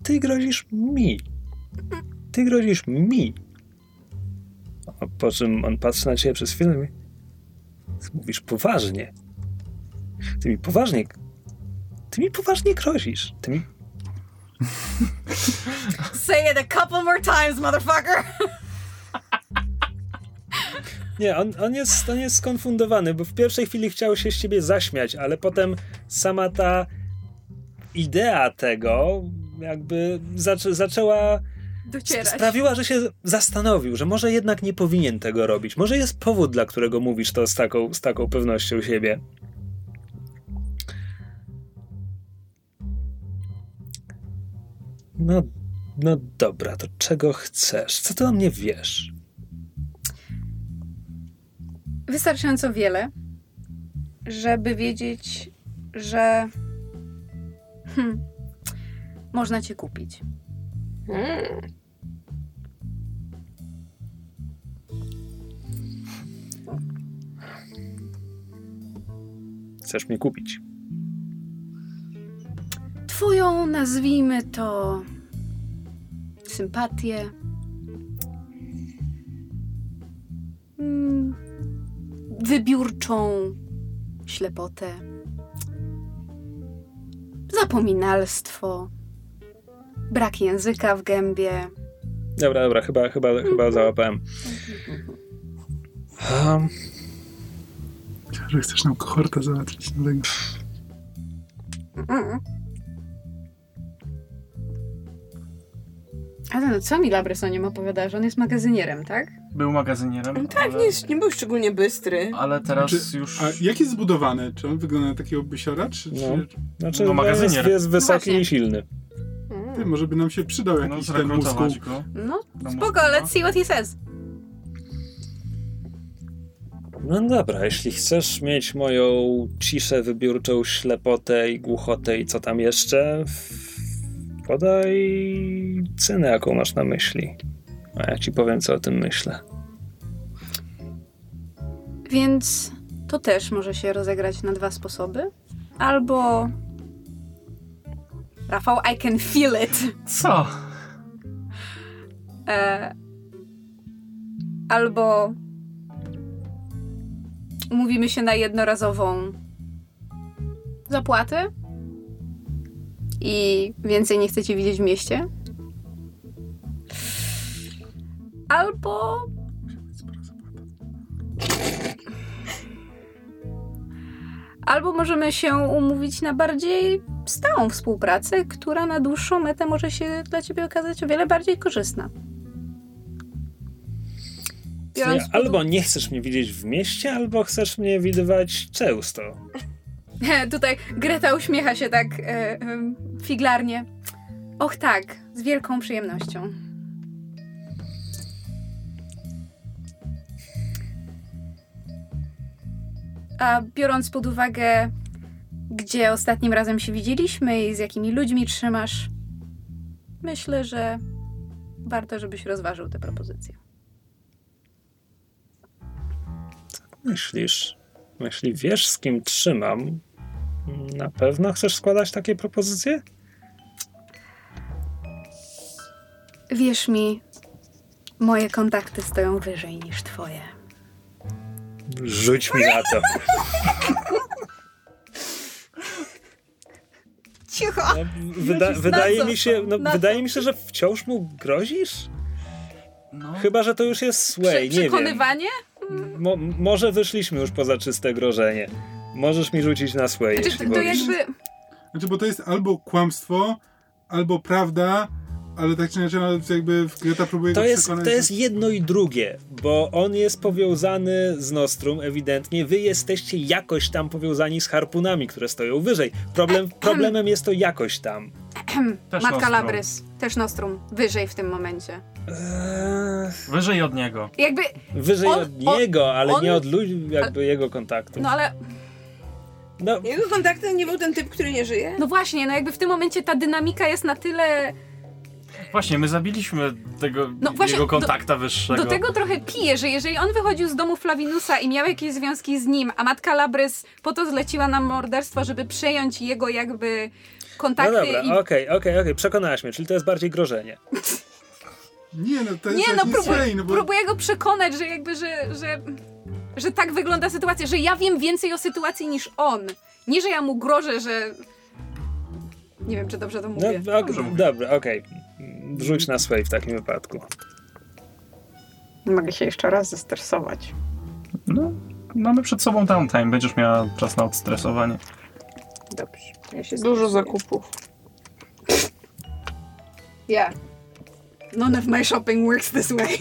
Ty grozisz mi. Ty grozisz mi. A po czym on patrzy na ciebie przez chwilę i mówisz poważnie. Ty mi poważnie... Ty mi poważnie grozisz. Ty mi Say it a couple more times, motherfucker! Nie, on, on, jest, on jest skonfundowany, bo w pierwszej chwili chciał się z ciebie zaśmiać, ale potem sama ta idea tego jakby zaczę, zaczęła. Docierać. sprawiła, że się zastanowił, że może jednak nie powinien tego robić. Może jest powód, dla którego mówisz to z taką, z taką pewnością siebie. No, no dobra, to czego chcesz? Co ty o mnie wiesz? Wystarczająco wiele, żeby wiedzieć, że hmm, można cię kupić. Hmm. Chcesz mnie kupić? Twoją, nazwijmy to, sympatię. Mm, wybiórczą ślepotę. Zapominalstwo. Brak języka w gębie. Dobra, dobra, chyba, chyba, chyba załapałem. Um, Że chcesz nam kohortę załatwić. No tak. Mm. Ale no, co mi Labrys o nim opowiada, że on jest magazynierem, tak? Był magazynierem, No tak, ale, nie, nie był szczególnie bystry. ale teraz Czy- już... A jak jest zbudowany? Czy on wygląda na takiego bysiora? Czy, No. czy, znaczy, No, no, magazynier. jest, jest wysoki właśnie. i silny. ty, może by nam się przydał No, jakiś ten muskuł. go. No, No, spoko, let's see what he says. No dobra, jeśli chcesz mieć moją ciszę, wybiórczą ślepotę i głuchotę i co tam jeszcze, podaj cenę, jaką masz na myśli. A ja ci powiem, co o tym myślę. Więc to też może się rozegrać na dwa sposoby. Albo... Rafał, I can feel it. Co? E... Albo umówimy się na jednorazową zapłatę i więcej nie chcecie widzieć w mieście. Albo Albo możemy się umówić na bardziej stałą współpracę, która na dłuższą metę może się dla ciebie okazać o wiele bardziej korzystna. Pod albo nie chcesz mnie widzieć w mieście, albo chcesz mnie widywać często. Tutaj Greta uśmiecha się tak e, e, figlarnie. Och tak, z wielką przyjemnością. A biorąc pod uwagę, gdzie ostatnim razem się widzieliśmy i z jakimi ludźmi trzymasz, myślę, że warto, żebyś rozważył tę propozycję. Myślisz, jeśli wiesz, z kim trzymam, na pewno chcesz składać takie propozycje? Wierz mi, moje kontakty stoją wyżej niż twoje. Rzuć mi na to. Cicho! No, wyda wydaje mi się, no, wydaje mi się, że wciąż mu grozisz? No. Chyba, że to już jest sway, Prze- nie wiem. przekonywanie? Mo może wyszliśmy już poza czyste grożenie. Możesz mi rzucić na sway, Znaczy, jeśli to wolisz. jakby... Znaczy, bo to jest albo kłamstwo, albo prawda, Ale tak czy inaczej, no, jakby Greta próbuje To jest, przekonać, to jest jedno i drugie, bo on jest powiązany z Nostrum ewidentnie, wy jesteście jakoś tam powiązani z harpunami, które stoją wyżej. Problem, problemem jest to jakoś tam. Też Matka Nostrum. Labrys, też Nostrum, wyżej w tym momencie. Eee, Wyżej od niego. Jakby, wyżej On- od niego, ale on- nie od ludzi, jakby jego kontaktu. no ale, No, Jego kontaktem nie był ten typ, który nie żyje? no właśnie, no jakby w tym momencie ta dynamika jest na tyle Właśnie, my zabiliśmy tego No właśnie, jego do- kontakta wyższego. Do tego trochę pije, że jeżeli on wychodził z domu Flavinusa i miał jakieś związki z nim, a matka Labrys po to zleciła nam morderstwo, żeby przejąć jego jakby no kontakty dobra, i... okej, okej, okej, przekonałaś mnie, czyli to jest bardziej grożenie. Nie, no to jest Nie, no próbuję, no bo... próbuję go przekonać, że jakby, że, że, że tak wygląda sytuacja, że ja wiem więcej o sytuacji niż on. Nie, że ja mu grożę, że... Nie wiem, czy dobrze to No, mówię. ok, dobra, okej. Wrzuć na sway w takim wypadku. Mogę się jeszcze raz zestresować. No, mamy przed sobą downtime, będziesz miała czas na odstresowanie. Dobrze. Ja się Dużo zakupów. Yeah. None of my shopping works this way.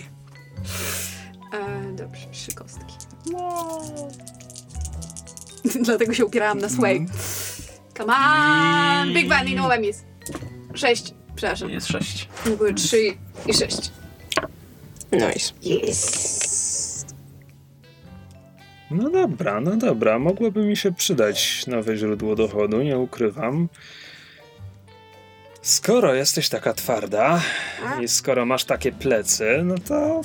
E, dobrze, trzy kostki. Dlatego się upierałam na sway. Come on! Big Bunny, no lemis. Sześć. Przepraszam. Jest sześć. Były trzy i sześć. Nice. No dobra, no dobra, mogłoby mi się przydać nowe źródło dochodu, nie ukrywam. Skoro jesteś taka twarda i skoro masz takie plecy, no to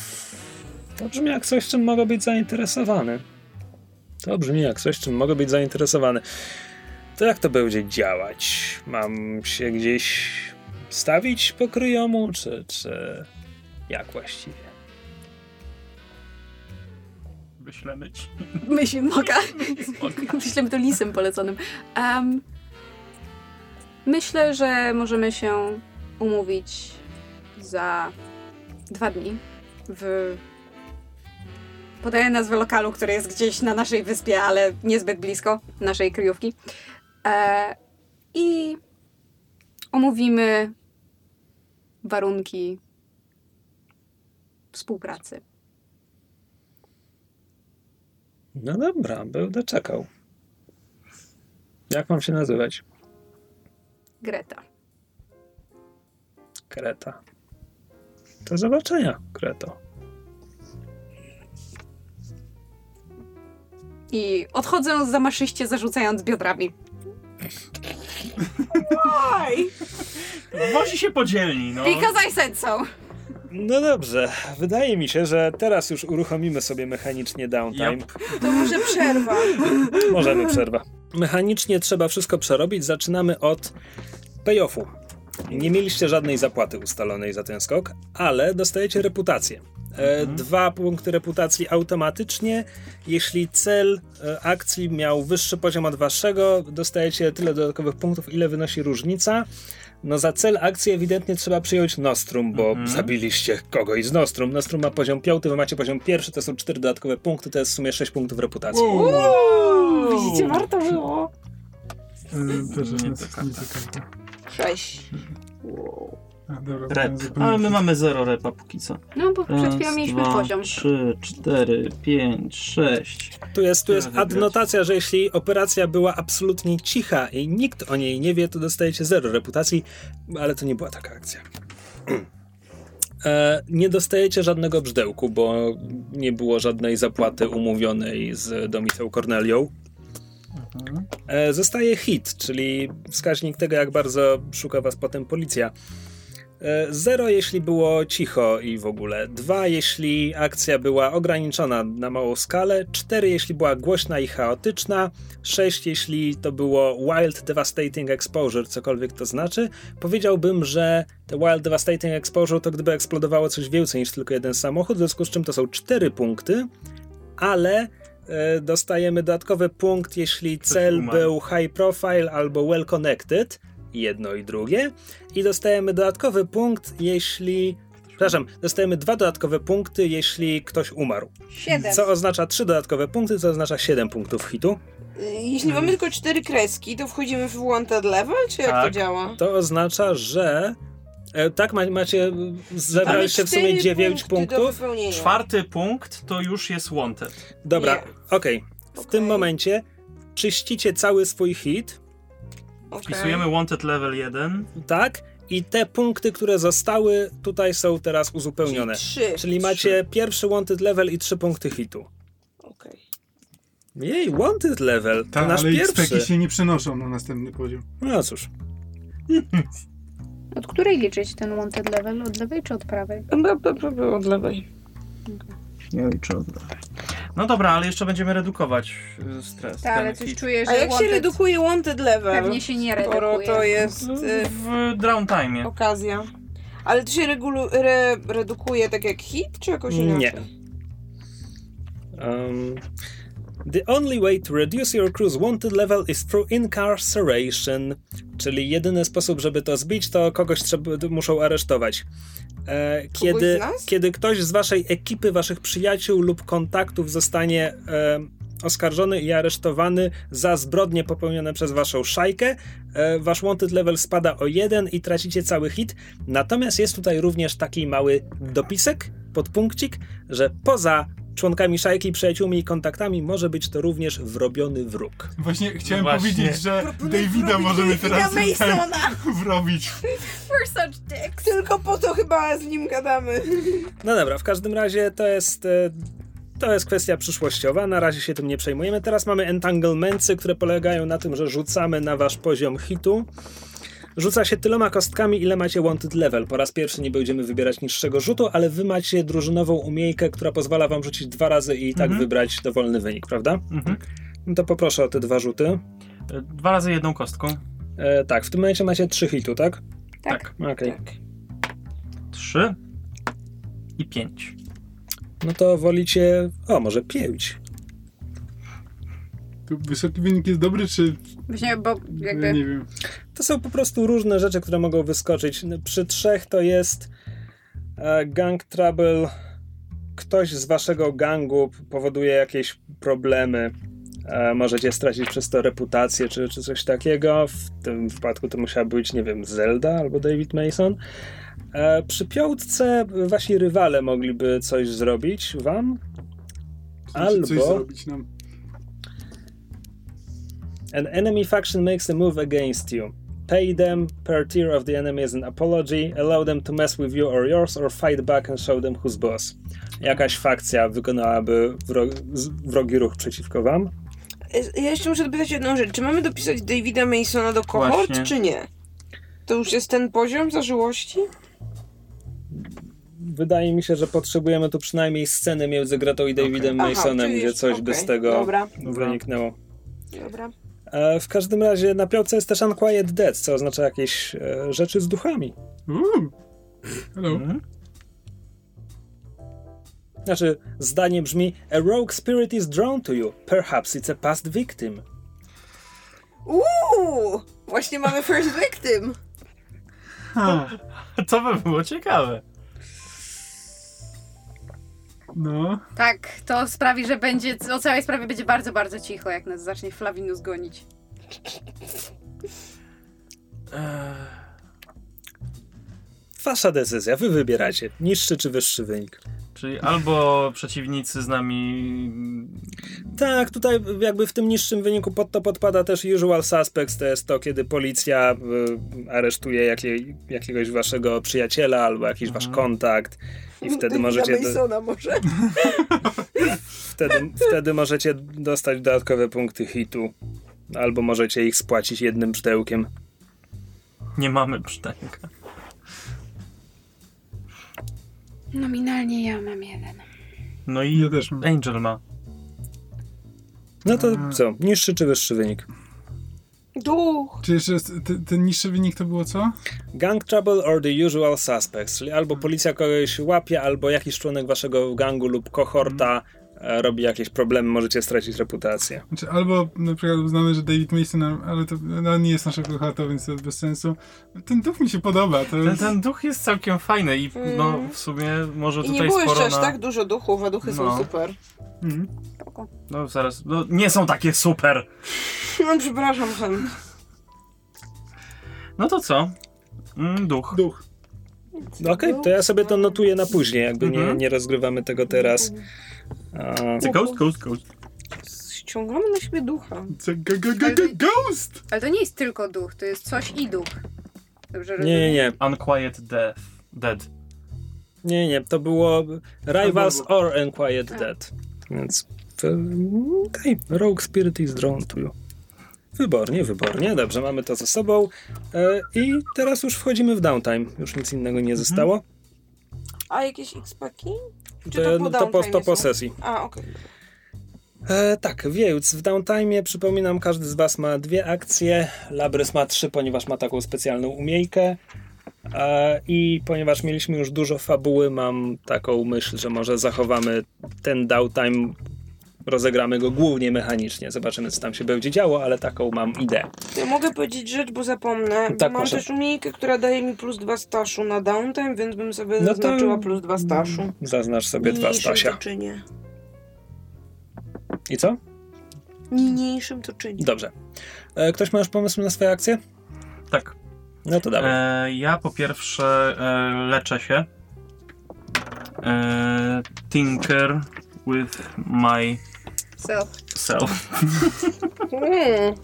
to brzmi jak coś, czym mogę być zainteresowany. To brzmi jak coś, czym mogę być zainteresowany. To jak to będzie działać? Mam się gdzieś stawić po kryjomu, czy, czy jak właściwie? Wyślemy ci. Myśl, moka. Myślę to lisem poleconym. Em, myślę, że możemy się umówić za dwa dni w... Podaję nazwę lokalu, który jest gdzieś na naszej wyspie, ale niezbyt blisko naszej kryjówki. E, I omówimy warunki współpracy. No dobra, będę czekał. Jak mam się nazywać? Greta. Kreta. Do zobaczenia, Kreto. I odchodzę zamaszyście, zarzucając biodrami. Wozi się podzielni, no. Because I said so. No dobrze, wydaje mi się, że teraz już uruchomimy sobie mechanicznie downtime. Yep. To może przerwa. Możemy przerwa. Mechanicznie trzeba wszystko przerobić. Zaczynamy od payoffu. Nie mieliście żadnej zapłaty ustalonej za ten skok, ale dostajecie reputację. E, Dwa punkty reputacji automatycznie. Jeśli cel e, akcji miał wyższy poziom od waszego, dostajecie tyle dodatkowych punktów, ile wynosi różnica. No za cel akcji ewidentnie trzeba przyjąć Nostrum, bo zabiliście kogoś z Nostrum. Nostrum ma poziom piąty, wy macie poziom pierwszy, to są cztery dodatkowe punkty, to jest w sumie 6 punktów reputacji. Widzicie, warto było. Y, Też Nie nie, nie. Sześć. A, dobra, Rep. Ale my mamy zero repa póki co. No bo przed chwilą mieliśmy dwa, poziom. trzy, cztery, pięć, sześć. Tu jest, tu jest adnotacja, że jeśli operacja była absolutnie cicha i nikt o niej nie wie, to dostajecie zero reputacji, ale to nie była taka akcja. E, nie dostajecie żadnego brzdełku, bo nie było żadnej zapłaty umówionej z Domicą Cornelią. E, zostaje hit, czyli wskaźnik tego, jak bardzo szuka was potem policja. E, Zero, jeśli było cicho i w ogóle. Dwa, jeśli akcja była ograniczona na małą skalę. Cztery, jeśli była głośna i chaotyczna. Sześć, jeśli to było Wild Devastating Exposure, cokolwiek to znaczy. Powiedziałbym, że te Wild Devastating Exposure to gdyby eksplodowało coś więcej niż tylko jeden samochód, w związku z czym to są cztery punkty, ale e, dostajemy dodatkowy punkt, jeśli cel był high profile albo well connected. Jedno i drugie. I dostajemy dodatkowy punkt, jeśli. Przepraszam, dostajemy dwa dodatkowe punkty, jeśli ktoś umarł. Siedem. Co oznacza trzy dodatkowe punkty, co oznacza 7 punktów hitu. Y, Jeśli mamy tylko cztery kreski, to wchodzimy w wanted level, czy jak to Tak. działa? To oznacza, że E, tak, ma, macie, zebraliście w sumie cztery 9 punkty do punktów. Czwarty punkt to już jest wanted. Dobra, okej. W Okej. tym momencie czyścicie cały swój hit, Okej. Wpisujemy wanted level 1. tak? I te punkty, które zostały, tutaj są teraz uzupełnione. Czyli trzy. Czyli macie pierwszy wanted level i trzy punkty hitu. Okej. Jej, wanted level, to Tak, nasz ale pierwszy. Się nie przenoszą na następny poziom. No cóż, Od której liczyć ten wanted level? Od lewej czy od prawej? Od lewej. Nie liczę od No dobra, ale jeszcze będziemy redukować y, stres. Tak, ale coś hit. czuję, że A jak się wanted redukuje wanted level? pewnie się nie Skoro redukuje. to jest y, W downtime. okazja. Ale to się regulu- re- redukuje tak jak hit, czy jakoś Nie. inaczej? Um, the only way to reduce your crew's wanted level is through incarceration. Czyli jedyny sposób, żeby to zbić, to kogoś trzeba, muszą aresztować. E, kiedy, kiedy ktoś z waszej ekipy, waszych przyjaciół lub kontaktów zostanie e, oskarżony i aresztowany za zbrodnie popełnione przez waszą szajkę, e, wasz wanted level spada o jeden i tracicie cały hit. Natomiast jest tutaj również taki mały dopisek, podpunkcik, że poza członkami szajki, przyjaciółmi i kontaktami może być to również wrobiony wróg. Właśnie chciałem Właśnie. powiedzieć, że Proponuję Davida możemy teraz wrobić. We're such dicks. Tylko po to chyba z nim gadamy. No dobra, w każdym razie to jest. e, To jest kwestia przyszłościowa, na razie się tym nie przejmujemy. Teraz mamy entanglementsy, które polegają na tym, że rzucamy na wasz poziom hitu. Rzuca się tyloma kostkami, ile macie wanted level. Po raz pierwszy nie będziemy wybierać niższego rzutu, ale wy macie drużynową umiejkę, która pozwala wam rzucić dwa razy i tak Mhm. wybrać dowolny wynik, prawda? Mhm. No to poproszę o te dwa rzuty. Y, Dwa razy jedną kostką. E, tak, w tym momencie macie trzy hitu, tak? Tak. Okej. Tak. Trzy i pięć. No to wolicie. O, może pięć. Tu wysoki wynik jest dobry, czy... Właśnie, bo Ja jakby... nie wiem. To są po prostu różne rzeczy, które mogą wyskoczyć. Przy trzech to jest e, gang trouble. Ktoś z waszego gangu powoduje jakieś problemy. E, możecie stracić przez to reputację czy, czy coś takiego. W tym wypadku to musiała być, nie wiem, Zelda albo David Mason. E, przy piątce wasi rywale mogliby coś zrobić wam. Sensie Coś Albo- zrobić nam. An enemy faction makes a move against you. Pay them per tier of the enemy as an apology, allow them to mess with you or yours, or fight back and show them who's boss. Jakaś fakcja wykonałaby wro- z- wrogi ruch przeciwko wam? Ja jeszcze muszę dopytać jedną rzecz. Czy mamy dopisać Davida Masona do kohort, Właśnie. czy nie? To już jest ten poziom zażyłości? Wydaje mi się, że potrzebujemy tu przynajmniej sceny między Gretą i Davidem Aha, Masonem, czyli gdzie coś by z tego Dobra, wyniknęło. dobra. E, w każdym razie na piątce jest też Unquiet Death, co oznacza jakieś e, rzeczy z duchami. Uuu. Hello. Mhm. Znaczy, zdanie brzmi A rogue spirit is drawn to you. Perhaps it's a past victim. Uuu! Właśnie mamy first victim. Ha, To by było ciekawe. No. Tak, to sprawi, że będzie, o całej sprawie będzie bardzo, bardzo cicho, jak nas zacznie Flavinus gonić. Eee, Wasza decyzja, wy wybieracie. Niższy czy wyższy wynik. czyli albo przeciwnicy z nami. Tak, tutaj jakby w tym niższym wyniku pod to podpada też usual suspects, to jest to, kiedy policja y, aresztuje jakiej, jakiegoś waszego przyjaciela albo jakiś wasz Mhm. kontakt i wtedy możecie, Masona może. wtedy, wtedy możecie dostać dodatkowe punkty hitu albo możecie ich spłacić jednym brzdękiem. Nie mamy przynajmniej. Nominalnie ja mam jeden. No i Ja też. Angel ma. No to co, niższy czy wyższy wynik? Duch. Czy jeszcze raz, te- ten niższy wynik to było co? Gang trouble or the usual suspects, czyli albo policja kogoś łapie, albo jakiś członek waszego gangu lub kohorta e, robi jakieś problemy, możecie stracić reputację. Znaczy, albo na przykład uznamy, że David Mason, ale to no, nie jest nasza kochata, więc to jest bez sensu. Ten duch mi się podoba. To Ten, jest... ten duch jest całkiem fajny i no w sumie może I nie tutaj było jeszcze sporo aż na... tak dużo duchów, a duchy są No. super. Mhm. Spoko. No zaraz, no nie są takie super. No, przepraszam, Hen. No to co? Mm, duch. Duch. No Okej, to ja sobie to notuję na później, jakby nie, Mhm. nie rozgrywamy tego teraz. A, The ghost, ghost, ghost. Ściągamy na siebie ducha. Ghost! Ale to nie jest tylko duch, to jest coś i duch. Dobrze nie, rozumiem? nie, nie. Unquiet death. Dead. Nie, nie, to było Rivals or Unquiet Dead. Więc okej, Rogue Spirit is drawn to you. Wybornie, wybornie. Dobrze, mamy to ze sobą. E, I teraz już wchodzimy w downtime. Już nic innego nie zostało. A jakieś X-paki? Czy To, to po to, po, to po sesji. A, okej. E, tak, więc w downtime przypominam, każdy z Was ma dwie akcje. Labrys ma trzy, ponieważ ma taką specjalną umiejkę. E, I ponieważ mieliśmy już dużo fabuły, mam taką myśl, że może zachowamy ten downtime, rozegramy go głównie mechanicznie. Zobaczymy, co tam się będzie działo, ale taką mam ideę. Ja mogę powiedzieć rzecz, bo zapomnę. Tak, Mam proszę. też umiejętkę, która daje mi plus dwa staszu na downtime, więc bym sobie No to- zaznaczyła plus dwa staszu. Zaznacz sobie dwa Stasia. to czynię. I co? Niniejszym to czynię. Dobrze. E, ktoś ma już pomysł na swoje akcje? Tak. No to dawaj. E, ja po pierwsze e, leczę się. E, tinker with my Self. self. Mm.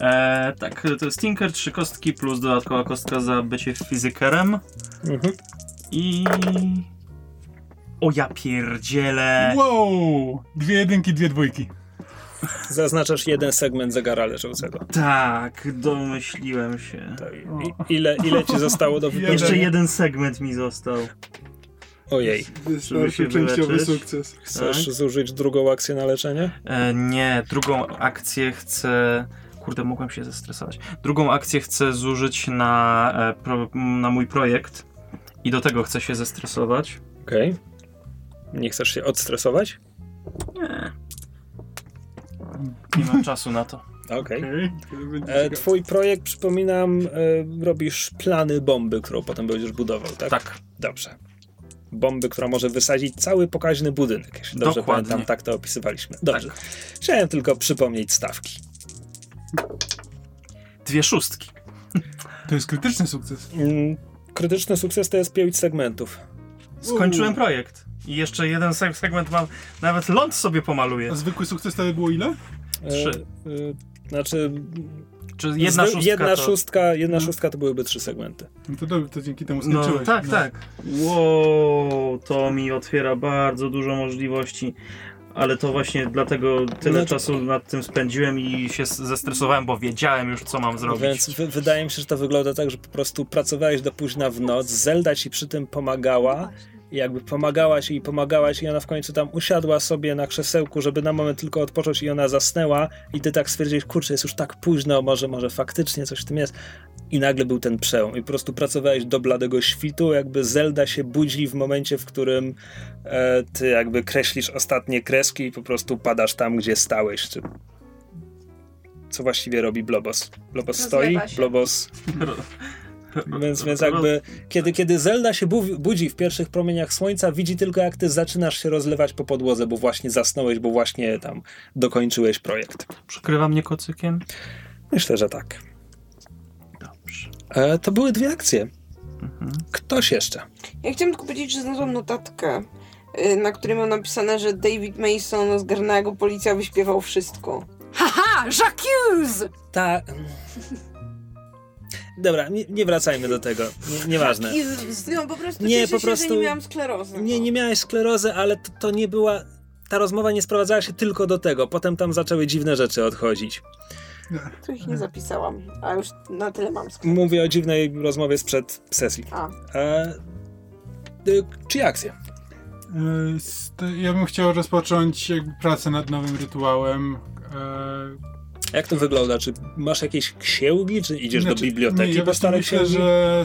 E, tak, to jest tinker, trzy kostki plus dodatkowa kostka za bycie fizykerem. Mhm. I... O ja pierdzielę! Wow! Dwie jedynki, dwie dwójki. Zaznaczasz jeden segment zegara leżącego. Tak, domyśliłem się. To i, ile, ile ci zostało do wypełnienia? Jeszcze jeden segment mi został. Ojej. Się częściowy sukces. Chcesz Tak. zużyć drugą akcję na leczenie? E, nie, drugą akcję chcę. Kurde, mogłem się zestresować. Drugą akcję chcę zużyć na, e, pro, na mój projekt i do tego chcę się zestresować. Okej. Nie chcesz się odstresować? Nie. Nie mam czasu na to. Okej. To będzie E. Twój projekt, przypominam, e, robisz plany bomby, którą potem będziesz budował, tak? Tak. Dobrze. Bomby, która może wysadzić cały pokaźny budynek. Jeśli dobrze Dokładnie. pamiętam, tak to opisywaliśmy. Dobrze. Chciałem tylko przypomnieć stawki. Dwie szóstki. To jest krytyczny sukces. Mm, Krytyczny sukces to jest 5 segmentów. Skończyłem projekt. I jeszcze jeden seg- segment mam. Nawet ląd sobie pomaluję. A zwykły sukces to by było ile? E, Trzy. e, Znaczy, Czy jedna zwy- szóstka jedna, to... szóstka, jedna szóstka to byłyby trzy segmenty. No to dobrze, to dzięki temu No skończyłeś. tak, no. tak. Wow, to mi otwiera bardzo dużo możliwości. Ale to właśnie dlatego tyle No czasu nad tym spędziłem i się zestresowałem, bo wiedziałem już, co mam No zrobić. więc wy- wydaje mi się, że to wygląda tak, że po prostu pracowałeś do późna w noc, Zelda ci przy tym pomagała i jakby pomagałaś i pomagałaś i ona w końcu tam usiadła sobie na krzesełku, żeby na moment tylko odpocząć i ona zasnęła i ty tak stwierdziłeś, kurczę, jest już tak późno, może, może faktycznie coś w tym jest. I nagle był ten przełom i po prostu pracowałeś do bladego świtu, jakby Zelda się budzi w momencie, w którym e, ty jakby kreślisz ostatnie kreski i po prostu padasz tam, gdzie stałeś. Czy... Co właściwie robi Blobos? Blobos stoi, Rozlewa się. Blobos więc, więc jakby, kiedy, kiedy Zelda się bu- budzi w pierwszych promieniach słońca, widzi tylko jak ty zaczynasz się rozlewać po podłodze, bo właśnie zasnąłeś, bo właśnie tam dokończyłeś projekt. Przykrywa mnie kocykiem? Myślę, że tak. Dobrze. E, to były dwie akcje. Mhm. Ktoś jeszcze. Ja chciałam tylko powiedzieć, że znalazłam notatkę, y, na której mam napisane, że David Mason zgarnęła go policja, wyśpiewał wszystko. Haha! J'accuse! Ta... Dobra, nie, nie wracajmy do tego. Nie, nieważne. No po prostu Nie, cieszę po się, prostu- że nie miałam sklerozy. Nie, nie miałeś sklerozy, ale to, to nie była... Ta rozmowa nie sprowadzała się tylko do tego. Potem tam zaczęły dziwne rzeczy odchodzić. To ich nie zapisałam, a już na tyle mam sklerozę. Mówię o dziwnej rozmowie sprzed sesji. A, E, y, czyja akcja? Z- to Ja bym chciał rozpocząć pracę nad nowym rytuałem. Jak to wygląda? Czy masz jakieś księgi, czy idziesz Znaczy, do biblioteki nie, ja po stare myślę, księgi? że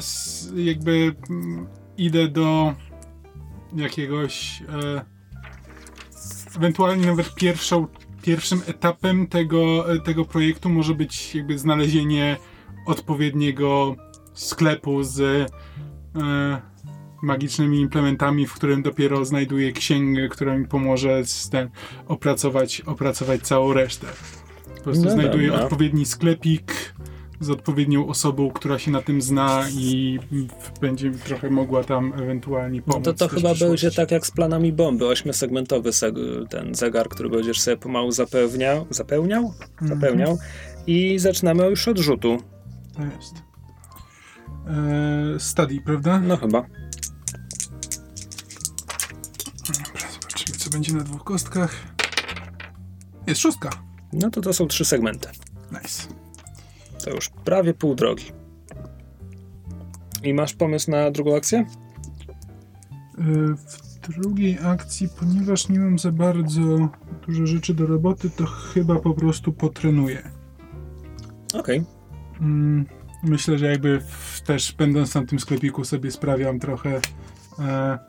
jakby mm, idę do jakiegoś e, ewentualnie nawet pierwszą, pierwszym etapem tego, e, tego projektu może być jakby znalezienie odpowiedniego sklepu z e, magicznymi implementami, w którym dopiero znajduję księgę, która mi pomoże z ten, opracować, opracować całą resztę. Po prostu No znajduję dobra. odpowiedni sklepik, z odpowiednią osobą, która się na tym zna i będzie trochę mogła tam ewentualnie pomóc. No to to chyba będzie tak jak z planami bomby, ośmiosegmentowy seg- ten zegar, który będziesz sobie pomału zapewniał, zapełniał? Mhm. Zapełniał. I zaczynamy już od rzutu. To jest. Eee, study, prawda? No chyba. Dobra, zobaczymy, co będzie na dwóch kostkach. Jest szóstka. No to to są trzy segmenty. Nice. To już prawie pół drogi. I masz pomysł na drugą akcję? E, W drugiej akcji, ponieważ nie mam za bardzo dużo rzeczy do roboty, to chyba po prostu potrenuję. Okej. Mm, Myślę, że jakby w, też będąc na tym sklepiku sobie sprawiam trochę e,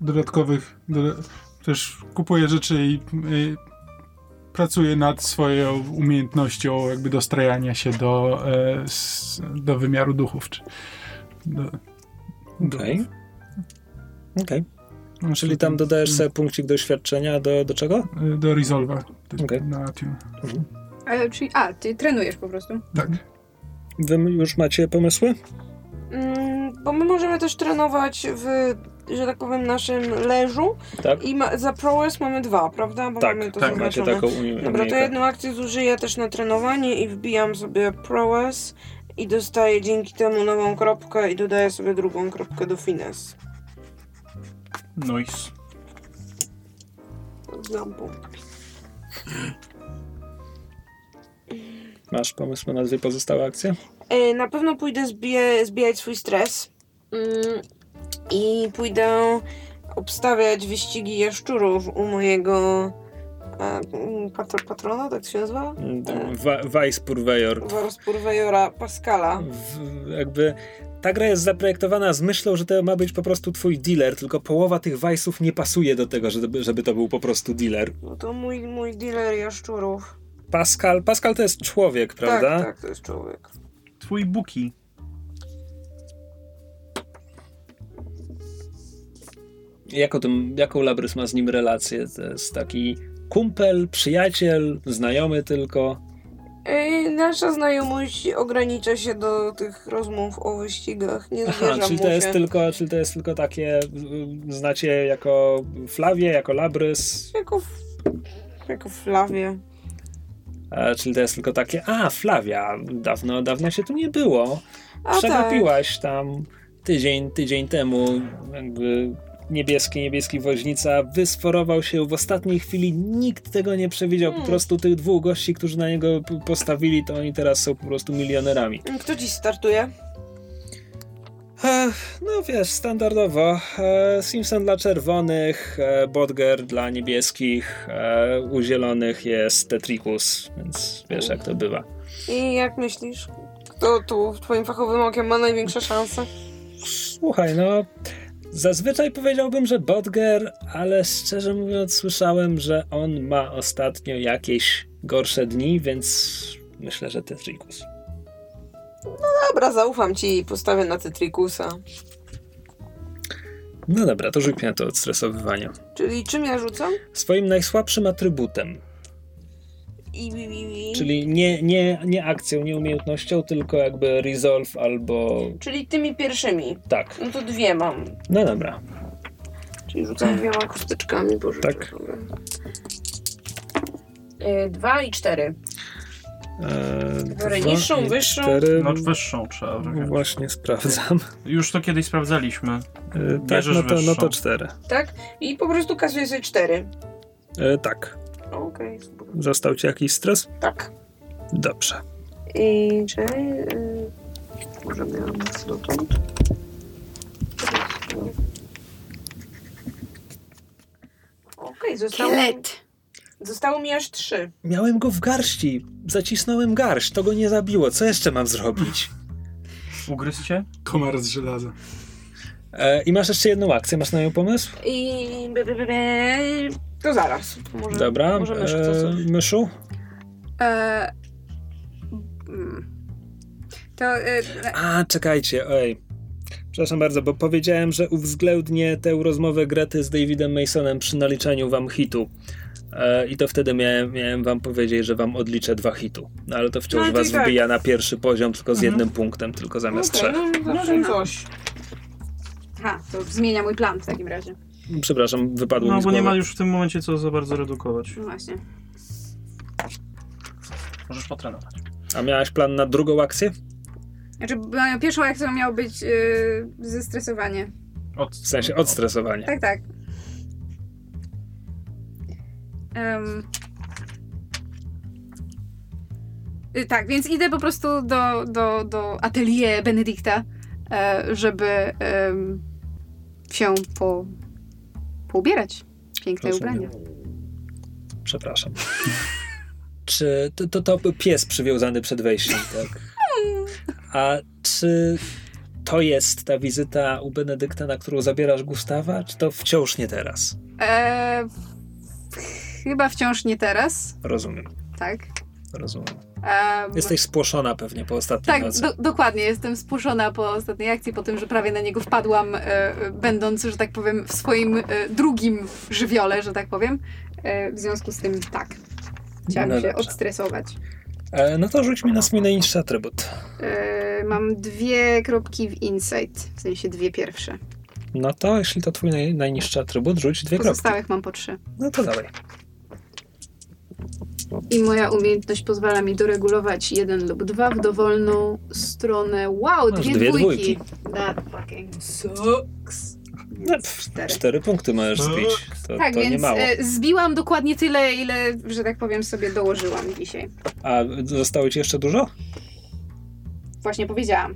dodatkowych, do, też kupuję rzeczy i e, pracuję nad swoją umiejętnością jakby dostrajania się do, e, s, do wymiaru duchów. Czy, do, Okej. Okej. no, Czyli tam dodajesz sobie punkcik doświadczenia do, do czego? e, Do Resolva. Okej. Na tune. Ale, czyli, a, ty trenujesz po prostu. Tak. Wy już macie pomysły? Mm, bo my możemy też trenować w, że tak powiem, naszym leżu Tak. i ma, za prowess mamy dwa, prawda? Bo Tak, mamy to tak, Macie taką uni- Dobra, to umiejętność. jedną akcję zużyję też na trenowanie i wbijam sobie prowess i dostaję dzięki temu nową kropkę i dodaję sobie drugą kropkę do finesse. Nice. Znam punkt. Masz pomysł na dwie pozostałe akcje? Na pewno pójdę zbije, zbijać swój stres mm, i pójdę obstawiać wyścigi jaszczurów u mojego e, mm, patro, patrona, tak się nazywa? Wa- Vice Purveyor. Warspurwejora Pascala. W, jakby ta gra jest zaprojektowana z myślą, że to ma być po prostu twój dealer, tylko połowa tych Vice'ów nie pasuje do tego, żeby, żeby to był po prostu dealer. No to mój, mój dealer jaszczurów. Pascal, Pascal to jest człowiek, prawda? Tak, tak, to jest człowiek. Twój Buki. Jaką, tym, jaką Labrys ma z nim relację? To jest taki kumpel, przyjaciel, znajomy tylko. Nasza znajomość ogranicza się do tych rozmów o wyścigach. Nie Aha, czyli to, jest tylko, czyli to jest tylko takie, y, znacie jako Flawię, jako Labrys, Jako, jako Flawie. a, czyli to jest tylko takie, a Flawia, dawno, dawno się tu nie było. Tak. Przegapiłaś tam tydzień, tydzień temu, jakby niebieski, niebieski woźnica wysforował się w ostatniej chwili, nikt tego nie przewidział, po Hmm. prostu tych dwóch gości, którzy na niego postawili, to oni teraz są po prostu milionerami. Kto dziś startuje? No wiesz, standardowo, e, Simpson dla czerwonych, e, Bodger dla niebieskich, e, u zielonych jest Tetrikus, więc wiesz jak to bywa. I jak myślisz? Kto tu twoim fachowym okiem ma największe szanse? Słuchaj, no. Zazwyczaj powiedziałbym, że Bodger, ale szczerze mówiąc, słyszałem, że on ma ostatnio jakieś gorsze dni, więc myślę, że Tetrikus. Dobra, zaufam ci i postawię na Tetrikusa. No dobra, to rzuć mi na to odstresowywanie. Czyli czym ja rzucam? Swoim najsłabszym atrybutem, I, czyli nie, nie, nie akcją, nie umiejętnością, tylko jakby resolve albo Czyli tymi pierwszymi. tak. No to dwie mam. No dobra. Czyli rzucam dwiema kosteczkami, bo Tak. Y, Dwa i cztery. Eee, Biorę dwa niższą, i wyższą? Cztery, No wyższą trzeba wziąć. Właśnie sprawdzam. Już to kiedyś sprawdzaliśmy. Eee, tak, Bierzesz no to, no wyższą. to cztery. Tak? I po prostu kasuję sobie cztery. Eee, tak. Okej, super. Został ci jakiś stres? Tak. Dobrze. I czekaj. y, Może miałam dotąd. Okej, zostało, Kielet. zostało mi aż trzy. Miałem go w garści. Zacisnąłem garść. To go nie zabiło. Co jeszcze mam zrobić? Ugryzł cię? Komar z żelaza. E, I masz jeszcze jedną akcję. Masz na nią pomysł? I. to zaraz. Może, Dobra. Może mysz chce E, myszu? E, mm. to e, A, czekajcie. Oj. Przepraszam bardzo, bo powiedziałem, że uwzględnię tę rozmowę Grety z Davidem Masonem przy naliczaniu wam hitu. E, I to wtedy miałem, miałem wam powiedzieć, że wam odliczę dwa hitu. No ale to wciąż No, was tak. wybija na pierwszy poziom, tylko z Mhm. jednym punktem, tylko zamiast Okej, trzech. no, zawsze coś. Aha, to zmienia mój plan w takim razie. Przepraszam, wypadło No mi z bo nie ma już w tym momencie co za bardzo redukować. No właśnie. Możesz potrenować. A miałaś plan na drugą akcję? Znaczy, moją pierwszą akcją miało być yy, zestresowanie. Od, W sensie odstresowanie. Tak, tak. Y, Tak, więc idę po prostu do, do, do atelier Benedykta, e, żeby się po, poubierać. Piękne Rozumiem. ubranie. Przepraszam. Czy to, to, to pies przywiązany przed wejściem, tak? A czy to jest ta wizyta u Benedykta, na którą zabierasz Gustawa, czy to wciąż nie teraz? E, chyba wciąż nie teraz, Rozumiem, tak. rozumiem. Em, Jesteś spłoszona pewnie po ostatniej Tak, nocy. do, dokładnie. Jestem spuszczona po ostatniej akcji, po tym, że prawie na niego wpadłam, e, będąc, że tak powiem, w swoim e, drugim żywiole, że tak powiem. E, w związku z tym tak. Chciałam No się dobrze. odstresować. E, no to rzuć mi na swój najniższy atrybut. E, mam dwie kropki w insight, w sensie dwie pierwsze. No to jeśli to twój naj, najniższy atrybut, rzuć dwie kropki. Pozostałych mam po trzy. No to dawaj. I moja umiejętność pozwala mi doregulować jeden lub dwa w dowolną stronę. Wow, Masz dwie, dwie dwójki. dwójki. That fucking sucks. No, cztery. Cztery punkty możesz zbić. To, Tak, to nie więc mało. e, zbiłam dokładnie tyle, ile, że tak powiem, sobie dołożyłam dzisiaj. A zostało ci jeszcze dużo? Właśnie powiedziałam.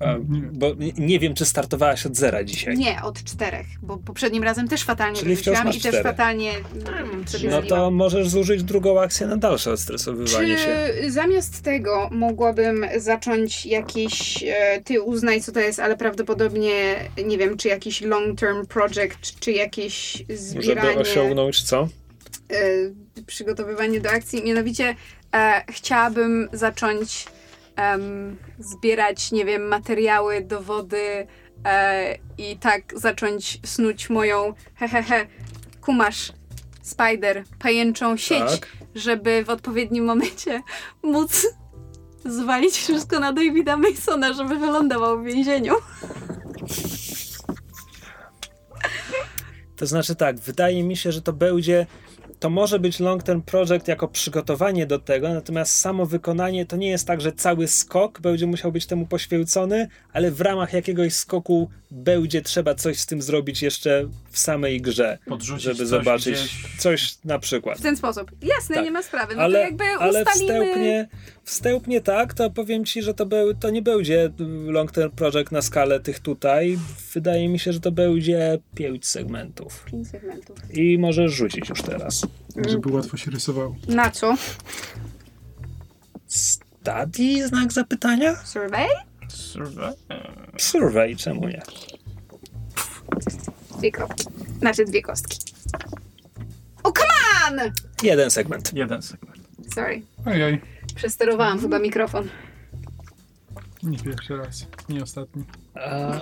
Nie. bo nie- wiem, czy startowałaś od zera dzisiaj. Nie, od czterech, bo poprzednim razem też fatalnie Czyli masz i też cztery. fatalnie mm, sobie No to możesz zużyć drugą akcję na dalsze odstresowywanie się. Czy zamiast tego mogłabym zacząć jakiś, e, ty uznaj co to jest, ale prawdopodobnie nie wiem, czy jakiś long term project, czy jakieś Żeby zbieranie, osiągnąć co? e, przygotowywanie do akcji. Mianowicie e, chciałabym zacząć em, zbierać, nie wiem, materiały, dowody e, i tak zacząć snuć moją hehehe, kumasz, spider, pajęczą sieć Tak. żeby w odpowiednim momencie móc zwalić wszystko na Davida Masona, żeby wylądował w więzieniu. To znaczy tak, wydaje mi się, że to będzie. To może być long term project jako przygotowanie do tego, natomiast samo wykonanie to nie jest tak, że cały skok będzie musiał być temu poświęcony, ale w ramach jakiegoś skoku będzie trzeba coś z tym zrobić jeszcze w samej grze, Podrzucić żeby coś zobaczyć gdzieś. coś na przykład. W ten sposób. Jasne, Tak. nie ma sprawy. No to ale, jakby ale ustalimy... wstępnie, wstępnie tak, to powiem ci, że to, był, to nie będzie long term project na skalę tych tutaj. Wydaje mi się, że to będzie pięć segmentów. Pięć segmentów. I możesz rzucić już teraz. Żeby łatwo się rysowało. Na co? Study? Znak zapytania? Survey? Survey? Survey, czemu nie? Dwie kropki. Znaczy dwie kostki. O, come on! Jeden segment. Jeden segment. Sorry. Ojej, Przesterowałam chyba mikrofon. nie pierwszy raz, nie ostatni. A,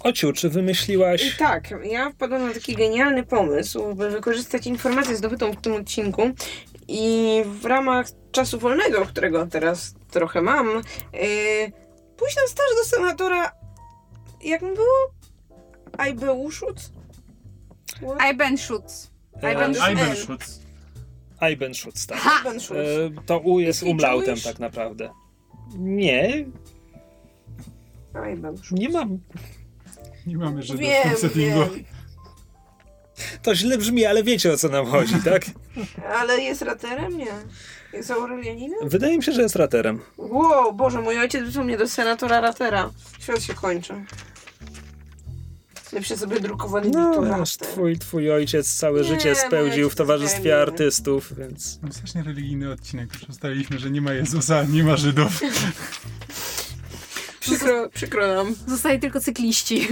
Ociu, czy I wymyśliłaś... tak, ja wpadłam na taki genialny pomysł, by wykorzystać informację zdobytą w tym odcinku i w ramach czasu wolnego, którego teraz trochę mam, yy, pójść na staż do senatora, jak mu było? Ajbeuszut? I ben shoots. I E, ben Iben- Ibenschutz. Ibenschutz, tak. Ha! Ajbenszut. E, to U jest umlautem tak naprawdę. Nie, Ajbenszut. nie mam. Nie mamy w Wiem, settingu. wiem, To źle brzmi, ale wiecie o co nam chodzi, tak? ale jest raterem? Nie. Jest Aurelianinem? Wydaje mi się, że jest raterem. Wow, Boże, mój ojciec wysłał mnie do senatora ratera. Świat się kończy. Lepsze sobie drukowali No, to wiesz, twój, twój ojciec całe Nie, życie spędził ojciec w towarzystwie jest artystów, więc... Mam strasznie religijny odcinek. Już ustaliliśmy, że nie ma Jezusa, nie ma Żydów. Przykro, przykro nam. Zostali tylko cykliści.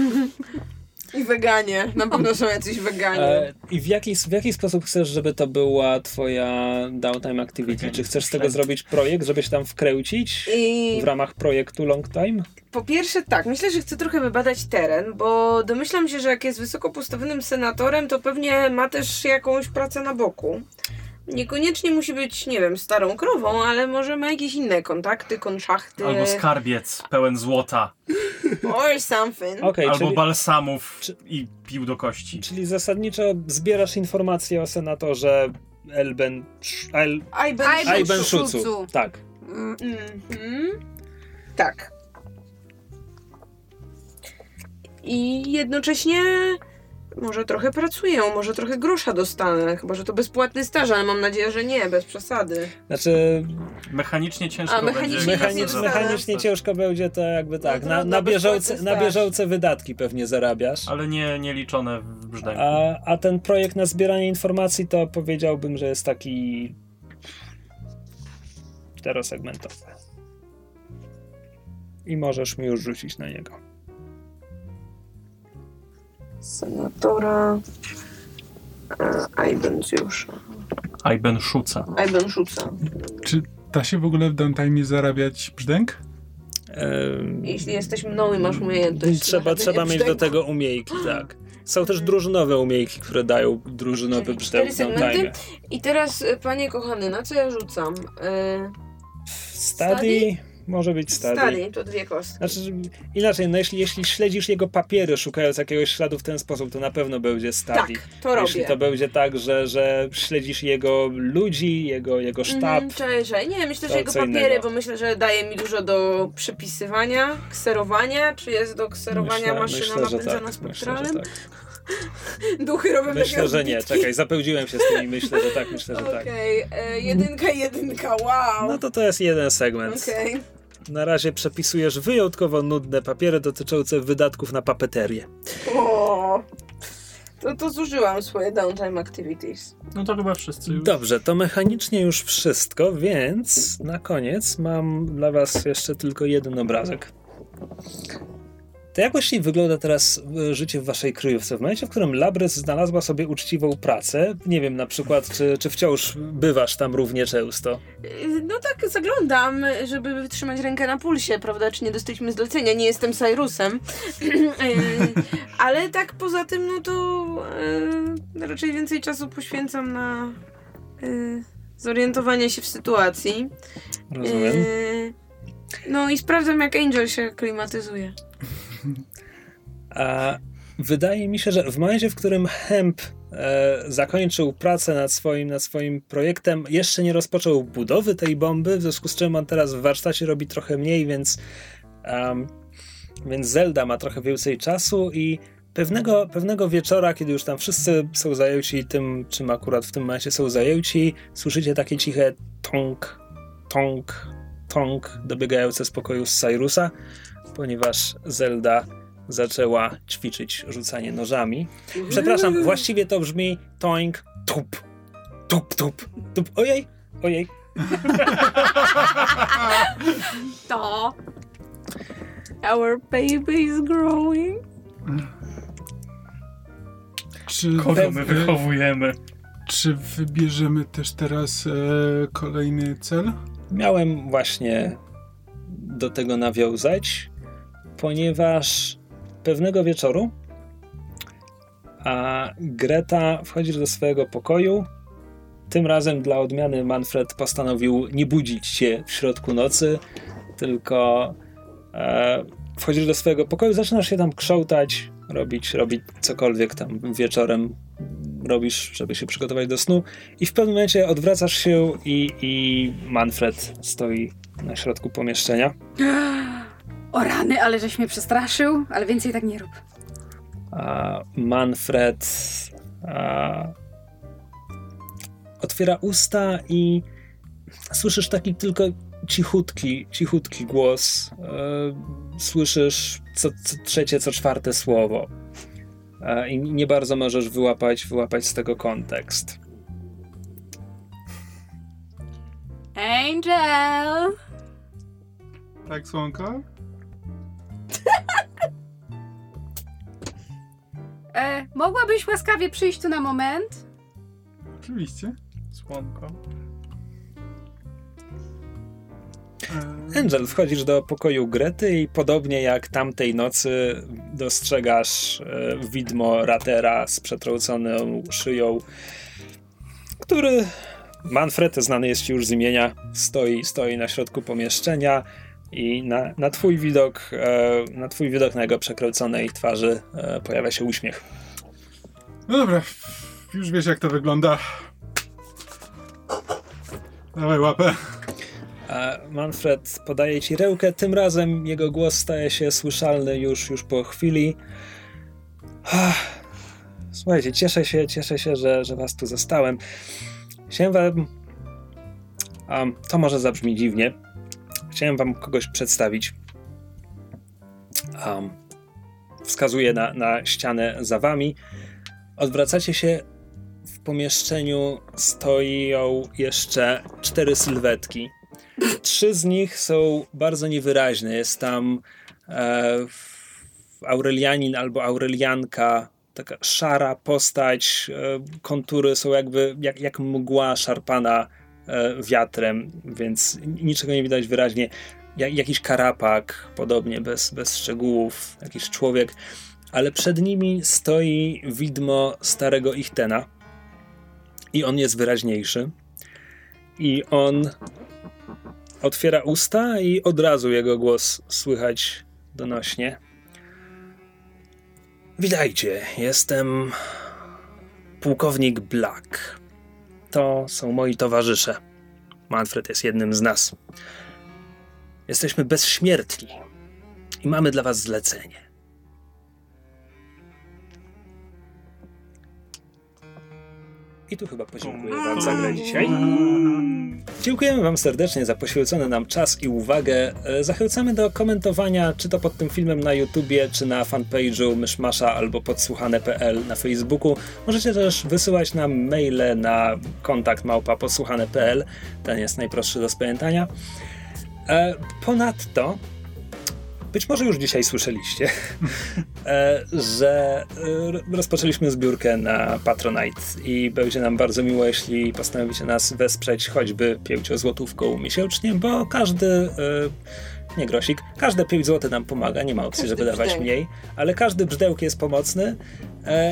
I weganie. Na pewno są jacyś weganie. E, I w jaki, w jaki sposób chcesz, żeby to była twoja downtime activity? Czy chcesz z tego zrobić projekt, żeby się tam wkręcić I w ramach projektu long time? po pierwsze tak, myślę, że chcę trochę wybadać teren, bo domyślam się, że jak jest wysoko postawionym senatorem, to pewnie ma też jakąś pracę na boku. Niekoniecznie musi być, nie wiem, starą krową, ale może ma jakieś inne kontakty, konszachty. Albo skarbiec pełen złota. Or something. Okej, albo czyli, balsamów Czy- i pił do kości. czyli zasadniczo zbierasz informacje o senatorze Elben... El, Ajben Szucu. Szucu. Tak. Mm, mm, tak. I jednocześnie może trochę pracuję, może trochę grosza dostanę, chyba że to bezpłatny staż, ale mam nadzieję, że nie, bez przesady. Znaczy, Mechanicznie ciężko A, mechanicznie będzie. Mechanicz- mechanicz, za- mechanicznie ciężko będzie to jakby tak. No Na, trudno, na, bieżące, na bieżące wydatki pewnie zarabiasz. Ale nie, nie liczone w brzdęku. A, a ten projekt na zbieranie informacji to powiedziałbym, że jest taki czterosegmentowy. I możesz mi już rzucić na niego. Senatora e, Ajbenziusza. Ajben Szuca. Ajbenszuca. Czy da się w ogóle w downtime zarabiać brzdęk? Jeśli jesteś mną i masz umiejętność. trzeba trzeba mieć do tego umiejki, tak. Są też drużynowe umiejki, które dają drużynowy brzdęk w segmenty? time. I teraz, e, panie kochany, na co ja rzucam? E, Study może być study. Stali, to dwie kostki. Znaczy, inaczej, no jeśli, jeśli śledzisz jego papiery, szukając jakiegoś śladu w ten sposób, to na pewno będzie study. tak, to Jeśli robię. to będzie tak, że, że śledzisz jego ludzi, jego, jego sztab, Mhm, cześć, cześć. Nie, myślę, że jego papiery, innego. bo myślę, że daje mi dużo do przepisywania, kserowania. Czy jest do kserowania maszyna myślę, napędzana tak, myślę, spektralem? tak. Duchy robią Myślę, że nie. Czekaj, zapełdziłem się z tymi, myślę, że tak, myślę, że tak. Okej, e, jedynka, jedynka, wow. No to to jest jeden segment. Okej. Na razie przepisujesz wyjątkowo nudne papiery dotyczące wydatków na papeterię. O, To, to zużyłam swoje downtime activities. No to chyba wszyscy już. Dobrze, to mechanicznie już wszystko, więc na koniec mam dla was jeszcze tylko jeden obrazek. To jak właściwie wygląda teraz e, życie w waszej kryjówce? W momencie, w którym Labrys znalazła sobie uczciwą pracę, nie wiem na przykład, czy, czy wciąż bywasz tam równie często? Y, No tak, zaglądam, żeby wytrzymać rękę na pulsie, prawda? Czy nie dostaliśmy zlecenia? Nie jestem Cyrusem. Y, Ale tak poza tym, no to y, raczej więcej czasu poświęcam na y, zorientowanie się w sytuacji. Rozumiem. Y, No i sprawdzam, jak Angel się klimatyzuje. A wydaje mi się, że w momencie, w którym Hemp e, zakończył pracę nad swoim, nad swoim projektem, jeszcze nie rozpoczął budowy tej bomby, w związku z czym on teraz w warsztacie robi trochę mniej, więc, em, więc Zelda ma trochę więcej czasu i pewnego, pewnego wieczora, kiedy już tam wszyscy są zajęci tym, czym akurat w tym momencie są zajęci, słyszycie takie ciche tonk, tonk, tonk dobiegające z pokoju z Cyrusa, ponieważ Zelda zaczęła ćwiczyć rzucanie nożami. Przepraszam, właściwie to brzmi toink, tup, tup, tup, tup. Ojej, ojej. To. Our baby is growing. Czy, Kogo my wy- wychowujemy? czy wybierzemy też teraz e, kolejny cel? Miałem właśnie do tego nawiązać, ponieważ pewnego wieczoru a Greta wchodzisz do swojego pokoju. Tym razem dla odmiany Manfred postanowił nie budzić cię w środku nocy, tylko e, wchodzisz do swojego pokoju, zaczynasz się tam krzątać, robić, robić cokolwiek tam wieczorem robisz, żeby się przygotować do snu i w pewnym momencie odwracasz się i, i Manfred stoi na środku pomieszczenia. O rany, ale żeś mnie przestraszył, ale więcej tak nie rób. A Manfred a, otwiera usta i słyszysz taki tylko cichutki, cichutki głos. E, słyszysz co, co trzecie, co czwarte słowo. E, I nie bardzo możesz wyłapać, wyłapać z tego kontekst. Angel! Tak, słonko? E, mogłabyś łaskawie przyjść tu na moment? Oczywiście. Słonko. E, Angel, wchodzisz do pokoju Grety i podobnie jak tamtej nocy dostrzegasz e, widmo Ratera z przetrąconą szyją, który Manfred, znany jest ci już z imienia, stoi, stoi na środku pomieszczenia i na, na twój widok, e, na twój widok na jego przekręconej twarzy e, pojawia się uśmiech. No dobra, już wiesz jak to wygląda. Dawaj łapę. Manfred podaje ci rękę. Tym razem jego głos staje się słyszalny już, już po chwili. Ach, Słuchajcie, cieszę się, cieszę się, że, że was tu zostałem. Chciałem wam... Um, to może zabrzmi dziwnie. Chciałem wam kogoś przedstawić. Um, wskazuję na, na ścianę za wami. Odwracacie się. W pomieszczeniu stoją jeszcze cztery sylwetki. Trzy z nich są bardzo niewyraźne. Jest tam e, Aurelianin albo Aurelianka, taka szara postać. E, kontury są jakby jak, jak mgła szarpana wiatrem, więc niczego nie widać wyraźnie. Ja, jakiś karapak, podobnie, bez, bez szczegółów, jakiś człowiek. Ale przed nimi stoi widmo starego Ichtena. I on jest wyraźniejszy. I on otwiera usta i od razu jego głos słychać donośnie. Witajcie, jestem pułkownik Black. To są moi towarzysze. Manfred jest jednym z nas. Jesteśmy bezśmiertni i mamy dla was zlecenie. I tu chyba podziękuję wam za grę dzisiaj. Dziękujemy Wam serdecznie za poświęcony nam czas i uwagę. E, Zachęcamy do komentowania, czy to pod tym filmem na YouTubie, czy na fanpage'u Myszmasza albo podsłuchane.pl na Facebooku. Możecie też wysyłać nam maile na kontakt małpa podsłuchane.pl. Ten jest najprostszy do spamiętania. E, Ponadto być może już dzisiaj słyszeliście, e, że e, rozpoczęliśmy zbiórkę na Patronite i będzie nam bardzo miło, jeśli postanowicie nas wesprzeć choćby pięciozłotówką miesięcznie, bo każdy, e, nie grosik, każde 5 zł nam pomaga, nie ma opcji, Każdy żeby dawać mniej, ale każdy brzdęk jest pomocny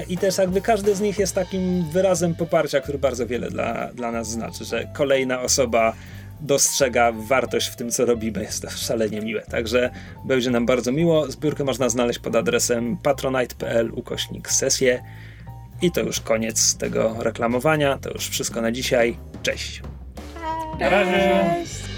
i też jakby każdy z nich jest takim wyrazem poparcia, który bardzo wiele dla, dla nas znaczy, że kolejna osoba dostrzega wartość w tym, co robimy. Jest to szalenie miłe. Także będzie nam bardzo miło. Zbiórkę można znaleźć pod adresem patronite.pl ukośnik sesję. I to już koniec tego reklamowania. To już wszystko na dzisiaj. Cześć! Na razie. Cześć.